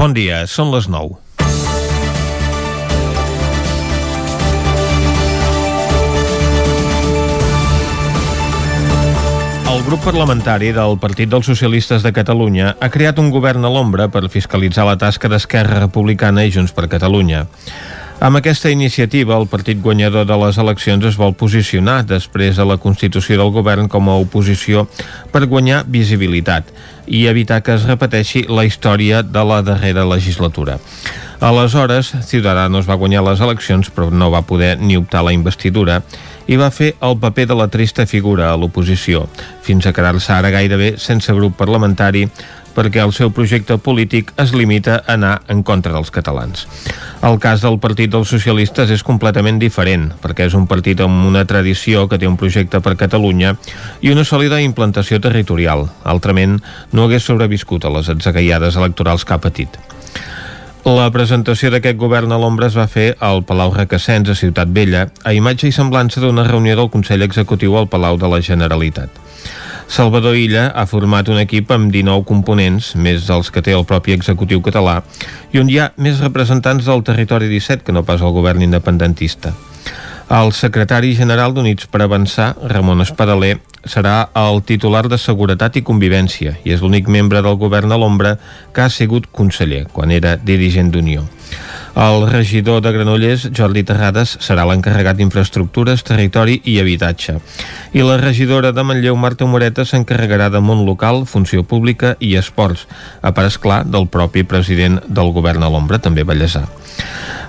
Bon dia, són les 9. El grup parlamentari del Partit dels Socialistes de Catalunya ha creat un govern a l'ombra per fiscalitzar la tasca d'Esquerra Republicana i Junts per Catalunya. Amb aquesta iniciativa, el partit guanyador de les eleccions es vol posicionar després de la constitució del govern com a oposició per guanyar visibilitat i evitar que es repeteixi la història de la darrera legislatura. Aleshores, Ciudadanos va guanyar les eleccions però no va poder ni optar a la investidura i va fer el paper de la trista figura a l'oposició, fins a quedar-se ara gairebé sense grup parlamentari perquè el seu projecte polític es limita a anar en contra dels catalans. El cas del Partit dels Socialistes és completament diferent, perquè és un partit amb una tradició que té un projecte per Catalunya i una sòlida implantació territorial. Altrament, no hagués sobreviscut a les atzagaiades electorals que ha patit. La presentació d'aquest govern a l'ombra es va fer al Palau Requesens, a Ciutat Vella, a imatge i semblança d'una reunió del Consell Executiu al Palau de la Generalitat. Salvador Illa ha format un equip amb 19 components, més dels que té el propi executiu català, i on hi ha més representants del territori 17 que no pas el govern independentista. El secretari general d'Units per Avançar, Ramon Espadaler, serà el titular de Seguretat i Convivència i és l'únic membre del govern a l'ombra que ha sigut conseller quan era dirigent d'Unió. El regidor de Granollers, Jordi Terrades, serà l'encarregat d'Infraestructures, Territori i Habitatge. I la regidora de Manlleu, Marta Moreta, s'encarregarà de món local, funció pública i esports, a part, esclar, del propi president del govern a l'ombra, també Vallèsà.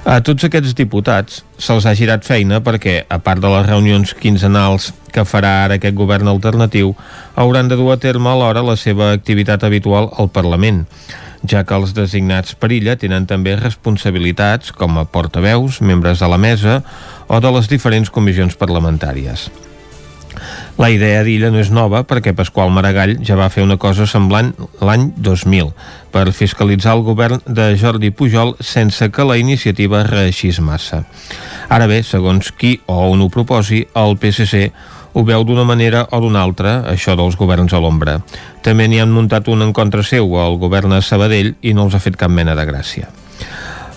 A tots aquests diputats se'ls ha girat feina perquè, a part de les reunions quinzenals que farà ara aquest govern alternatiu, hauran de dur a terme alhora la seva activitat habitual al Parlament ja que els designats per illa tenen també responsabilitats com a portaveus, membres de la mesa o de les diferents comissions parlamentàries. La idea d'Illa no és nova perquè Pasqual Maragall ja va fer una cosa semblant l'any 2000 per fiscalitzar el govern de Jordi Pujol sense que la iniciativa reeixís massa. Ara bé, segons qui o on ho proposi, el PSC ho veu d'una manera o d'una altra, això dels governs a l'ombra. També n'hi han muntat un en contra seu al govern a Sabadell i no els ha fet cap mena de gràcia.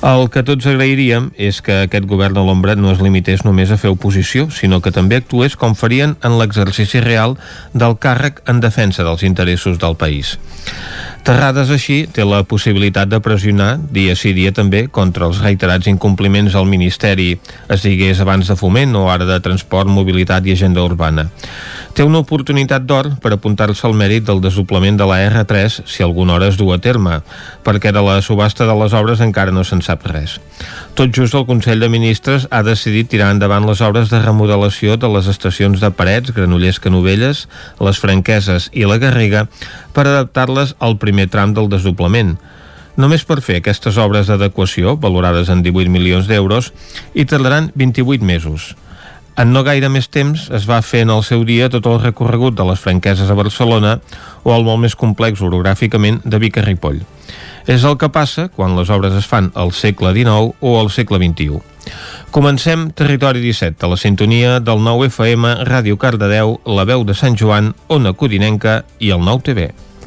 El que tots agrairíem és que aquest govern a l'ombra no es limités només a fer oposició, sinó que també actués com farien en l'exercici real del càrrec en defensa dels interessos del país. Terrades així té la possibilitat de pressionar dia sí dia també contra els reiterats incompliments al Ministeri, es digués abans de foment o ara de transport, mobilitat i agenda urbana. Té una oportunitat d'or per apuntar-se al mèrit del desdoblament de la R3 si alguna hora es du a terme, perquè de la subhasta de les obres encara no se'n sap res. Tot just el Consell de Ministres ha decidit tirar endavant les obres de remodelació de les estacions de Parets, Granollers, Canovelles, les Franqueses i la Garriga per adaptar-les al primer tram del desdoblament. Només per fer aquestes obres d'adequació, valorades en 18 milions d'euros, hi tardaran 28 mesos. En no gaire més temps es va fer en el seu dia tot el recorregut de les franqueses a Barcelona o el molt més complex orogràficament de Vic a Ripoll. És el que passa quan les obres es fan al segle XIX o al segle XXI. Comencem Territori 17, a la sintonia del 9 FM, Ràdio Cardedeu, La Veu de Sant Joan, Ona Codinenca i el 9 TV.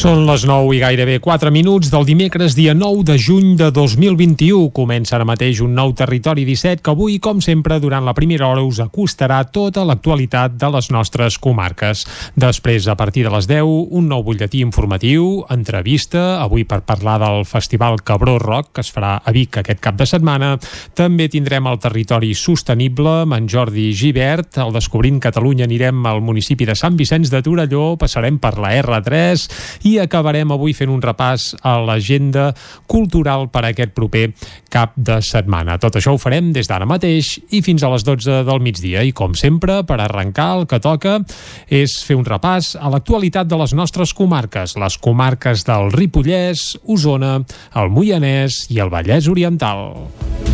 Són les 9 i gairebé 4 minuts del dimecres, dia 9 de juny de 2021. Comença ara mateix un nou Territori 17 que avui, com sempre, durant la primera hora us acostarà tota l'actualitat de les nostres comarques. Després, a partir de les 10, un nou butlletí informatiu, entrevista, avui per parlar del Festival Cabró Rock, que es farà a Vic aquest cap de setmana. També tindrem el Territori Sostenible amb en Jordi Givert. Al Descobrint Catalunya anirem al municipi de Sant Vicenç de Torelló, passarem per la R3 i i acabarem avui fent un repàs a l'agenda cultural per a aquest proper cap de setmana. Tot això ho farem des d'ara mateix i fins a les 12 del migdia i com sempre, per arrencar el que toca és fer un repàs a l'actualitat de les nostres comarques, les comarques del Ripollès, Osona, el Moianès i el Vallès Oriental.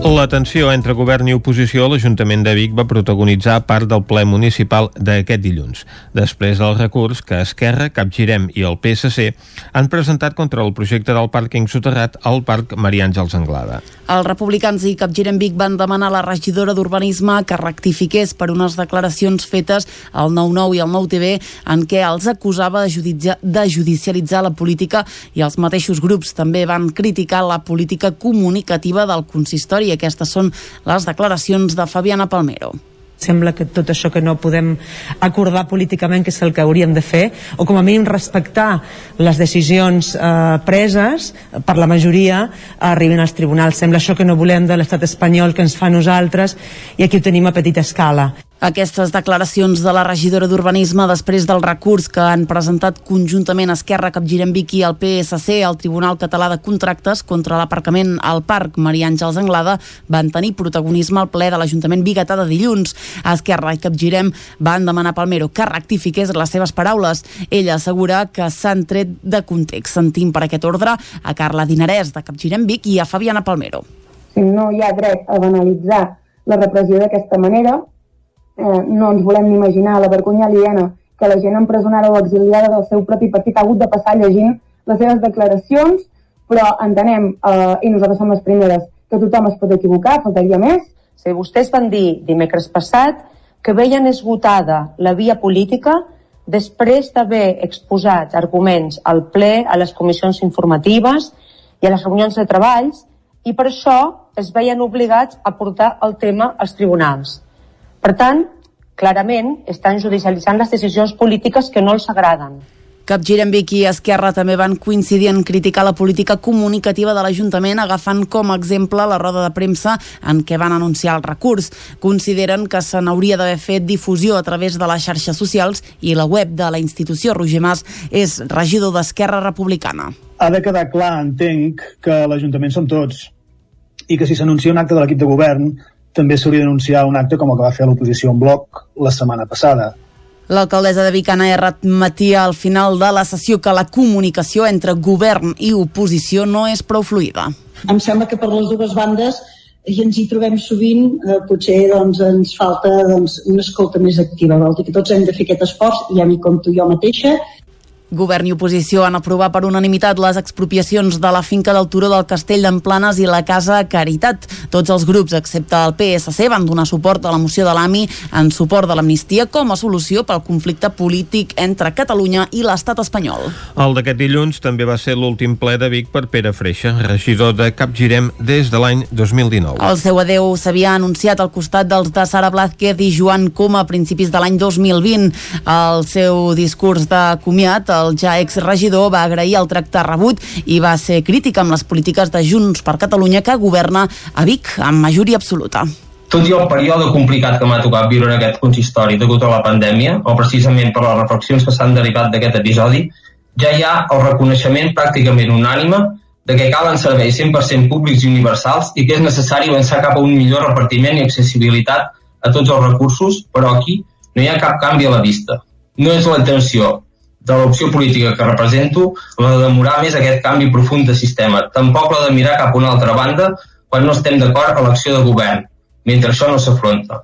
La tensió entre govern i oposició a l'Ajuntament de Vic va protagonitzar part del ple municipal d'aquest dilluns, després del recurs que Esquerra, Capgirem i el PSC han presentat contra el projecte del pàrquing soterrat al Parc Maria Àngels Anglada. Els republicans i Capgirem Vic van demanar a la regidora d'Urbanisme que rectifiqués per unes declaracions fetes al 9-9 i al 9-TV en què els acusava de judicialitzar la política i els mateixos grups també van criticar la política comunicativa del consistori i aquestes són les declaracions de Fabiana Palmero. Sembla que tot això que no podem acordar políticament que és el que hauríem de fer o com a mínim respectar les decisions eh, preses per la majoria arribin als tribunals. Sembla això que no volem de l'estat espanyol que ens fa nosaltres i aquí ho tenim a petita escala aquestes declaracions de la regidora d'Urbanisme després del recurs que han presentat conjuntament Esquerra, Capgirem Vic i el PSC al Tribunal Català de Contractes contra l'aparcament al Parc Maria Àngels Anglada van tenir protagonisme al ple de l'Ajuntament Bigatà de dilluns. Esquerra i Capgirem van demanar a Palmero que rectifiqués les seves paraules. Ella assegura que s'han tret de context. Sentim per aquest ordre a Carla Dinarès de Capgirem Vic i a Fabiana Palmero. No hi ha dret a banalitzar la repressió d'aquesta manera, eh, no ens volem ni imaginar la vergonya aliena que la gent empresonada o exiliada del seu propi partit ha hagut de passar llegint les seves declaracions, però entenem, eh, i nosaltres som les primeres, que tothom es pot equivocar, faltaria més. Si vostès van dir dimecres passat que veien esgotada la via política després d'haver exposat arguments al ple, a les comissions informatives i a les reunions de treballs, i per això es veien obligats a portar el tema als tribunals. Per tant, clarament estan judicialitzant les decisions polítiques que no els agraden. Capgirem Vic i Esquerra també van coincidir en criticar la política comunicativa de l'Ajuntament agafant com a exemple la roda de premsa en què van anunciar el recurs. Consideren que se n'hauria d'haver fet difusió a través de les xarxes socials i la web de la institució. Roger Mas és regidor d'Esquerra Republicana. Ha de quedar clar, entenc, que l'Ajuntament som tots i que si s'anuncia un acte de l'equip de govern també s'hauria d'anunciar un acte com el que va fer l'oposició en bloc la setmana passada. L'alcaldessa de Vicana ha remetia al final de la sessió que la comunicació entre govern i oposició no és prou fluida. Em sembla que per les dues bandes i ens hi trobem sovint, eh, potser doncs, ens falta doncs, una escolta més activa. Vol dir que tots hem de fer aquest esforç, ja m'hi compto jo mateixa, Govern i oposició han aprovat per unanimitat les expropiacions de la finca del Turó del Castell d'Emplanes i la Casa Caritat. Tots els grups, excepte el PSC, van donar suport a la moció de l'AMI en suport de l'amnistia com a solució pel conflicte polític entre Catalunya i l'estat espanyol. El d'aquest dilluns també va ser l'últim ple de Vic per Pere Freixa, regidor de Capgirem des de l'any 2019. El seu adeu s'havia anunciat al costat dels de Sara Blázquez i Joan Coma a principis de l'any 2020. El seu discurs de comiat, el ja exregidor va agrair el tracte rebut i va ser crític amb les polítiques de Junts per Catalunya que governa a Vic amb majoria absoluta tot i el període complicat que m'ha tocat viure en aquest consistori degut a la pandèmia, o precisament per les reflexions que s'han derivat d'aquest episodi, ja hi ha el reconeixement pràcticament unànime de que calen serveis 100% públics i universals i que és necessari avançar cap a un millor repartiment i accessibilitat a tots els recursos, però aquí no hi ha cap canvi a la vista. No és la intenció de l'opció política que represento la de demorar més aquest canvi profund de sistema, tampoc la de mirar cap a una altra banda quan no estem d'acord a l'acció de govern, mentre això no s'afronta.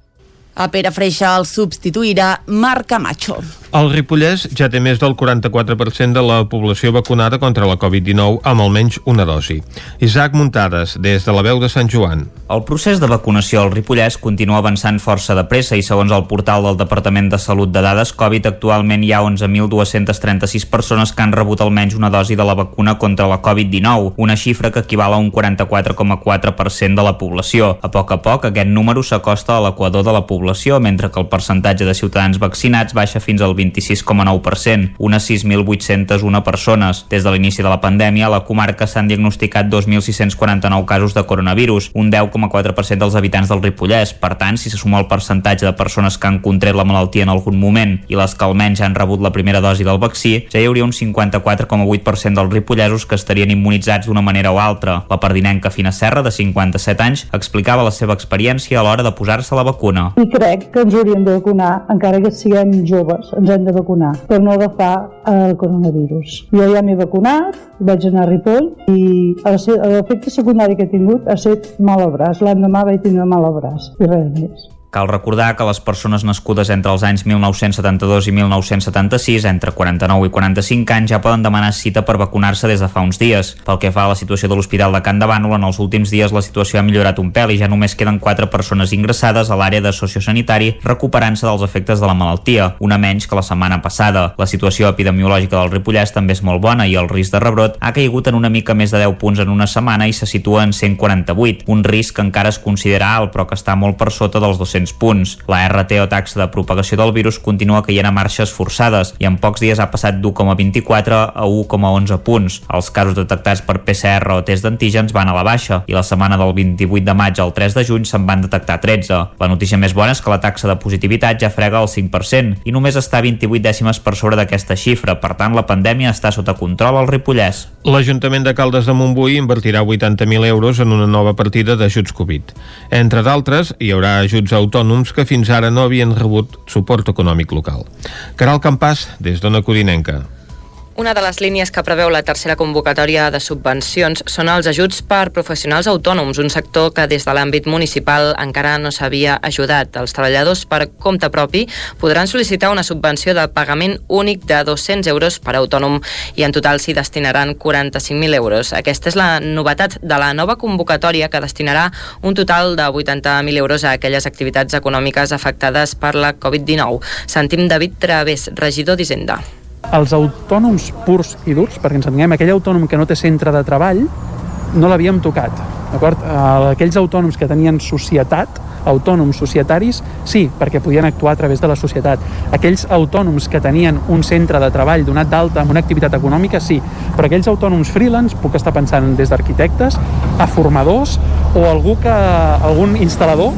A Pere Freixa el substituirà Marc Camacho. El Ripollès ja té més del 44% de la població vacunada contra la Covid-19 amb almenys una dosi. Isaac Muntades, des de la veu de Sant Joan. El procés de vacunació al Ripollès continua avançant força de pressa i segons el portal del Departament de Salut de Dades Covid actualment hi ha 11.236 persones que han rebut almenys una dosi de la vacuna contra la Covid-19, una xifra que equival a un 44,4% de la població. A poc a poc aquest número s'acosta a l'equador de la població mentre que el percentatge de ciutadans vaccinats baixa fins al 26,9%, unes 6.801 persones. Des de l'inici de la pandèmia, a la comarca s'han diagnosticat 2.649 casos de coronavirus, un 10,4% dels habitants del Ripollès. Per tant, si se suma el percentatge de persones que han contret la malaltia en algun moment i les que almenys han rebut la primera dosi del vaccí, ja hi hauria un 54,8% dels ripollesos que estarien immunitzats d'una manera o altra. La pardinenca Fina Serra, de 57 anys, explicava la seva experiència a l'hora de posar-se la vacuna. I crec que ens hauríem de vacunar encara que siguem joves. Ens hem de vacunar per no agafar el coronavirus. Jo ja m'he vacunat, vaig anar a Ripoll i l'efecte secundari que he tingut ha estat mal al braç. L'endemà vaig tindre mal al braç i res més. Cal recordar que les persones nascudes entre els anys 1972 i 1976, entre 49 i 45 anys, ja poden demanar cita per vacunar-se des de fa uns dies. Pel que fa a la situació de l'Hospital de Can de Bànol, en els últims dies la situació ha millorat un pèl i ja només queden 4 persones ingressades a l'àrea de sociosanitari recuperant-se dels efectes de la malaltia, una menys que la setmana passada. La situació epidemiològica del Ripollès també és molt bona i el risc de rebrot ha caigut en una mica més de 10 punts en una setmana i se situa en 148, un risc que encara es considera alt però que està molt per sota dels 200 200 punts. La RT o taxa de propagació del virus continua caient a marxes forçades i en pocs dies ha passat d'1,24 a 1,11 punts. Els casos detectats per PCR o test d'antígens van a la baixa i la setmana del 28 de maig al 3 de juny se'n van detectar 13. La notícia més bona és que la taxa de positivitat ja frega el 5% i només està 28 dècimes per sobre d'aquesta xifra. Per tant, la pandèmia està sota control al Ripollès. L'Ajuntament de Caldes de Montbui invertirà 80.000 euros en una nova partida d'ajuts Covid. Entre d'altres, hi haurà ajuts a autònoms que fins ara no havien rebut suport econòmic local. Caral Campàs, des d'Ona Codinenca. Una de les línies que preveu la tercera convocatòria de subvencions són els ajuts per professionals autònoms, un sector que des de l'àmbit municipal encara no s'havia ajudat. Els treballadors per compte propi podran sol·licitar una subvenció de pagament únic de 200 euros per autònom i en total s'hi destinaran 45.000 euros. Aquesta és la novetat de la nova convocatòria que destinarà un total de 80.000 euros a aquelles activitats econòmiques afectades per la Covid-19. Sentim David Través, regidor d'Hisenda els autònoms purs i durs, perquè ens entenguem, aquell autònom que no té centre de treball, no l'havíem tocat. D'acord? Aquells autònoms que tenien societat, autònoms societaris, sí, perquè podien actuar a través de la societat. Aquells autònoms que tenien un centre de treball donat d'alta amb una activitat econòmica, sí, però aquells autònoms freelance, puc estar pensant des d'arquitectes, a formadors o algú que, algun instal·lador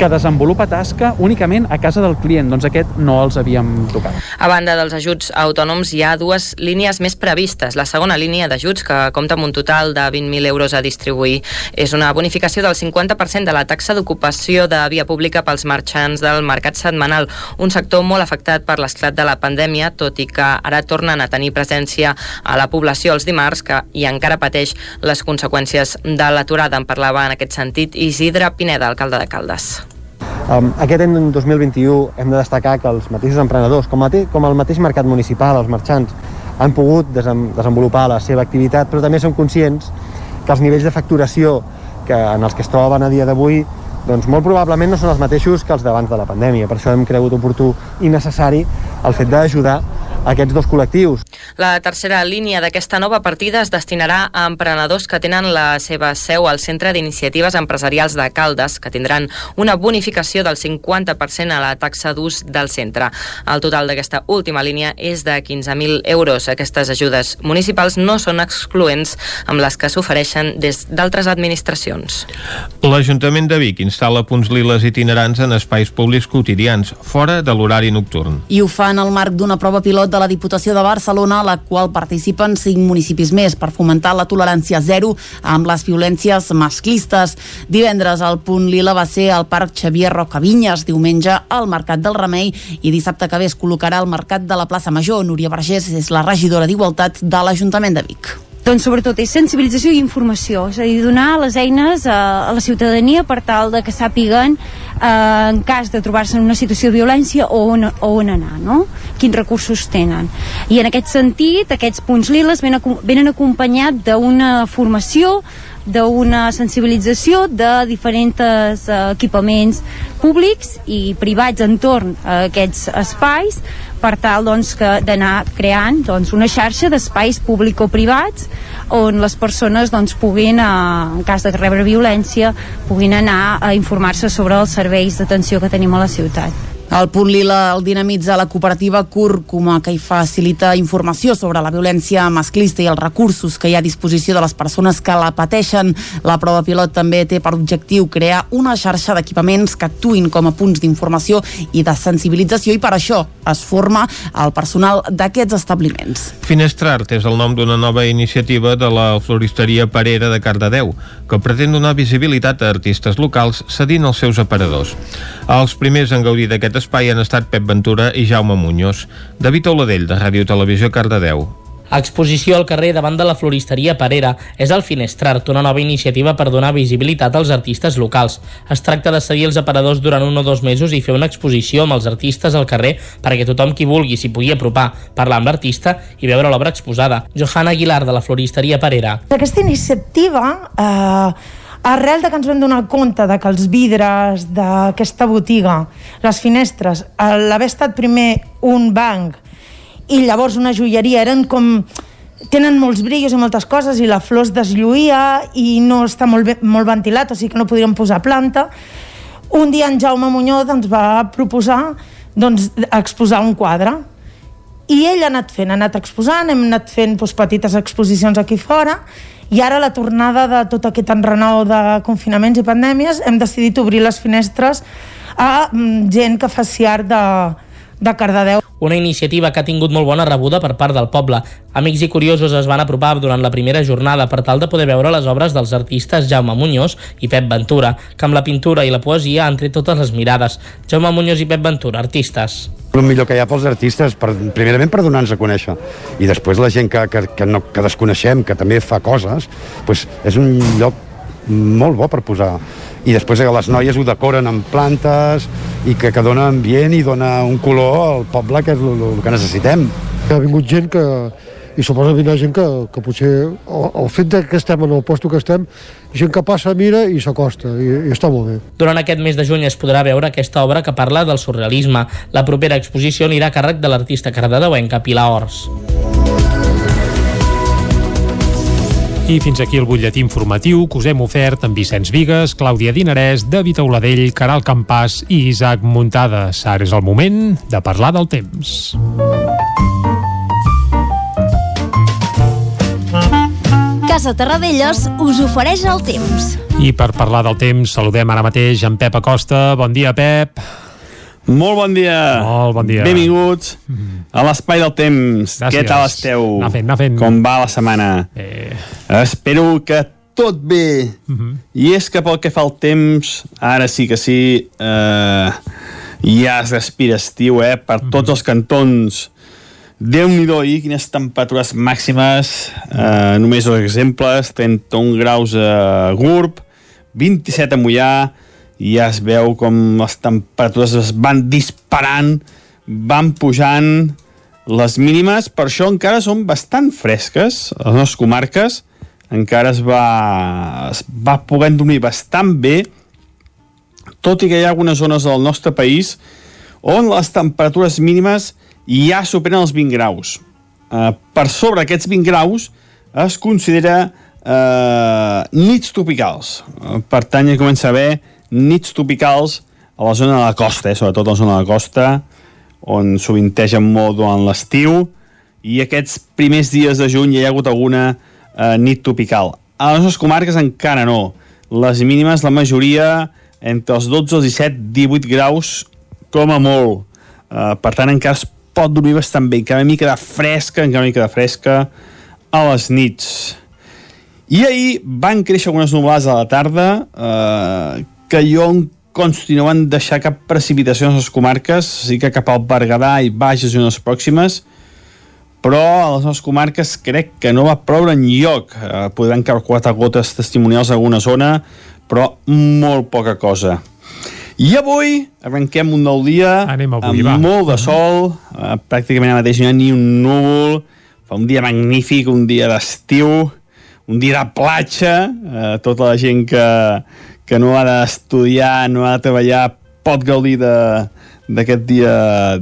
que desenvolupa tasca únicament a casa del client. Doncs aquest no els havíem tocat. A banda dels ajuts autònoms, hi ha dues línies més previstes. La segona línia d'ajuts, que compta amb un total de 20.000 euros a distribuir, és una bonificació del 50% de la taxa d'ocupació de via pública pels marxants del mercat setmanal, un sector molt afectat per l'esclat de la pandèmia, tot i que ara tornen a tenir presència a la població els dimarts que, i encara pateix les conseqüències de l'aturada. En parlava en aquest sentit Isidre Pineda, alcalde de Caldes. Um, aquest any 2021 hem de destacar que els mateixos emprenedors, com, mate com el mateix mercat municipal, els marxants, han pogut desem desenvolupar la seva activitat, però també som conscients que els nivells de facturació que, en els que es troben a dia d'avui doncs molt probablement no són els mateixos que els d'abans de la pandèmia. Per això hem cregut oportú i necessari el fet d'ajudar aquests dos col·lectius. La tercera línia d'aquesta nova partida es destinarà a emprenedors que tenen la seva seu al Centre d'Iniciatives Empresarials de Caldes, que tindran una bonificació del 50% a la taxa d'ús del centre. El total d'aquesta última línia és de 15.000 euros. Aquestes ajudes municipals no són excloents amb les que s'ofereixen des d'altres administracions. L'Ajuntament de Vic instal·la punts liles itinerants en espais públics quotidians, fora de l'horari nocturn. I ho fa en el marc d'una prova pilot de la Diputació de Barcelona, la qual participen cinc municipis més per fomentar la tolerància zero amb les violències masclistes. Divendres el punt lila va ser al Parc Xavier Rocavinyes, diumenge al Mercat del Remei i dissabte que ve es col·locarà al Mercat de la plaça Major. Núria Vergés és la regidora d'Igualtat de l'Ajuntament de Vic. Doncs sobretot és sensibilització i informació, és a dir, donar les eines a, a la ciutadania per tal de que sàpiguen eh, en cas de trobar-se en una situació de violència o on, o on anar, no? quins recursos tenen. I en aquest sentit, aquests punts liles venen, venen acompanyat d'una formació d'una sensibilització de diferents eh, equipaments públics i privats entorn a aquests espais per tal doncs, d'anar creant doncs, una xarxa d'espais público-privats on les persones doncs, puguin, eh, en cas de rebre violència, puguin anar a informar-se sobre els serveis d'atenció que tenim a la ciutat. El punt lila el dinamitza la cooperativa Cúrcuma, que hi facilita informació sobre la violència masclista i els recursos que hi ha a disposició de les persones que la pateixen. La prova pilot també té per objectiu crear una xarxa d'equipaments que actuïn com a punts d'informació i de sensibilització i per això es forma el personal d'aquests establiments. Finestrart és el nom d'una nova iniciativa de la floristeria Parera de Cardedeu, que pretén donar visibilitat a artistes locals cedint els seus aparadors. Els primers en gaudir d'aquest espai han estat Pep Ventura i Jaume Muñoz. David Oladell, de Ràdio Televisió Cardedeu. Exposició al carrer davant de la floristeria Parera és el Finestrart, una nova iniciativa per donar visibilitat als artistes locals. Es tracta de cedir els aparadors durant un o dos mesos i fer una exposició amb els artistes al carrer perquè tothom qui vulgui s'hi pugui apropar, parlar amb l'artista i veure l'obra exposada. Johanna Aguilar, de la floristeria Parera. Aquesta iniciativa eh, arrel de que ens vam donar compte de que els vidres d'aquesta botiga, les finestres, l'haver estat primer un banc i llavors una joieria eren com tenen molts brillos i moltes coses i la flor es deslluïa i no està molt, bé, molt ventilat, o sigui que no podríem posar planta. Un dia en Jaume Muñoz ens va proposar doncs, exposar un quadre i ell ha anat fent, ha anat exposant, hem anat fent doncs, petites exposicions aquí fora i ara la tornada de tot aquest enrenou de confinaments i pandèmies hem decidit obrir les finestres a mm, gent que fa art de, de Cardedeu. Una iniciativa que ha tingut molt bona rebuda per part del poble. Amics i curiosos es van apropar durant la primera jornada per tal de poder veure les obres dels artistes Jaume Muñoz i Pep Ventura, que amb la pintura i la poesia han tret totes les mirades. Jaume Muñoz i Pep Ventura, artistes. El millor que hi ha pels artistes, per, primerament per donar-nos a conèixer, i després la gent que, que, que, no, que desconeixem, que també fa coses, pues és un lloc molt bo per posar i després que les noies ho decoren amb plantes i que, que dona ambient i dona un color al poble que és el, el que necessitem. Ha vingut gent que, i suposa vindrà gent que, que potser el, el fet de que estem en el lloc que estem gent que passa, mira i s'acosta i, i està molt bé. Durant aquest mes de juny es podrà veure aquesta obra que parla del surrealisme. La propera exposició anirà a càrrec de l'artista cardedeuenca Pilar Ors. I fins aquí el butlletí informatiu que us hem ofert amb Vicenç Vigues, Clàudia Dinarès, David Auladell, Caral Campàs i Isaac Muntades. Ara és el moment de parlar del temps. Casa Terradellos us ofereix el temps. I per parlar del temps saludem ara mateix en Pep Acosta. Bon dia, Pep. Molt bon dia. Molt bon dia. Benvinguts a l'Espai del Temps. Gràcies. Què tal esteu? Anar fent, anar fent. Com va la setmana? Eh. Espero que tot bé. Uh -huh. I és que pel que fa al temps, ara sí que sí, eh, ja es respira estiu, eh? Per tots els cantons. Déu-n'hi-do, i quines temperatures màximes. Eh, només dos exemples. 31 graus a Gurb, 27 a Mollà, i ja es veu com les temperatures es van disparant, van pujant les mínimes, per això encara són bastant fresques, les nostres comarques, encara es va, es va podent dormir bastant bé, tot i que hi ha algunes zones del nostre país on les temperatures mínimes ja superen els 20 graus. Uh, per sobre aquests 20 graus es considera uh, nits tropicals. Uh, per tant, ja comença a haver nits tropicals a la zona de la costa, eh, sobretot a la zona de la costa, on sovintegen molt durant l'estiu, i aquests primers dies de juny hi ha hagut alguna eh, nit tropical. A les nostres comarques encara no. Les mínimes, la majoria, entre els 12, els 17, 18 graus, com a molt. Eh, per tant, encara es pot dormir bastant bé, encara una mica de fresca, encara una mica de fresca a les nits. I ahir van créixer algunes nuvolades a la tarda, eh, que jo em consti no van deixar cap precipitació en les comarques, sí que cap al Berguedà i baixes zones pròximes, però a les nostres comarques crec que no va ploure en lloc. Eh, podran caure quatre gotes testimonials a alguna zona, però molt poca cosa. I avui arrenquem un nou dia Anem avui, amb va. molt de sol, eh, pràcticament ara mateix no hi ha ni un núvol, fa un dia magnífic, un dia d'estiu, un dia de platja, eh, tota la gent que, que no ha d'estudiar, no ha de treballar, pot gaudir d'aquest dia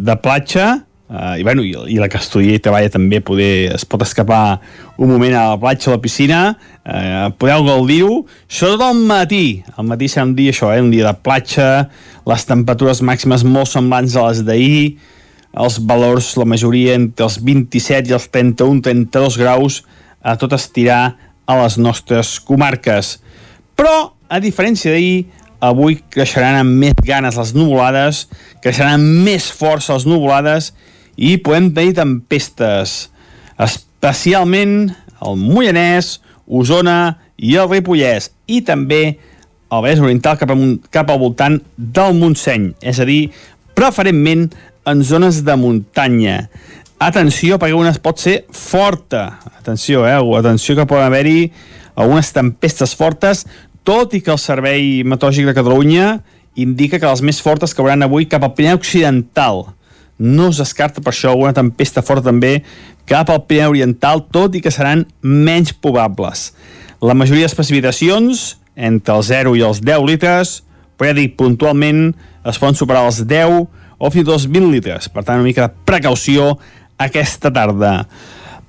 de platja, uh, i, bueno, i, i la que estudia i treballa també poder, es pot escapar un moment a la platja, a la piscina, uh, podeu gaudir-ho, sobretot al matí. Al matí serà un dia això, eh, un dia de platja, les temperatures màximes molt semblants a les d'ahir, els valors, la majoria, entre els 27 i els 31-32 graus, a tot estirar a les nostres comarques. Però, a diferència d'ahir, avui creixeran amb més ganes les nuvolades, creixeran amb més força les nuvolades i podem tenir tempestes, especialment al Moianès, Osona i el Ripollès, i també el Vallès Oriental cap, amunt, cap al voltant del Montseny, és a dir, preferentment en zones de muntanya. Atenció, perquè una pot ser forta. Atenció, eh? Atenció que poden haver-hi algunes tempestes fortes, tot i que el Servei Meteorològic de Catalunya indica que les més fortes cauran avui cap al Pirineu Occidental. No es descarta per això alguna tempesta forta també cap al Pirineu Oriental, tot i que seran menys probables. La majoria de precipitacions, entre els 0 i els 10 litres, però ja dic, puntualment es poden superar els 10 o fins i tot els 20 litres. Per tant, una mica de precaució aquesta tarda.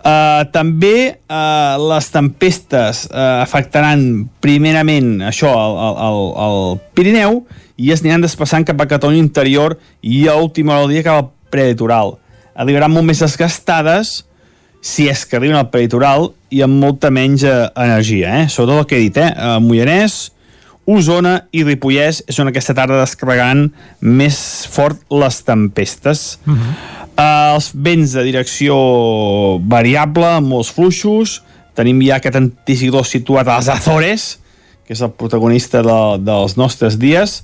Uh, també uh, les tempestes uh, afectaran primerament això, el, el, el Pirineu i es aniran desplaçant cap a Catalunya interior i a última hora del dia cap al prelitoral. Arribaran molt més desgastades si és que arriben al prelitoral i amb molta menys energia, eh? sobretot el que he dit, eh? Moianès, Osona i Ripollès és on aquesta tarda descarregaran més fort les tempestes. Uh -huh. Uh, els vents de direcció variable, amb molts fluixos. Tenim ja aquest anticicló situat a les Azores, que és el protagonista de, dels nostres dies.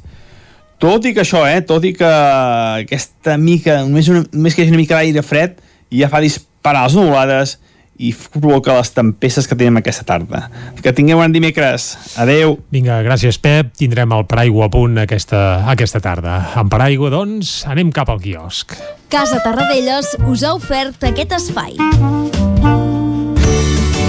Tot i que això, eh, tot i que aquesta mica, només, una, només que hagi una mica d'aire fred, ja fa disparar les nuvolades i provoca les tempestes que tenim aquesta tarda. Que tingueu un dimecres. Adeu. Vinga, gràcies, Pep. Tindrem el paraigua a punt aquesta, aquesta tarda. Amb paraigua, doncs, anem cap al quiosc. Casa Tarradellas us ha ofert aquest espai.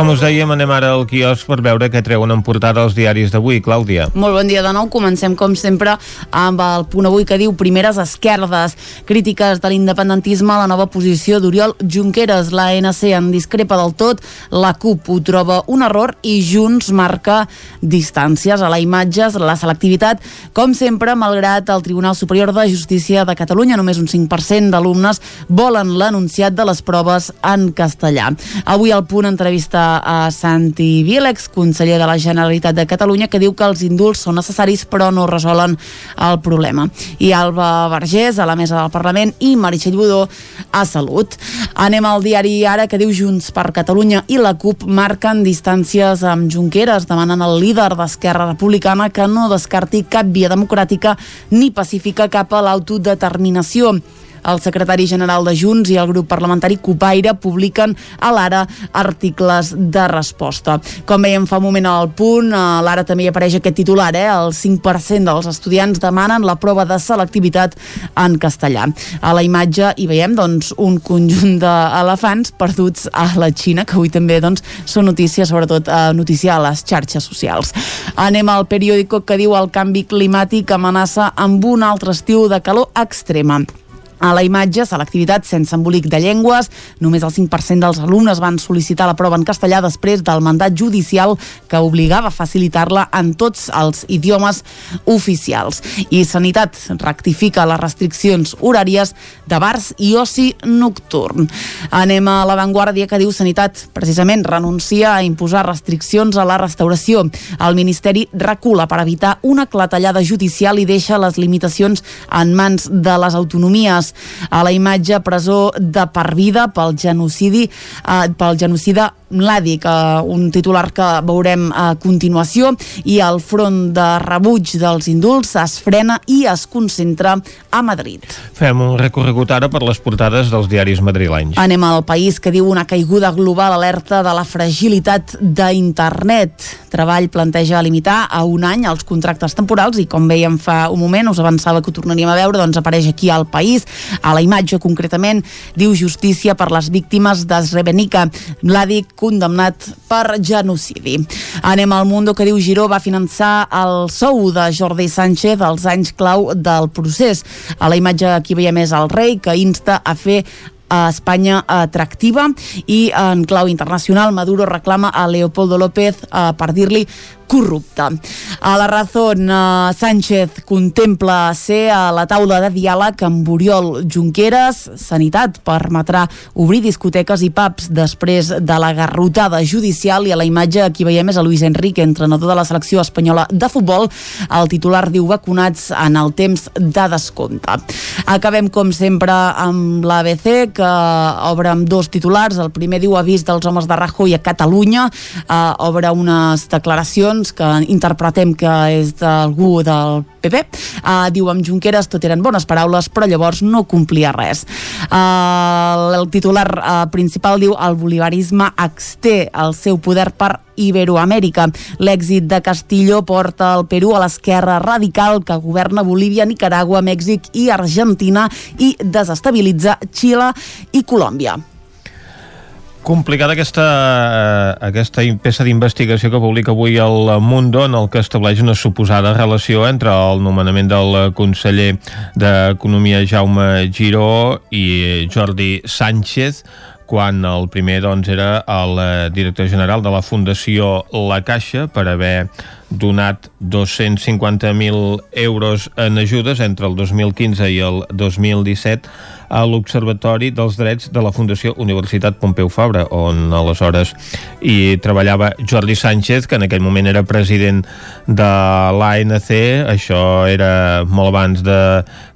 Com us dèiem, anem ara al quiosc per veure què treuen en portada els diaris d'avui. Clàudia. Molt bon dia de nou. Comencem, com sempre, amb el punt avui que diu primeres esquerdes. Crítiques de l'independentisme a la nova posició d'Oriol Junqueras. La ANC en discrepa del tot, la CUP ho troba un error i Junts marca distàncies a la imatge, la selectivitat, com sempre, malgrat el Tribunal Superior de Justícia de Catalunya, només un 5% d'alumnes volen l'anunciat de les proves en castellà. Avui el punt entrevista a Santi Vílex, conseller de la Generalitat de Catalunya, que diu que els indults són necessaris però no resolen el problema. I Alba Vergés, a la mesa del Parlament, i Meritxell Budó, a Salut. Anem al diari Ara, que diu Junts per Catalunya i la CUP marquen distàncies amb Junqueras, demanen al líder d'Esquerra Republicana que no descarti cap via democràtica ni pacífica cap a l'autodeterminació. El secretari general de Junts i el grup parlamentari Copaire publiquen a l'Ara articles de resposta. Com veiem fa un moment al punt, a l'Ara també hi apareix aquest titular, eh? el 5% dels estudiants demanen la prova de selectivitat en castellà. A la imatge hi veiem doncs, un conjunt d'elefants perduts a la Xina, que avui també doncs, són notícies, sobretot eh, notícia a les xarxes socials. Anem al periòdico que diu el canvi climàtic amenaça amb un altre estiu de calor extrema. A la imatge, selectivitat sense embolic de llengües. Només el 5% dels alumnes van sol·licitar la prova en castellà després del mandat judicial que obligava a facilitar-la en tots els idiomes oficials. I Sanitat rectifica les restriccions horàries de bars i oci nocturn. Anem a l'avantguàrdia que diu Sanitat precisament renuncia a imposar restriccions a la restauració. El Ministeri recula per evitar una clatellada judicial i deixa les limitacions en mans de les autonomies a la imatge presó de per vida pel genocidi eh, pel genocida Mladic, eh, un titular que veurem a continuació i el front de rebuig dels indults es frena i es concentra a Madrid. Fem un recorregut ara per les portades dels diaris madrilenys. Anem al país que diu una caiguda global alerta de la fragilitat d'internet. Treball planteja limitar a un any els contractes temporals i com veiem fa un moment, us avançava que ho tornaríem a veure, doncs apareix aquí al país, a la imatge concretament, diu justícia per les víctimes de Srebrenica. Condemnat per genocidi. Anem al Mundo que diu Giró va finançar el sou de Jordi Sánchez als anys clau del procés. A la imatge aquí veiem és el rei que insta a fer a Espanya atractiva i en clau internacional Maduro reclama a Leopoldo López eh, per dir-li corrupte. A la Razón, eh, Sánchez contempla ser a la taula de diàleg amb Oriol Junqueras. Sanitat permetrà obrir discoteques i pubs després de la garrotada judicial i a la imatge aquí veiem és a Luis Enrique, entrenador de la selecció espanyola de futbol. El titular diu vacunats en el temps de descompte. Acabem, com sempre, amb l'ABC, que obre amb dos titulars. El primer diu avís dels homes de Rajoy a Catalunya. Uh, obre unes declaracions que interpretem que és d'algú del PP. Uh, diu amb Junqueras tot eren bones paraules, però llavors no complia res. Uh, el titular uh, principal diu el bolivarisme exté el seu poder per Iberoamèrica. L'èxit de Castillo porta el Perú a l'esquerra radical que governa Bolívia, Nicaragua, Mèxic i Argentina i desestabilitza Xile i Colòmbia. Complicada aquesta, eh, aquesta peça d'investigació que publica avui el Mundo en el que estableix una suposada relació entre el nomenament del conseller d'Economia Jaume Giró i Jordi Sánchez quan el primer doncs, era el eh, director general de la Fundació La Caixa per haver donat 250.000 euros en ajudes entre el 2015 i el 2017 a l'Observatori dels Drets de la Fundació Universitat Pompeu Fabra, on aleshores hi treballava Jordi Sánchez, que en aquell moment era president de l'ANC, això era molt abans de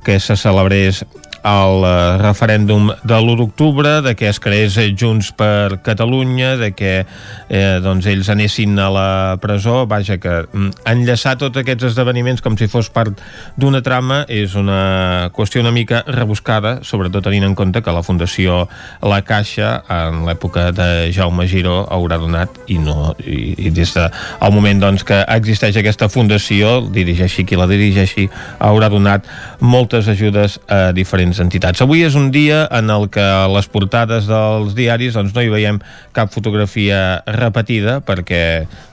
que se celebrés el eh, referèndum de l'1 d'octubre, de que es creés Junts per Catalunya, de que eh, doncs ells anessin a la presó, vaja, que mm, enllaçar tots aquests esdeveniments com si fos part d'una trama és una qüestió una mica rebuscada, sobretot tenint en compte que la Fundació La Caixa, en l'època de Jaume Giró, haurà donat, i, no, i, i des del de, moment doncs, que existeix aquesta fundació, dirigeixi qui la dirigeixi, haurà donat moltes ajudes a diferents entitats. Avui és un dia en el que les portades dels diaris doncs, no hi veiem cap fotografia repetida perquè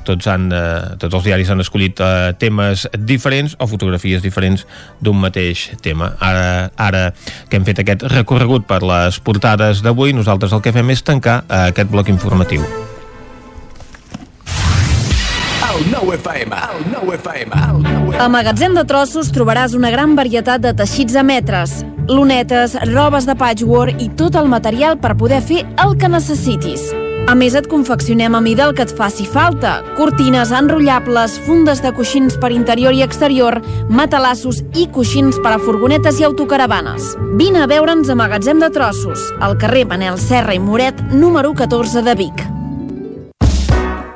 tots, han, eh, tots els diaris han escollit eh, temes diferents o fotografies diferents d'un mateix tema. Ara, ara que hem fet aquest recorregut per les portades d'avui, nosaltres el que fem és tancar eh, aquest bloc informatiu. A Magatzem de Trossos trobaràs una gran varietat de teixits a metres, lunetes, robes de patchwork i tot el material per poder fer el que necessitis. A més, et confeccionem a mida el que et faci falta. Cortines enrotllables, fundes de coixins per interior i exterior, matalassos i coixins per a furgonetes i autocaravanes. Vine a veure'ns a Magatzem de Trossos, al carrer Manel Serra i Moret, número 14 de Vic.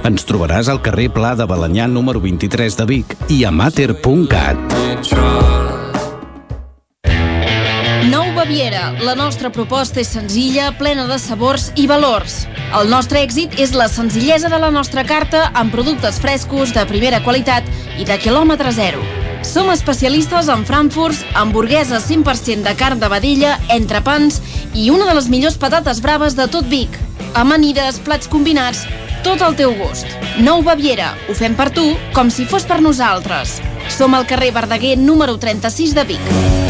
Ens trobaràs al carrer Pla de Balanyà número 23 de Vic i a mater.cat. Nou Baviera. La nostra proposta és senzilla, plena de sabors i valors. El nostre èxit és la senzillesa de la nostra carta amb productes frescos, de primera qualitat i de quilòmetre zero. Som especialistes en frankfurts, hamburgueses 100% de carn de vedella, entrepans i una de les millors patates braves de tot Vic. Amanides, plats combinats, tot al teu gust. Nou Baviera. Ho fem per tu, com si fos per nosaltres. Som al carrer Verdaguer número 36 de Vic.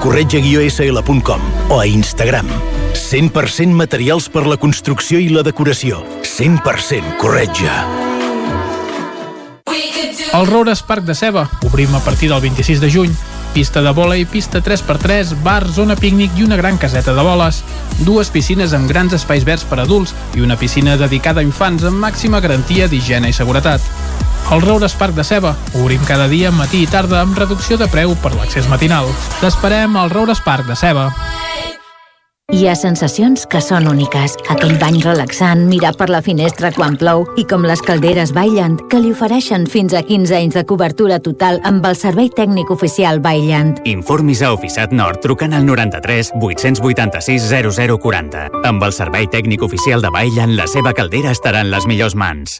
corretja-sl.com o a Instagram. 100% materials per la construcció i la decoració. 100% corretja. El Roures Parc de Ceba. Obrim a partir del 26 de juny. pista de bola i pista 3x3, bar, zona pícnic i una gran caseta de boles. Dues piscines amb grans espais verds per adults i una piscina dedicada a infants amb màxima garantia d'higiene i seguretat. El Roures Parc de Ceba. Obrim cada dia, matí i tarda, amb reducció de preu per l'accés matinal. T'esperem al Roures Parc de Ceba. Hi ha sensacions que són úniques. Aquell bany relaxant, mirar per la finestra quan plou i com les calderes Bailand, que li ofereixen fins a 15 anys de cobertura total amb el servei tècnic oficial Bailand. Informis a Oficiat Nord trucant al 93 886 0040. Amb el servei tècnic oficial de Bailand, la seva caldera estarà en les millors mans.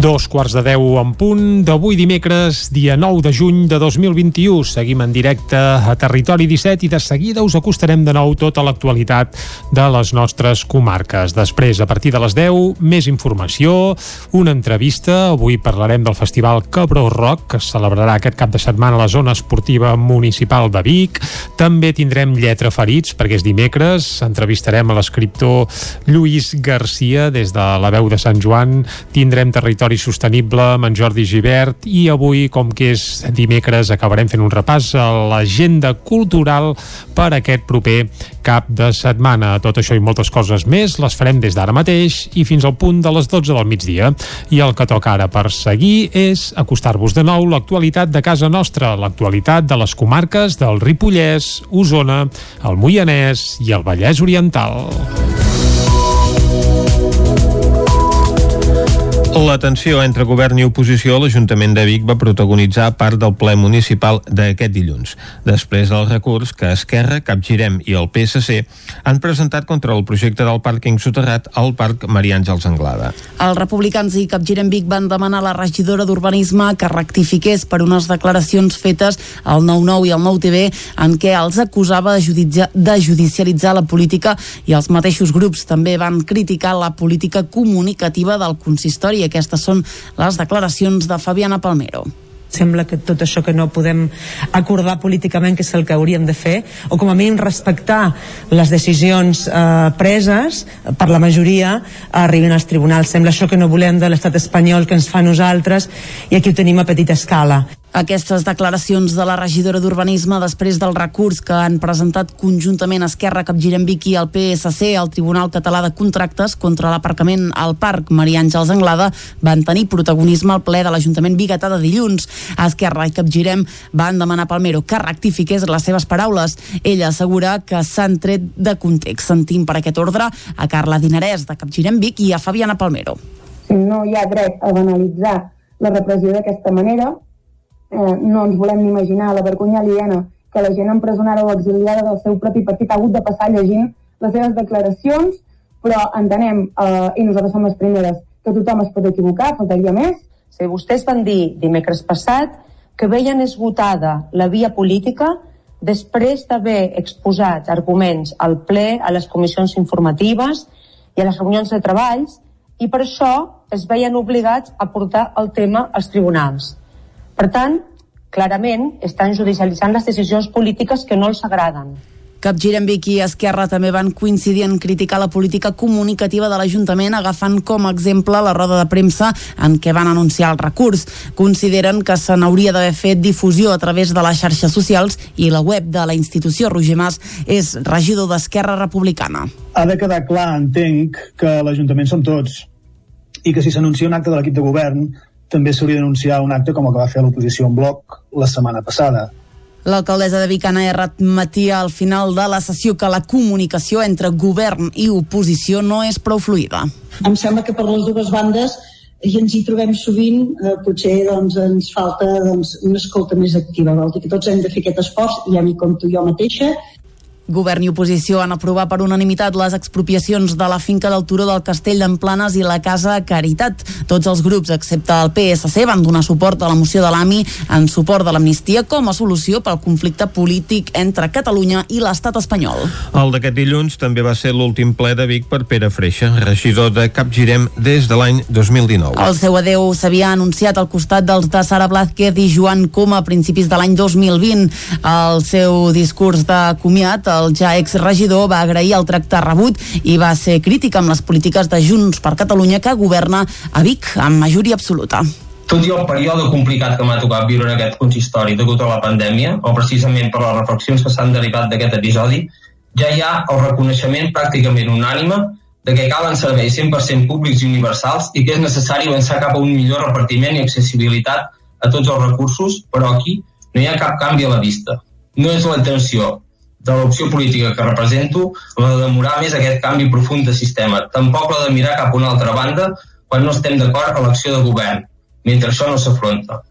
Dos quarts de deu en punt d'avui dimecres, dia 9 de juny de 2021. Seguim en directe a Territori 17 i de seguida us acostarem de nou tota l'actualitat de les nostres comarques. Després, a partir de les 10, més informació, una entrevista. Avui parlarem del Festival Cabró Rock, que es celebrarà aquest cap de setmana a la zona esportiva municipal de Vic. També tindrem Lletra Ferits, perquè és dimecres. Entrevistarem a l'escriptor Lluís Garcia des de la veu de Sant Joan. Tindrem Territori Territori Sostenible amb en Jordi Givert i avui, com que és dimecres, acabarem fent un repàs a l'agenda cultural per aquest proper cap de setmana. Tot això i moltes coses més les farem des d'ara mateix i fins al punt de les 12 del migdia. I el que toca ara per seguir és acostar-vos de nou l'actualitat de casa nostra, l'actualitat de les comarques del Ripollès, Osona, el Moianès i el Vallès Oriental. La tensió entre govern i oposició a l'Ajuntament de Vic va protagonitzar part del ple municipal d'aquest dilluns, després del recurs que Esquerra, Capgirem i el PSC han presentat contra el projecte del pàrquing soterrat al Parc Maria Àngels Anglada. Els republicans i Capgirem Vic van demanar a la regidora d'Urbanisme que rectifiqués per unes declaracions fetes al 9-9 i al 9-TV en què els acusava de, judicia de judicialitzar la política i els mateixos grups també van criticar la política comunicativa del consistori i aquestes són les declaracions de Fabiana Palmero. Sembla que tot això que no podem acordar políticament que és el que hauríem de fer o com a mínim respectar les decisions eh, preses per la majoria arriben als tribunals. Sembla això que no volem de l'estat espanyol que ens fa nosaltres i aquí ho tenim a petita escala aquestes declaracions de la regidora d'Urbanisme després del recurs que han presentat conjuntament Esquerra, Capgirem Vic i el PSC al Tribunal Català de Contractes contra l'aparcament al Parc Maria Àngels Anglada van tenir protagonisme al ple de l'Ajuntament Biguetà de dilluns. Esquerra i Capgirem van demanar a Palmero que rectifiqués les seves paraules. Ella assegura que s'han tret de context. Sentim per aquest ordre a Carla Dinarès de Capgirem Vic i a Fabiana Palmero. No hi ha dret a banalitzar la repressió d'aquesta manera, eh, no ens volem ni imaginar la vergonya aliena que la gent empresonada o exiliada del seu propi partit ha hagut de passar llegint les seves declaracions, però entenem, eh, i nosaltres som les primeres, que tothom es pot equivocar, faltaria més. Si vostès van dir dimecres passat que veien esgotada la via política després d'haver exposat arguments al ple, a les comissions informatives i a les reunions de treballs, i per això es veien obligats a portar el tema als tribunals. Per tant, clarament estan judicialitzant les decisions polítiques que no els agraden. Capgirem Vic i Esquerra també van coincidir en criticar la política comunicativa de l'Ajuntament agafant com a exemple la roda de premsa en què van anunciar el recurs. Consideren que se n'hauria d'haver fet difusió a través de les xarxes socials i la web de la institució. Roger Mas és regidor d'Esquerra Republicana. Ha de quedar clar, entenc, que l'Ajuntament som tots i que si s'anuncia un acte de l'equip de govern també s'hauria d'anunciar un acte com el que va fer l'oposició en bloc la setmana passada. L'alcaldessa de Vic, Anna R. admetia al final de la sessió que la comunicació entre govern i oposició no és prou fluida. Em sembla que per les dues bandes i ens hi trobem sovint, eh, potser doncs, ens falta doncs, una escolta més activa. Vol dir que tots hem de fer aquest esforç, i a mi compto jo mateixa, Govern i oposició han aprovat per unanimitat les expropiacions de la finca del Turó del Castell d'Emplanes i la Casa Caritat. Tots els grups, excepte el PSC, van donar suport a la moció de l'AMI en suport de l'amnistia com a solució pel conflicte polític entre Catalunya i l'estat espanyol. El d'aquest dilluns també va ser l'últim ple de Vic per Pere Freixa, regidor de Capgirem des de l'any 2019. El seu adeu s'havia anunciat al costat dels de Sara Blázquez i Joan Coma a principis de l'any 2020. El seu discurs de comiat el ja exregidor va agrair el tracte rebut i va ser crític amb les polítiques de Junts per Catalunya que governa a Vic amb majoria absoluta tot i el període complicat que m'ha tocat viure en aquest consistori degut a la pandèmia, o precisament per les reflexions que s'han derivat d'aquest episodi, ja hi ha el reconeixement pràcticament unànime de que calen serveis 100% públics i universals i que és necessari avançar cap a un millor repartiment i accessibilitat a tots els recursos, però aquí no hi ha cap canvi a la vista. No és la intenció de l'opció política que represento la de demorar més aquest canvi profund de sistema, tampoc la de mirar cap a una altra banda quan no estem d'acord a l'acció de govern, mentre això no s'afronta.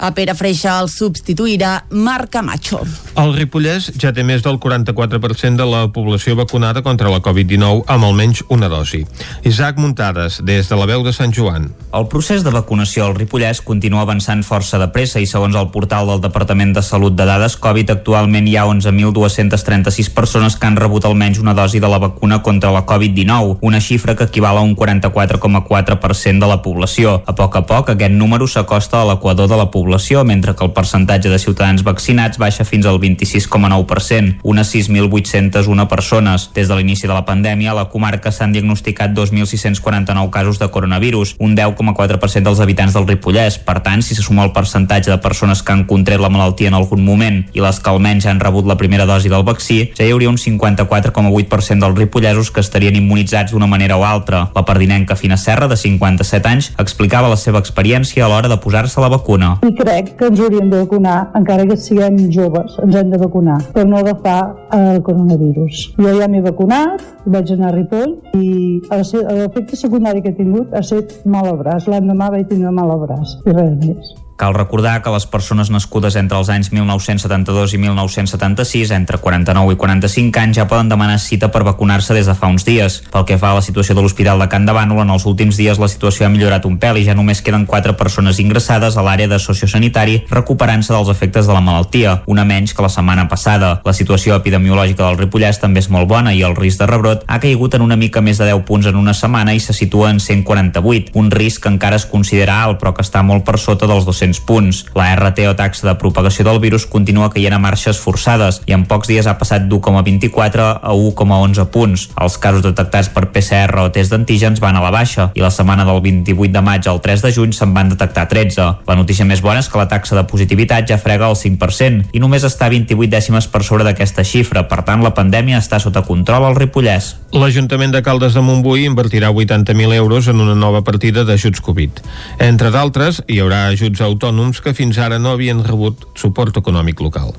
A Pere Freixa el substituirà Marc Camacho. El Ripollès ja té més del 44% de la població vacunada contra la Covid-19 amb almenys una dosi. Isaac Muntades, des de la veu de Sant Joan. El procés de vacunació al Ripollès continua avançant força de pressa i segons el portal del Departament de Salut de Dades Covid actualment hi ha 11.236 persones que han rebut almenys una dosi de la vacuna contra la Covid-19, una xifra que equival a un 44,4% de la població. A poc a poc aquest número s'acosta a l'equador de la població població, mentre que el percentatge de ciutadans vaccinats baixa fins al 26,9%, unes 6.801 persones. Des de l'inici de la pandèmia, a la comarca s'han diagnosticat 2.649 casos de coronavirus, un 10,4% dels habitants del Ripollès. Per tant, si se suma el percentatge de persones que han contret la malaltia en algun moment i les que almenys han rebut la primera dosi del vaccí, ja hi hauria un 54,8% dels ripollesos que estarien immunitzats d'una manera o altra. La pardinenca Fina Serra, de 57 anys, explicava la seva experiència a l'hora de posar-se la vacuna. Crec que ens hauríem de vacunar, encara que siguem joves, ens hem de vacunar per no agafar el coronavirus. Jo ja m'he vacunat, vaig anar a Ripoll i l'efecte secundari que he tingut ha estat mal al braç. L'endemà vaig tenir mal al braç i res més. Cal recordar que les persones nascudes entre els anys 1972 i 1976, entre 49 i 45 anys, ja poden demanar cita per vacunar-se des de fa uns dies. Pel que fa a la situació de l'Hospital de Can de Bànol, en els últims dies la situació ha millorat un pèl i ja només queden 4 persones ingressades a l'àrea de sociosanitari recuperant-se dels efectes de la malaltia, una menys que la setmana passada. La situació epidemiològica del Ripollès també és molt bona i el risc de rebrot ha caigut en una mica més de 10 punts en una setmana i se situa en 148, un risc que encara es considera alt però que està molt per sota dels 200 200 punts. La RT o taxa de propagació del virus continua caient a marxes forçades i en pocs dies ha passat d'1,24 a 1,11 punts. Els casos detectats per PCR o test d'antígens van a la baixa i la setmana del 28 de maig al 3 de juny se'n van detectar 13. La notícia més bona és que la taxa de positivitat ja frega el 5% i només està 28 dècimes per sobre d'aquesta xifra. Per tant, la pandèmia està sota control al Ripollès. L'Ajuntament de Caldes de Montbui invertirà 80.000 euros en una nova partida d'ajuts Covid. Entre d'altres, hi haurà ajuts a autònoms que fins ara no havien rebut suport econòmic local.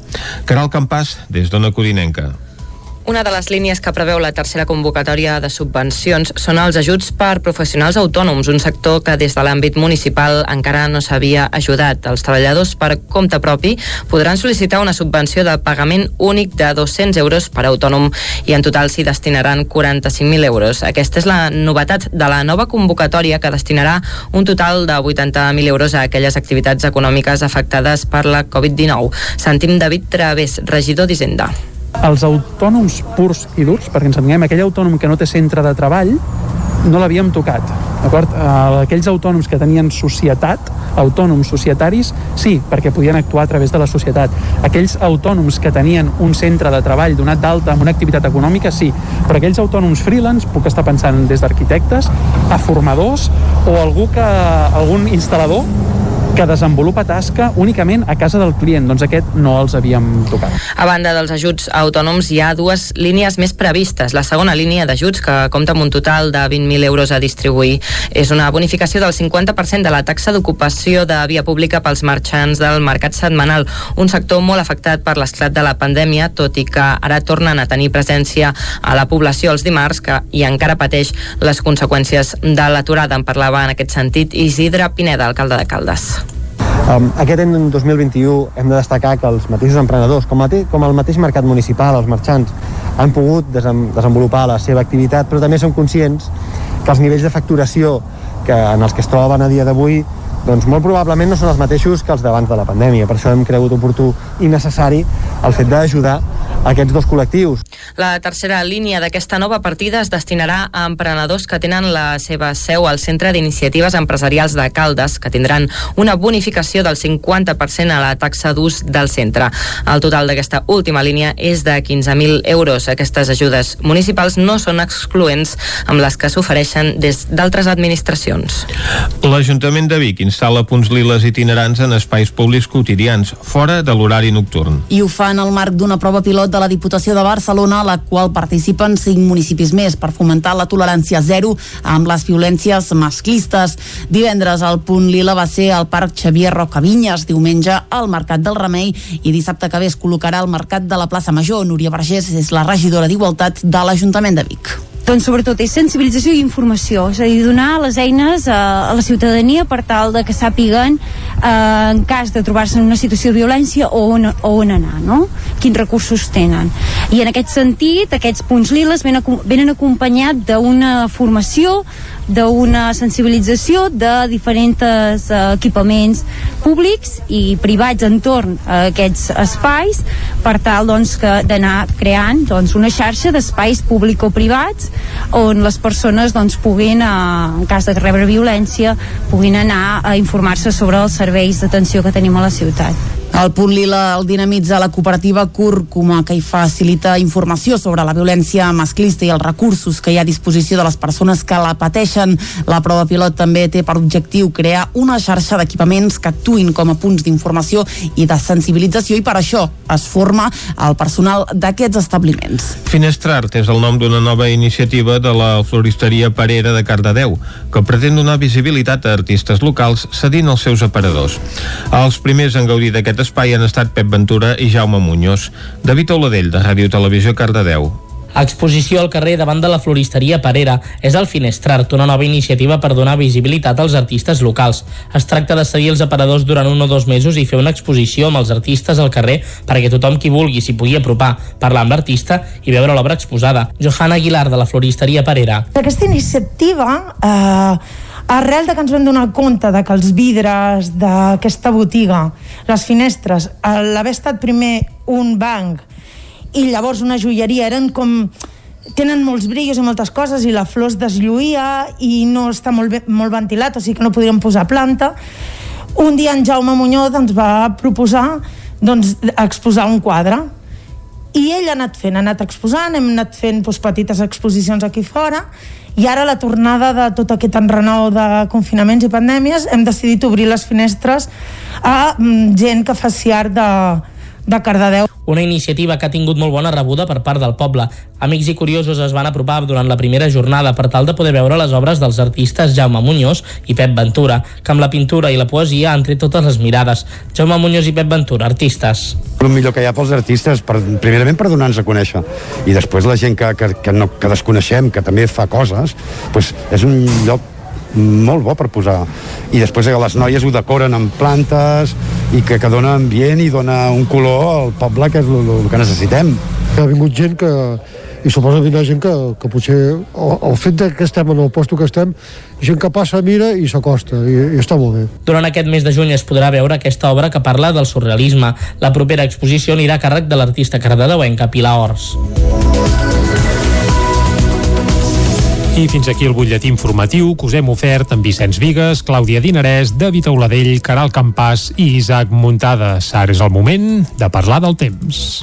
Caral Campàs, des d'Ona Corinenca. Una de les línies que preveu la tercera convocatòria de subvencions són els ajuts per professionals autònoms, un sector que des de l'àmbit municipal encara no s'havia ajudat. Els treballadors per compte propi podran sol·licitar una subvenció de pagament únic de 200 euros per autònom i en total s'hi destinaran 45.000 euros. Aquesta és la novetat de la nova convocatòria que destinarà un total de 80.000 euros a aquelles activitats econòmiques afectades per la Covid-19. Sentim David Través, regidor d'Hisenda els autònoms purs i durs, perquè ens entenguem, aquell autònom que no té centre de treball, no l'havíem tocat, d'acord? Aquells autònoms que tenien societat, autònoms societaris, sí, perquè podien actuar a través de la societat. Aquells autònoms que tenien un centre de treball donat d'alta amb una activitat econòmica, sí, però aquells autònoms freelance, puc estar pensant des d'arquitectes, a formadors o algú que, algun instal·lador que desenvolupa tasca únicament a casa del client. Doncs aquest no els havíem tocat. A banda dels ajuts autònoms, hi ha dues línies més previstes. La segona línia d'ajuts, que compta amb un total de 20.000 euros a distribuir, és una bonificació del 50% de la taxa d'ocupació de via pública pels marxants del mercat setmanal, un sector molt afectat per l'esclat de la pandèmia, tot i que ara tornen a tenir presència a la població els dimarts que, i encara pateix les conseqüències de l'aturada. En parlava en aquest sentit Isidre Pineda, alcalde de Caldes. Um, aquest any 2021 hem de destacar que els mateixos emprenedors, com, mate com el mateix mercat municipal, els marxants, han pogut desenvolupar la seva activitat, però també som conscients que els nivells de facturació que, en els que es troben a dia d'avui doncs molt probablement no són els mateixos que els d'abans de la pandèmia. Per això hem cregut oportú i necessari el fet d'ajudar aquests dos col·lectius. La tercera línia d'aquesta nova partida es destinarà a emprenedors que tenen la seva seu al Centre d'Iniciatives Empresarials de Caldes, que tindran una bonificació del 50% a la taxa d'ús del centre. El total d'aquesta última línia és de 15.000 euros. Aquestes ajudes municipals no són excloents amb les que s'ofereixen des d'altres administracions. L'Ajuntament de Vic instal·la punts liles itinerants en espais públics quotidians, fora de l'horari nocturn. I ho fa en el marc d'una prova pilot de la Diputació de Barcelona, la qual participen cinc municipis més per fomentar la tolerància zero amb les violències masclistes. Divendres el punt lila va ser al Parc Xavier Rocavinyes, diumenge al Mercat del Remei i dissabte que ve es col·locarà al Mercat de la plaça Major. Núria Vergés és la regidora d'Igualtat de l'Ajuntament de Vic. Doncs sobretot és sensibilització i informació, és a dir, donar les eines a, a la ciutadania per tal de que sàpiguen eh, en cas de trobar-se en una situació de violència o on, o on anar, no? Quins recursos tenen. I en aquest sentit, aquests punts liles venen, venen acompanyat d'una formació, d'una sensibilització de diferents eh, equipaments públics i privats entorn a aquests espais per tal doncs, d'anar creant doncs, una xarxa d'espais público-privats on les persones doncs, puguin, eh, en cas de rebre violència, puguin anar a informar-se sobre els serveis d'atenció que tenim a la ciutat. El punt lila el dinamitza la cooperativa Cúrcuma, que hi facilita informació sobre la violència masclista i els recursos que hi ha a disposició de les persones que la pateixen. La prova pilot també té per objectiu crear una xarxa d'equipaments que actuin com a punts d'informació i de sensibilització i per això es forma el personal d'aquests establiments. Finestrart és el nom d'una nova iniciativa de la floristeria Parera de Cardedeu, que pretén donar visibilitat a artistes locals cedint els seus aparadors. Els primers en gaudir d'aquest espai han estat Pep Ventura i Jaume Muñoz. David Oladell, de Ràdio Televisió Cardedeu. Exposició al carrer davant de la floristeria Parera és el Finestrart, una nova iniciativa per donar visibilitat als artistes locals. Es tracta de seguir els aparadors durant un o dos mesos i fer una exposició amb els artistes al carrer perquè tothom qui vulgui s'hi pugui apropar, parlar amb l'artista i veure l'obra exposada. Johanna Aguilar, de la floristeria Parera. Aquesta iniciativa eh, arrel de que ens vam donar compte de que els vidres d'aquesta botiga, les finestres, l'haver estat primer un banc i llavors una joieria, eren com tenen molts brillos i moltes coses i la flor es deslluïa i no està molt, bé, molt ventilat, o sigui que no podríem posar planta. Un dia en Jaume Muñoz ens va proposar doncs, exposar un quadre i ell ha anat fent, ha anat exposant, hem anat fent doncs, petites exposicions aquí fora i ara la tornada de tot aquest enrenou de confinaments i pandèmies hem decidit obrir les finestres a mm, gent que faci art de, de Cardedeu. Una iniciativa que ha tingut molt bona rebuda per part del poble. Amics i curiosos es van apropar durant la primera jornada per tal de poder veure les obres dels artistes Jaume Muñoz i Pep Ventura, que amb la pintura i la poesia han tret totes les mirades. Jaume Muñoz i Pep Ventura, artistes. El millor que hi ha pels artistes, per, primerament per donar-nos a conèixer, i després la gent que, que, que, no, que desconeixem, que també fa coses, pues és un lloc molt bo per posar i després que les noies ho decoren amb plantes i que, que dona ambient i dona un color al poble que és el, el que necessitem ha vingut gent que i suposa que vindrà gent que, que potser el, el fet de que estem en el posto que estem gent que passa, mira i s'acosta i, i està molt bé. Durant aquest mes de juny es podrà veure aquesta obra que parla del surrealisme. La propera exposició anirà a càrrec de l'artista cardedeuenca Pilar Ors. I fins aquí el butlletí informatiu que us hem ofert amb Vicenç Vigues, Clàudia Dinarès, David Auladell, Caral Campàs i Isaac Muntades. Ara és el moment de parlar del temps.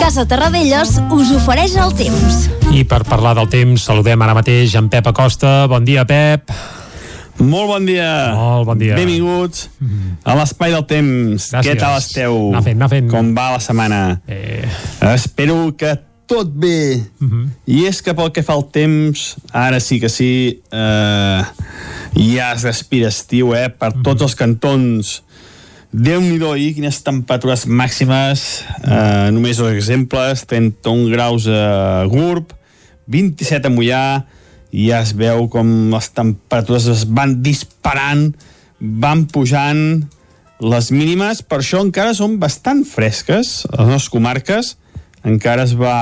Casa Terradellos us ofereix el temps. I per parlar del temps saludem ara mateix en Pep Acosta. Bon dia, Pep. Molt bon dia. Molt bon dia. Benvinguts a l'Espai del Temps. Gràcies. Què tal esteu? Anar fent, anar fent. Com va la setmana? Eh. Espero que tot bé. Uh -huh. I és que pel que fa al temps, ara sí que sí, eh, ja es respira estiu, eh? Per tots els cantons. Déu-n'hi-do, i quines temperatures màximes. Eh, només dos exemples. 31 graus a Gurb, 27 a Mollà, i ja es veu com les temperatures es van disparant, van pujant les mínimes, per això encara són bastant fresques, les nostres comarques, encara es va,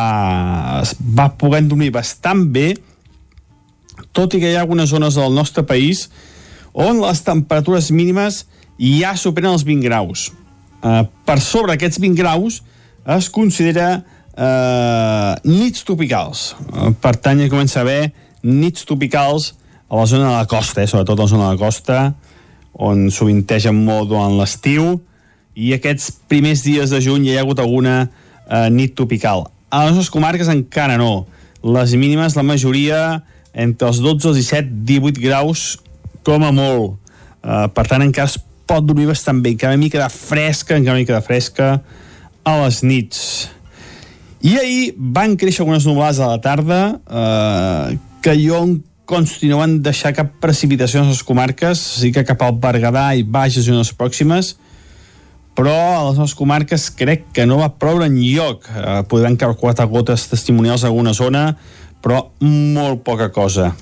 es va podent dormir bastant bé, tot i que hi ha algunes zones del nostre país on les temperatures mínimes ja superen els 20 graus. eh, per sobre aquests 20 graus es considera eh, nits tropicals. Eh, per tant, ja comença a haver nits tropicals a la zona de la costa, eh, sobretot a la zona de la costa, on sovintegen molt durant l'estiu, i aquests primers dies de juny hi ha hagut alguna eh, nit tropical. A les nostres comarques encara no. Les mínimes, la majoria, entre els 12, els 17, 18 graus, com a molt. Uh, per tant, encara es pot dormir bastant bé, encara una mica de fresca, encara una mica de fresca a les nits. I ahir van créixer algunes nuvolades a la tarda eh, que jo van deixar cap precipitació en les comarques, sí que cap al Berguedà i baixes zones pròximes, però a les nostres comarques crec que no va ploure en lloc. Eh, podran caure quatre gotes testimonials a alguna zona, però molt poca cosa.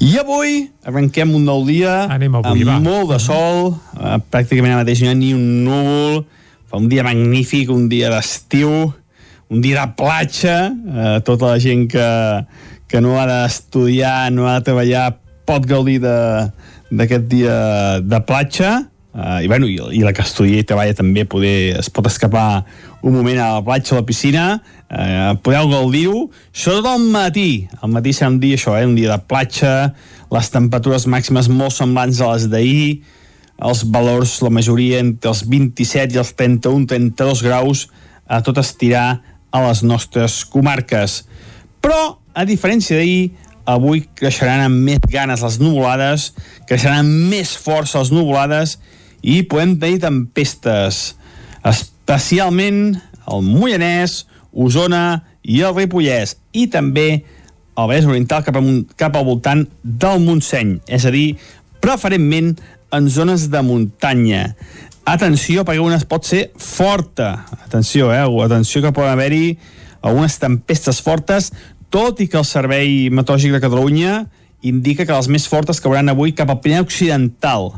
I avui arrenquem un nou dia Anem avui, amb va. molt de sol, eh, pràcticament ara mateix no hi ha ni un núvol, fa un dia magnífic, un dia d'estiu, un dia de platja, eh, tota la gent que, que no ha d'estudiar, no ha de treballar, pot gaudir d'aquest dia de platja, eh, i, bueno, i, i la que estudia i treballa també poder, es pot escapar un moment a la platja o a la piscina, eh, podeu gaudir-ho, sobretot al matí. Al matí serà un dia això, eh, un dia de platja, les temperatures màximes molt semblants a les d'ahir, els valors, la majoria, entre els 27 i els 31-32 graus, a tot estirar a les nostres comarques. Però, a diferència d'ahir, avui creixeran amb més ganes les nuvolades, creixeran amb més força les nuvolades i podem tenir tempestes, especialment al Moianès, Osona i el Ripollès, i també al Vallès Oriental cap, amunt, cap al voltant del Montseny, és a dir, preferentment en zones de muntanya. Atenció, perquè una pot ser forta. Atenció, eh? Atenció que poden haver-hi algunes tempestes fortes, tot i que el Servei Meteorològic de Catalunya indica que les més fortes cauran avui cap al Pirineu Occidental.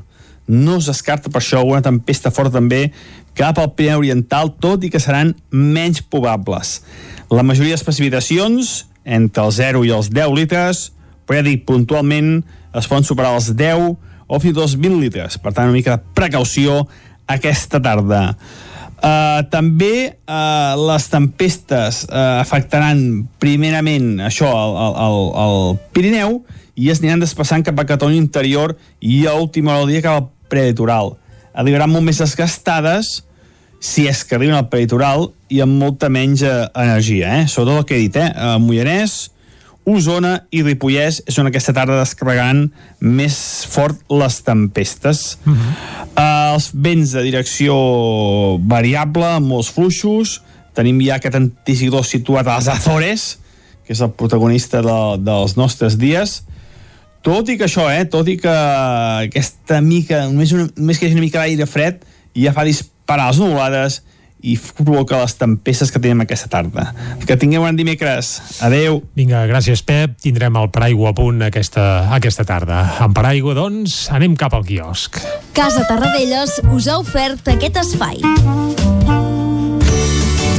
No es descarta per això una tempesta forta també cap al Pirineu Oriental, tot i que seran menys probables. La majoria de precipitacions, entre els 0 i els 10 litres, però ja dic, puntualment es poden superar els 10 o fins i tot els 20 litres. Per tant, una mica de precaució aquesta tarda. Uh, també uh, les tempestes uh, afectaran primerament això al, al, al, Pirineu i es aniran desplaçant cap a Catalunya interior i a última hora del dia cap al prelitoral. Arribaran molt més desgastades si és que arriben al prelitoral i amb molta menys energia, eh? Sobretot el que he dit, eh? Mollanès, Osona i Ripollès és on aquesta tarda descarregaran més fort les tempestes. Uh -huh. uh, els vents de direcció variable, amb molts fluixos. Tenim ja aquest anticidor situat a les Azores, que és el protagonista de, dels nostres dies. Tot i que això, eh, tot i que aquesta mica, només, una, només que hi hagi una mica d'aire fred, ja fa disparar les nuvolades i provoca les tempestes que tenim aquesta tarda. Que tingueu un dimecres. Adeu. Vinga, gràcies, Pep. Tindrem el paraigua a punt aquesta, aquesta tarda. Amb paraigua, doncs, anem cap al quiosc. Casa Tarradellas us ha ofert aquest espai.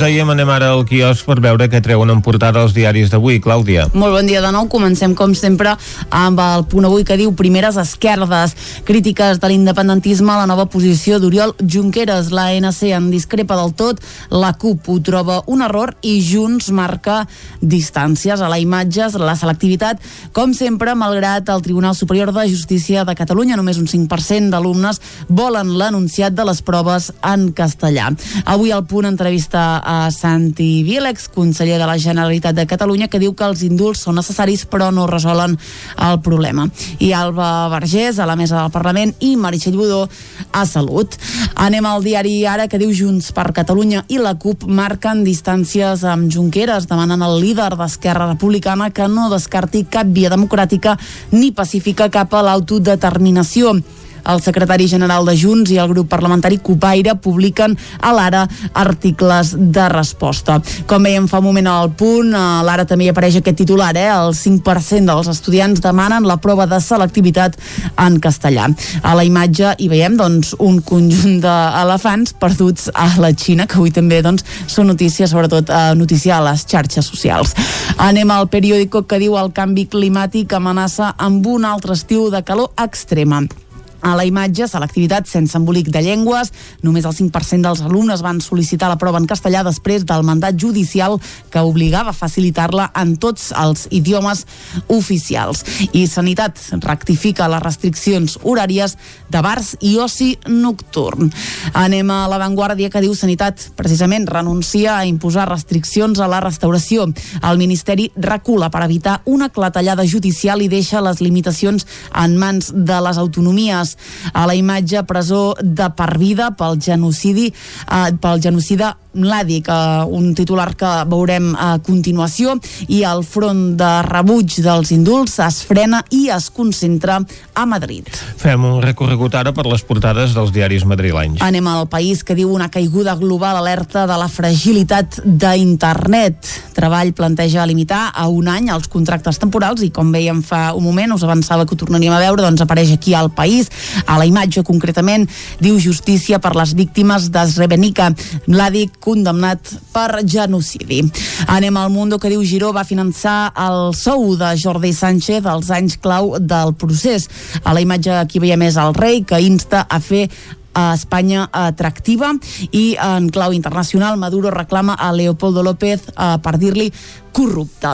Com us dèiem, anem ara al quiosc per veure què treuen en portada els diaris d'avui. Clàudia. Molt bon dia de nou. Comencem, com sempre, amb el punt avui que diu primeres esquerdes. Crítiques de l'independentisme a la nova posició d'Oriol Junqueras. La ANC en discrepa del tot, la CUP ho troba un error i Junts marca distàncies a la imatge, la selectivitat, com sempre, malgrat el Tribunal Superior de Justícia de Catalunya, només un 5% d'alumnes volen l'anunciat de les proves en castellà. Avui el punt entrevista a Santi Vílex, conseller de la Generalitat de Catalunya, que diu que els indults són necessaris però no resolen el problema. I Alba Vergés, a la mesa del Parlament, i Meritxell Budó, a Salut. Anem al diari Ara, que diu Junts per Catalunya i la CUP marquen distàncies amb Junqueras, demanen al líder d'Esquerra Republicana que no descarti cap via democràtica ni pacífica cap a l'autodeterminació. El secretari general de Junts i el grup parlamentari Copaire publiquen a l'Ara articles de resposta. Com veiem fa un moment al punt, a l'Ara també hi apareix aquest titular, eh? el 5% dels estudiants demanen la prova de selectivitat en castellà. A la imatge hi veiem doncs, un conjunt d'elefants perduts a la Xina, que avui també doncs, són notícies, sobretot eh, notícia a les xarxes socials. Anem al periòdico que diu el canvi climàtic amenaça amb un altre estiu de calor extrema. A la imatge, selectivitat sense embolic de llengües. Només el 5% dels alumnes van sol·licitar la prova en castellà després del mandat judicial que obligava a facilitar-la en tots els idiomes oficials. I Sanitat rectifica les restriccions horàries de bars i oci nocturn. Anem a l'avantguàrdia que diu Sanitat precisament renuncia a imposar restriccions a la restauració. El Ministeri recula per evitar una clatellada judicial i deixa les limitacions en mans de les autonomies a la imatge presó de per vida pel genocidi eh, pel genocida Mladic, eh, un titular que veurem a continuació, i el front de rebuig dels indults es frena i es concentra a Madrid. Fem un recorregut ara per les portades dels diaris madrilenys. Anem al país que diu una caiguda global alerta de la fragilitat d'internet. Treball planteja limitar a un any els contractes temporals i com veiem fa un moment, us avançava que ho tornaríem a veure, doncs apareix aquí al país. A la imatge concretament diu justícia per les víctimes de Srebrenica. Mladic condemnat per genocidi. Anem al Mundo que diu Giró va finançar el sou de Jordi Sánchez als anys clau del procés. A la imatge aquí veiem és el rei que insta a fer a Espanya atractiva i en clau internacional Maduro reclama a Leopoldo López eh, per dir-li corrupte.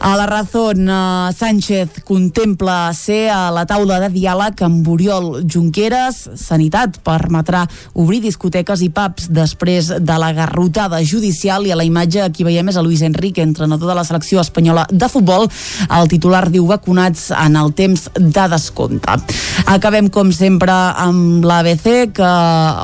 A la Razón, eh, Sánchez contempla ser a la taula de diàleg amb Oriol Junqueras. Sanitat permetrà obrir discoteques i pubs després de la garrotada judicial i a la imatge aquí veiem és a Luis Enrique, entrenador de la selecció espanyola de futbol. El titular diu vacunats en el temps de descompte. Acabem, com sempre, amb l'ABC, que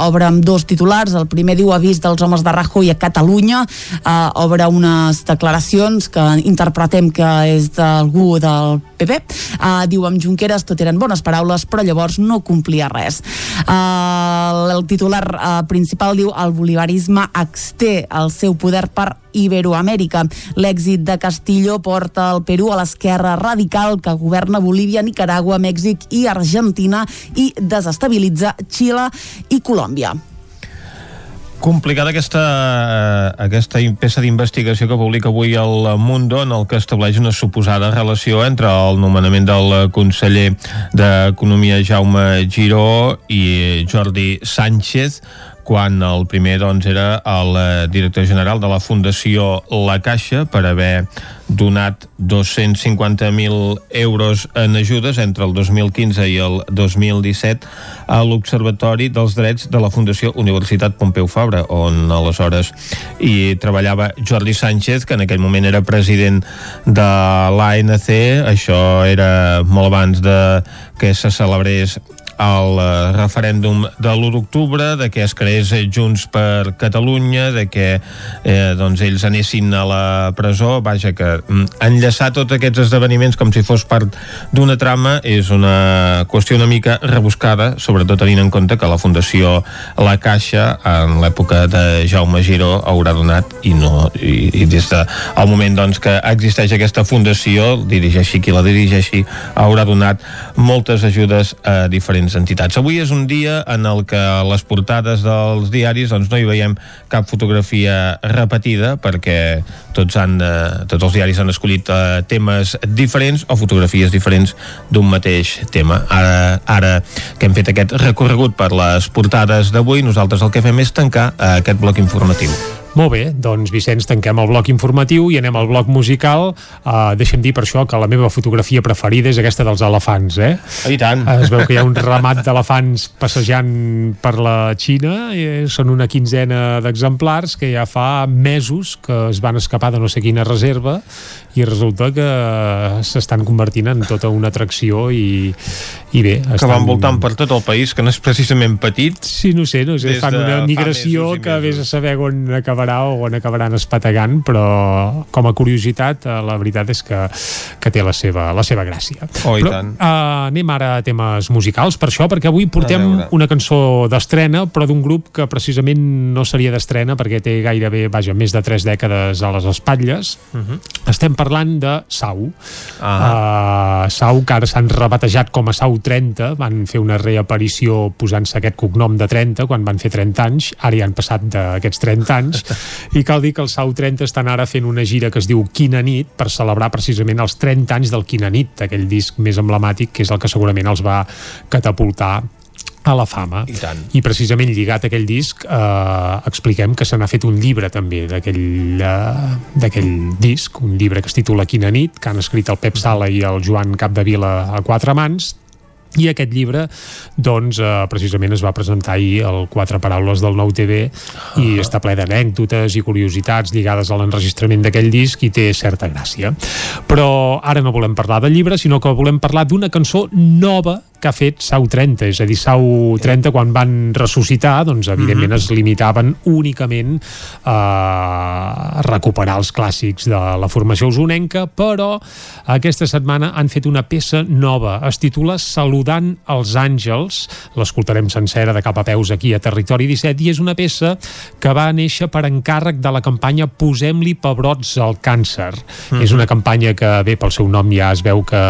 obre amb dos titulars. El primer diu avís dels homes de Rajoy a Catalunya. Eh, obre unes declaracions que interpretem que és d'algú del PP. Uh, diu amb Junqueras tot eren bones paraules, però llavors no complia res. Uh, el titular uh, principal diu el bolivarisme exté el seu poder per Iberoamèrica. L'èxit de Castillo porta el Perú a l'esquerra radical que governa Bolívia, Nicaragua, Mèxic i Argentina i desestabilitza Xile i Colòmbia complicada aquesta, aquesta peça d'investigació que publica avui el Mundo en el que estableix una suposada relació entre el nomenament del conseller d'Economia Jaume Giró i Jordi Sánchez quan el primer doncs, era el eh, director general de la Fundació La Caixa per haver donat 250.000 euros en ajudes entre el 2015 i el 2017 a l'Observatori dels Drets de la Fundació Universitat Pompeu Fabra, on aleshores hi treballava Jordi Sánchez, que en aquell moment era president de l'ANC, això era molt abans de que se celebrés el eh, referèndum de l'1 d'octubre, de que es creés Junts per Catalunya, de que eh, doncs ells anessin a la presó, vaja que mm, enllaçar tots aquests esdeveniments com si fos part d'una trama és una qüestió una mica rebuscada, sobretot tenint en compte que la Fundació La Caixa en l'època de Jaume Giró haurà donat i no i, i des del de, moment doncs, que existeix aquesta fundació, dirigeixi qui la dirigeixi, haurà donat moltes ajudes a diferents diferents entitats. Avui és un dia en el que les portades dels diaris doncs, no hi veiem cap fotografia repetida perquè tots, han, eh, tots els diaris han escollit eh, temes diferents o fotografies diferents d'un mateix tema. Ara, ara que hem fet aquest recorregut per les portades d'avui, nosaltres el que fem és tancar eh, aquest bloc informatiu. Molt bé, doncs Vicenç, tanquem el bloc informatiu i anem al bloc musical. Uh, deixa'm dir per això que la meva fotografia preferida és aquesta dels elefants, eh? I tant. Uh, es veu que hi ha un ramat d'elefants passejant per la Xina, i són una quinzena d'exemplars que ja fa mesos que es van escapar de no sé quina reserva i resulta que s'estan convertint en tota una atracció i, i bé... Que van voltant per tot el país, que no és precisament petit. Sí, no sé, no sé, fan una fa migració i que vés a saber on acabarà o on acabaran espategant, però com a curiositat, eh, la veritat és que, que té la seva, la seva gràcia. Oh, i però tant. Uh, anem ara a temes musicals, per això, perquè avui portem una cançó d'estrena, però d'un grup que precisament no seria d'estrena perquè té gairebé, vaja, més de tres dècades a les espatlles. Uh -huh. Estem parlant de Sau. Ah. Uh, Sau, que ara s'han rebatejat com a Sau 30, van fer una reaparició posant-se aquest cognom de 30 quan van fer 30 anys, ara ja han passat d'aquests 30 anys, i cal dir que els Sau 30 estan ara fent una gira que es diu Quina nit, per celebrar precisament els 30 anys del Quina nit, aquell disc més emblemàtic que és el que segurament els va catapultar a la fama. I tant. I precisament lligat a aquell disc eh, expliquem que se n'ha fet un llibre també d'aquell eh, disc, un llibre que es titula Quina nit, que han escrit el Pep Sala i el Joan Capdevila a quatre mans, i aquest llibre doncs eh, precisament es va presentar ahir el Quatre Paraules del Nou TV i està ple d'anècdotes i curiositats lligades a l'enregistrament d'aquell disc i té certa gràcia però ara no volem parlar del llibre sinó que volem parlar d'una cançó nova que ha fet Sau 30, és a dir, Sau 30 quan van ressuscitar, doncs evidentment es limitaven únicament a recuperar els clàssics de la formació usonenca, però aquesta setmana han fet una peça nova, es titula Saludant els àngels, l'escoltarem sencera de cap a peus aquí a Territori 17, i és una peça que va néixer per encàrrec de la campanya Posem-li pebrots al càncer. Mhm. És una campanya que, bé, pel seu nom ja es veu que,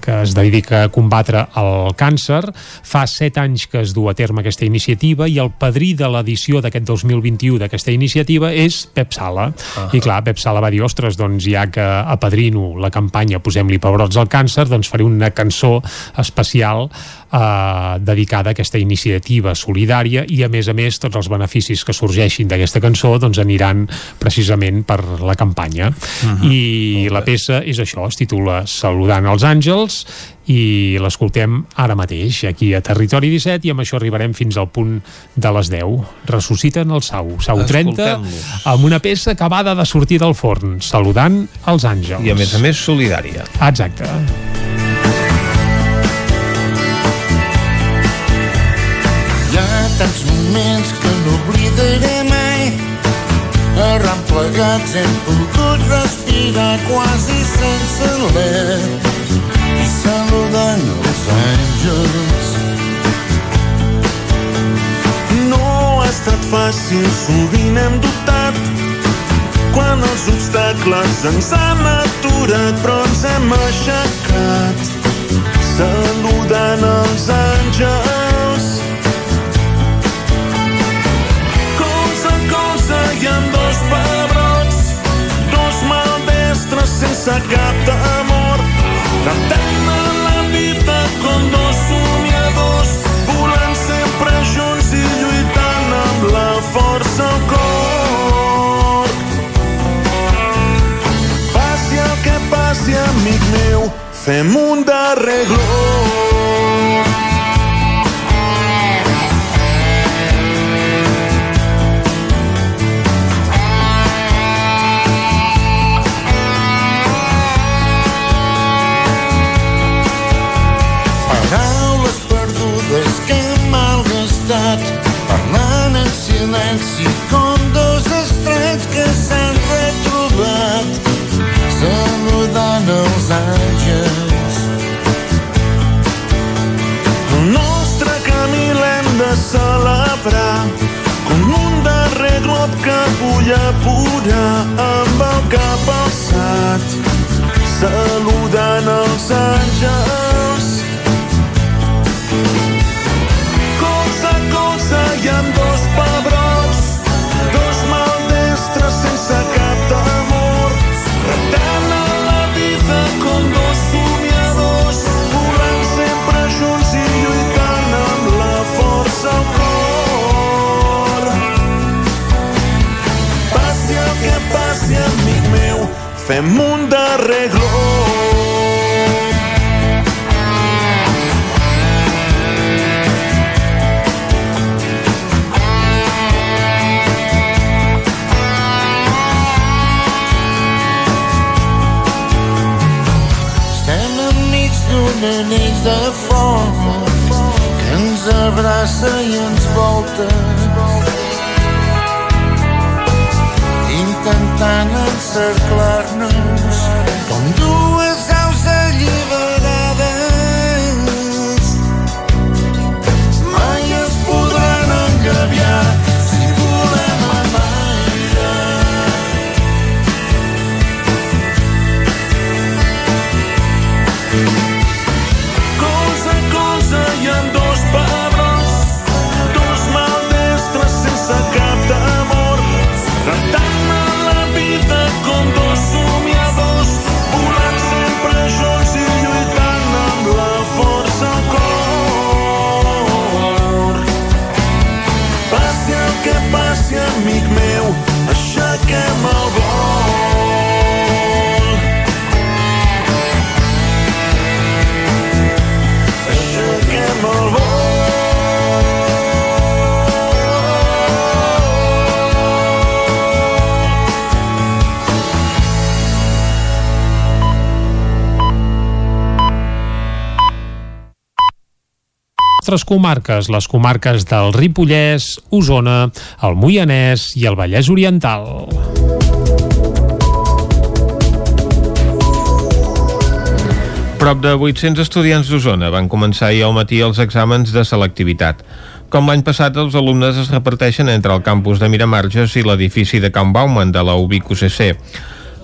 que es dedica a combatre el càncer. Fa set anys que es du a terme aquesta iniciativa i el padrí de l'edició d'aquest 2021 d'aquesta iniciativa és Pep Sala. Ah. I clar, Pep Sala va dir, ostres, doncs ja que apadrino la campanya Posem-li pebrots al càncer, doncs faré una cançó especial eh, dedicada a aquesta iniciativa solidària i a més a més tots els beneficis que sorgeixin d'aquesta cançó doncs aniran precisament per la campanya Mhm. i la peça és això, es titula Saludant els àngels i l'escoltem ara mateix aquí a Territori 17 i amb això arribarem fins al punt de les 10 ressusciten el Sau, Sau 30 Escoltem-los. amb una peça acabada de sortir del forn Saludant els àngels I a més a més solidària. Exacte. Hi ha tants moments que no oblidaré mai. Arran plegats hem pogut respirar quasi sense alè i saludant els àngels. No ha estat fàcil, sovint hem dubtat quan els obstacles ens han aturat, però ens hem aixecat saludant els àngels. Ha dos pebrots, dos maldestres sense cap temor. Cantant a la vida com dos somiadors, volant sempre junts i lluitant amb la força al cor. Passi el que passi, amic meu, fem un darrer glop. Silenci com dos estrets que s'han retrobat Saludant els àngels. El nostre camí l'hem de celebrar com un darrer glop que vull apurar amb el cap alçat saludant els àngels sense cap temor reptant a la vida com dos somiadors volant sempre junts i lluitant amb la força al cor. Passi el que passi amic meu fem un darrer glor de foc que ens abraça i ens volta. Intentant encerclar-nos com dues Altres comarques, les comarques del Ripollès, Osona, el Moianès i el Vallès Oriental. Prop de 800 estudiants d'Osona van començar ahir al matí els exàmens de selectivitat. Com l'any passat, els alumnes es reparteixen entre el campus de Miramarges i l'edifici de Can Bauman de la UBIC UCC.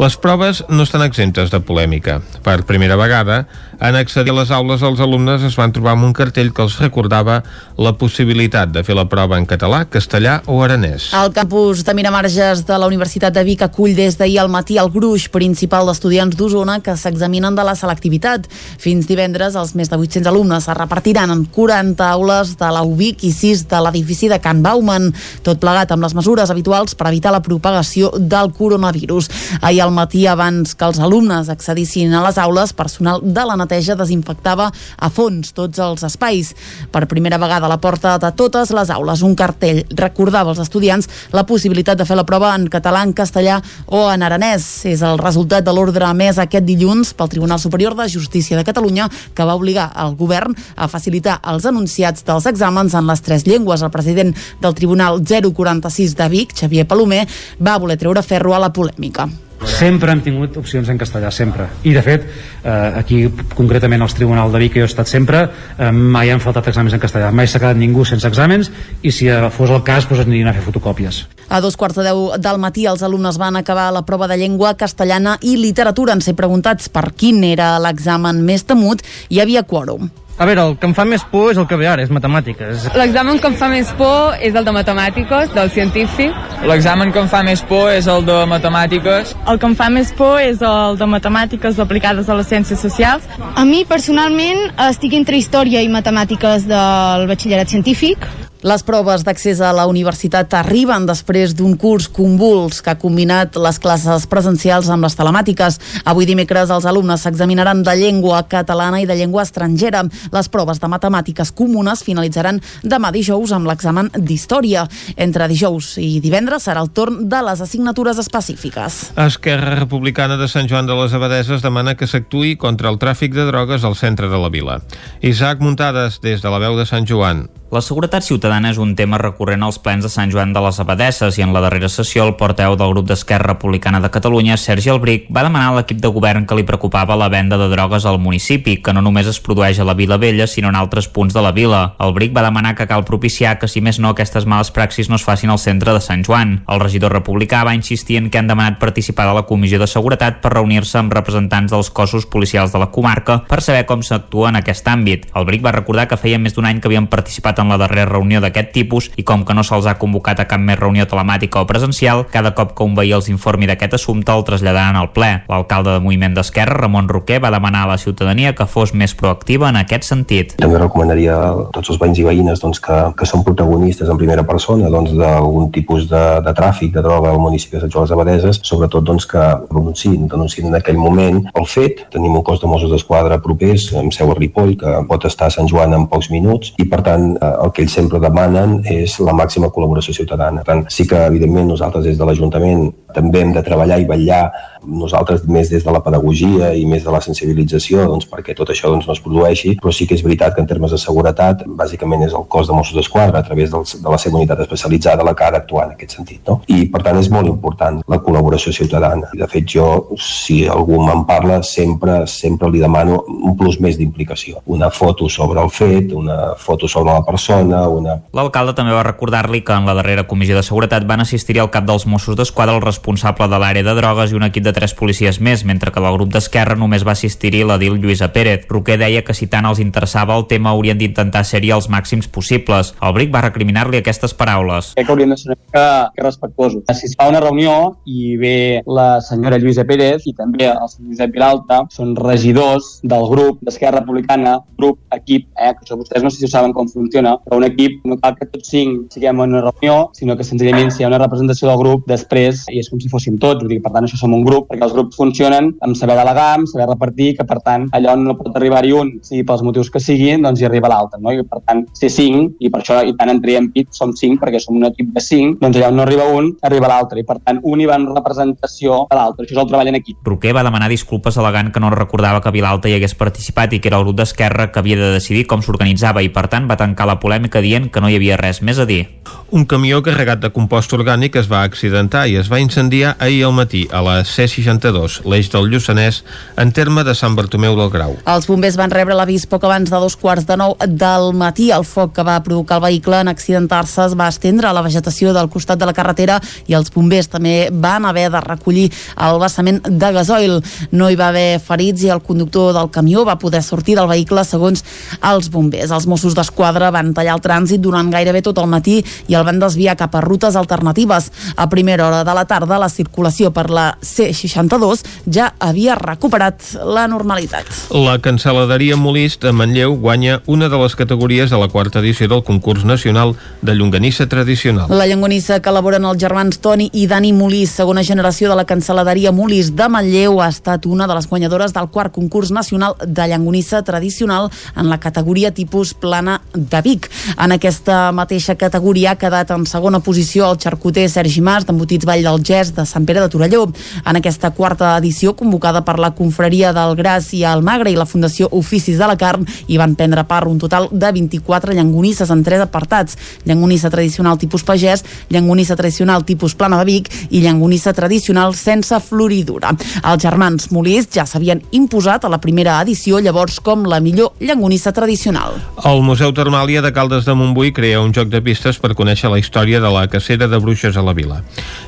Les proves no estan exemptes de polèmica. Per primera vegada, en accedir a les aules, els alumnes es van trobar amb un cartell que els recordava la possibilitat de fer la prova en català, castellà o aranès. El campus de Miramarges de la Universitat de Vic acull des d'ahir al matí el gruix principal d'estudiants d'Osona que s'examinen de la selectivitat. Fins divendres, els més de 800 alumnes es repartiran en 40 aules de la UBIC i 6 de l'edifici de Can Bauman, tot plegat amb les mesures habituals per evitar la propagació del coronavirus. Ahir al matí, abans que els alumnes accedissin a les aules, personal de la neteja desinfectava a fons tots els espais. Per primera vegada a la porta de totes les aules, un cartell recordava als estudiants la possibilitat de fer la prova en català, en castellà o en aranès. És el resultat de l'ordre emès aquest dilluns pel Tribunal Superior de Justícia de Catalunya que va obligar el govern a facilitar els anunciats dels exàmens en les tres llengües. El president del Tribunal 046 de Vic, Xavier Palomer, va voler treure ferro a la polèmica. Sempre hem tingut opcions en castellà, sempre. I, de fet, eh, aquí, concretament, als Tribunal de Vic, que jo he estat sempre, eh, mai han faltat exàmens en castellà. Mai s'ha quedat ningú sense exàmens i, si eh, fos el cas, doncs anirien a fer fotocòpies. A dos quarts de deu del matí els alumnes van acabar la prova de llengua castellana i literatura. En ser preguntats per quin era l'examen més temut, hi havia quòrum. A veure, el que em fa més por és el que ve ara, és matemàtiques. L'examen que em fa més por és el de matemàtiques, del científic. L'examen que em fa més por és el de matemàtiques. El que em fa més por és el de matemàtiques aplicades a les ciències socials. A mi, personalment, estic entre història i matemàtiques del batxillerat científic. Les proves d'accés a la universitat arriben després d'un curs convuls que ha combinat les classes presencials amb les telemàtiques. Avui dimecres els alumnes s'examinaran de llengua catalana i de llengua estrangera. Les proves de matemàtiques comunes finalitzaran demà dijous amb l'examen d'història. Entre dijous i divendres serà el torn de les assignatures específiques. Esquerra Republicana de Sant Joan de les Abadeses demana que s'actuï contra el tràfic de drogues al centre de la vila. Isaac Muntades, des de la veu de Sant Joan. La seguretat ciutadana és un tema recurrent als plens de Sant Joan de les Abadesses i en la darrera sessió el porteu del grup d'Esquerra Republicana de Catalunya, Sergi Albric, va demanar a l'equip de govern que li preocupava la venda de drogues al municipi, que no només es produeix a la Vila Vella, sinó en altres punts de la vila. Albric va demanar que cal propiciar que, si més no, aquestes males praxis no es facin al centre de Sant Joan. El regidor republicà va insistir en que han demanat participar de la Comissió de Seguretat per reunir-se amb representants dels cossos policials de la comarca per saber com s'actua en aquest àmbit. Albric va recordar que feia més d'un any que havien participat en la darrera reunió d'aquest tipus i com que no se'ls ha convocat a cap més reunió telemàtica o presencial, cada cop que un veí els informi d'aquest assumpte el traslladaran al ple. L'alcalde de Moviment d'Esquerra, Ramon Roquer, va demanar a la ciutadania que fos més proactiva en aquest sentit. També recomanaria a tots els veïns i veïnes doncs, que, que són protagonistes en primera persona doncs, d'algun tipus de, de tràfic de droga al municipi de Sant Joan les Abadeses, sobretot doncs, que denunciïn, denunciïn en aquell moment el fet. Tenim un cos de Mossos d'Esquadra propers, amb seu a Ripoll, que pot estar a Sant Joan en pocs minuts, i per tant eh, el que ells sempre demanen és la màxima col·laboració ciutadana. Per tant, sí que evidentment nosaltres des de l'Ajuntament també hem de treballar i vetllar nosaltres més des de la pedagogia i més de la sensibilització doncs, perquè tot això doncs, no es produeixi, però sí que és veritat que en termes de seguretat bàsicament és el cos de Mossos d'Esquadra a través dels, de la seva unitat especialitzada la que ha d'actuar en aquest sentit. No? I per tant és molt important la col·laboració ciutadana. De fet jo, si algú me'n parla, sempre sempre li demano un plus més d'implicació. Una foto sobre el fet, una foto sobre la persona, una... L'alcalde també va recordar-li que en la darrera comissió de seguretat van assistir-hi el cap dels Mossos d'Esquadra, el responsable de l'àrea de drogues i un equip de tres policies més, mentre que del grup d'Esquerra només va assistir-hi la DIL Lluïsa Pérez. Roquer deia que si tant els interessava el tema haurien d'intentar ser-hi els màxims possibles. El Bric va recriminar-li aquestes paraules. Crec que hauríem de ser mica que respectuosos. Si es fa una reunió i ve la senyora Lluïsa Pérez i també el senyor Josep Vilalta, són regidors del grup d'Esquerra Republicana, grup, equip, eh, que això vostès no sé si ho saben com funciona, però un equip no cal que tots cinc siguem en una reunió, sinó que senzillament si hi ha una representació del grup després i és com si fóssim tots, vull dir, per tant això som un grup, perquè els grups funcionen amb saber delegar, amb saber repartir, que per tant allò no pot arribar-hi un, si pels motius que siguin, doncs hi arriba l'altre, no? I per tant ser cinc, i per això i tant en triem pit som cinc, perquè som un equip de cinc, doncs allà on no arriba un, arriba l'altre, i per tant un hi va en representació de l'altre, això és el treball en equip. Roquer va demanar disculpes al·legant que no recordava que Vilalta hi hagués participat i que era el grup d'Esquerra que havia de decidir com s'organitzava i per tant va tancar la polèmica dient que no hi havia res més a dir. Un camió carregat de compost orgànic es va accidentar i es va incendiar ahir al matí a la C62, l'eix del Lluçanès, en terme de Sant Bartomeu del Grau. Els bombers van rebre l'avís poc abans de dos quarts de nou del matí. El foc que va provocar el vehicle en accidentar-se es va estendre a la vegetació del costat de la carretera i els bombers també van haver de recollir el vessament de gasoil. No hi va haver ferits i el conductor del camió va poder sortir del vehicle segons els bombers. Els Mossos d'Esquadra van tallar el trànsit durant gairebé tot el matí i el van desviar cap a rutes alternatives. A primera hora de la tarda, la circulació per la C62 ja havia recuperat la normalitat. La cancel·laderia Molís de Manlleu guanya una de les categories de la quarta edició del concurs nacional de llonganissa tradicional. La llangonissa que elaboren els germans Toni i Dani Molís, segona generació de la cancel·laderia Molís de Manlleu, ha estat una de les guanyadores del quart concurs nacional de llangonissa tradicional en la categoria tipus plana de Vic. En aquesta mateixa categoria ha quedat en segona posició el xarcuter Sergi Mas d'Embotits Vall del Gès de Sant Pere de Torelló. En aquesta quarta edició, convocada per la Confraria del Gras i el Magre i la Fundació Oficis de la Carn, hi van prendre part un total de 24 llangonisses en tres apartats. Llangonissa tradicional tipus pagès, llangonissa tradicional tipus plana de Vic i llangonissa tradicional sense floridura. Els germans Molís ja s'havien imposat a la primera edició, llavors com la millor llangonissa tradicional. El Museu Termàlia de Caldes de Montbui crea un joc de pistes per conèixer la història de la cacera de bruixes a la vila.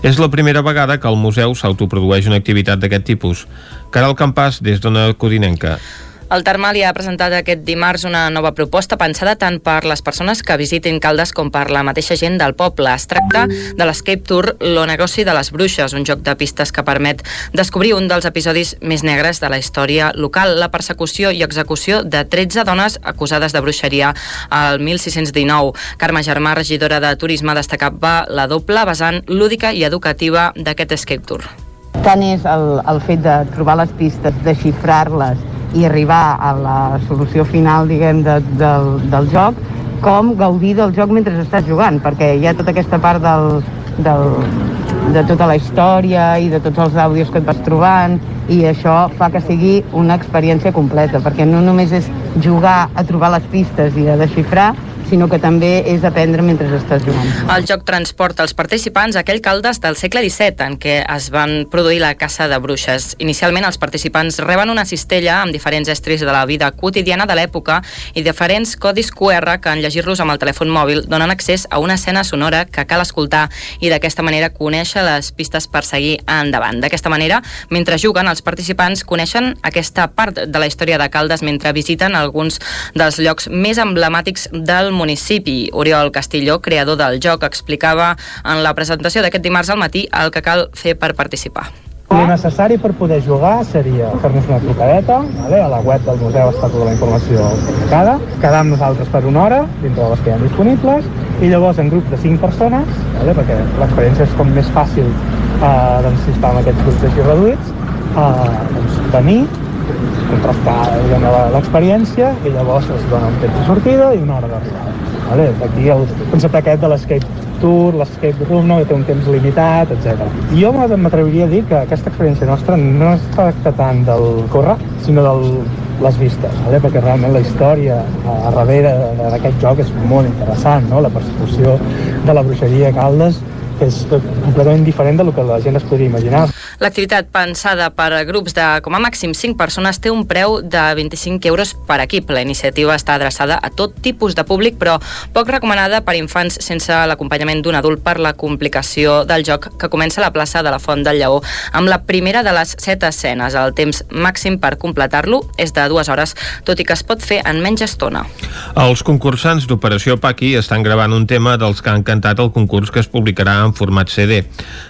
És la primera vegada que el museu s'autoprodueix una activitat d'aquest tipus. Caral Campàs, des d'Ona Codinenca. El Termali ha presentat aquest dimarts una nova proposta pensada tant per les persones que visitin Caldes com per la mateixa gent del poble. Es tracta de l'Escape Tour Lo negoci de les bruixes, un joc de pistes que permet descobrir un dels episodis més negres de la història local, la persecució i execució de 13 dones acusades de bruixeria al 1619. Carme Germà, regidora de Turisme, destacava la doble vessant lúdica i educativa d'aquest Escape Tour. Tant és el, el fet de trobar les pistes, de xifrar-les i arribar a la solució final, diguem, de, del, del joc, com gaudir del joc mentre estàs jugant, perquè hi ha tota aquesta part del, del, de tota la història i de tots els àudios que et vas trobant i això fa que sigui una experiència completa, perquè no només és jugar a trobar les pistes i a desxifrar, sinó que també és aprendre mentre estàs jugant. El joc transporta els participants a aquell caldes del segle XVII en què es van produir la caça de bruixes. Inicialment els participants reben una cistella amb diferents estris de la vida quotidiana de l'època i diferents codis QR que en llegir-los amb el telèfon mòbil donen accés a una escena sonora que cal escoltar i d'aquesta manera conèixer les pistes per seguir endavant. D'aquesta manera, mentre juguen, els participants coneixen aquesta part de la història de Caldes mentre visiten alguns dels llocs més emblemàtics del municipi. Oriol Castilló, creador del joc, explicava en la presentació d'aquest dimarts al matí el que cal fer per participar. El necessari per poder jugar seria fer-nos una trucadeta, vale? a la web del museu està tota la informació publicada, quedar amb nosaltres per una hora, dintre de les que hi ha disponibles, i llavors en grups de 5 persones, vale? perquè l'experiència és com més fàcil eh, doncs, si es fa amb aquests grups així reduïts, eh, doncs, venir, contrastar la- l'experiència i llavors es dona un temps de sortida i una hora d'arribada. Vale? Aquí el concepte aquest de l'escape tour, l'escape room, no? que té un temps limitat, etc. Jo m'atreviria a dir que aquesta experiència nostra no es tracta tant del córrer, sinó de les vistes, vale? perquè realment la història a, a darrere d'aquest joc és molt interessant, no? la persecució de la bruixeria a Caldes que és completament diferent del que la gent es podria imaginar. L'activitat pensada per a grups de com a màxim 5 persones té un preu de 25 euros per equip. La iniciativa està adreçada a tot tipus de públic, però poc recomanada per infants sense l'acompanyament d'un adult per la complicació del joc que comença a la plaça de la Font del Lleó amb la primera de les set escenes. El temps màxim per completar-lo és de dues hores, tot i que es pot fer en menys estona. Els concursants d'Operació Paqui estan gravant un tema dels que han cantat el concurs que es publicarà en format CD.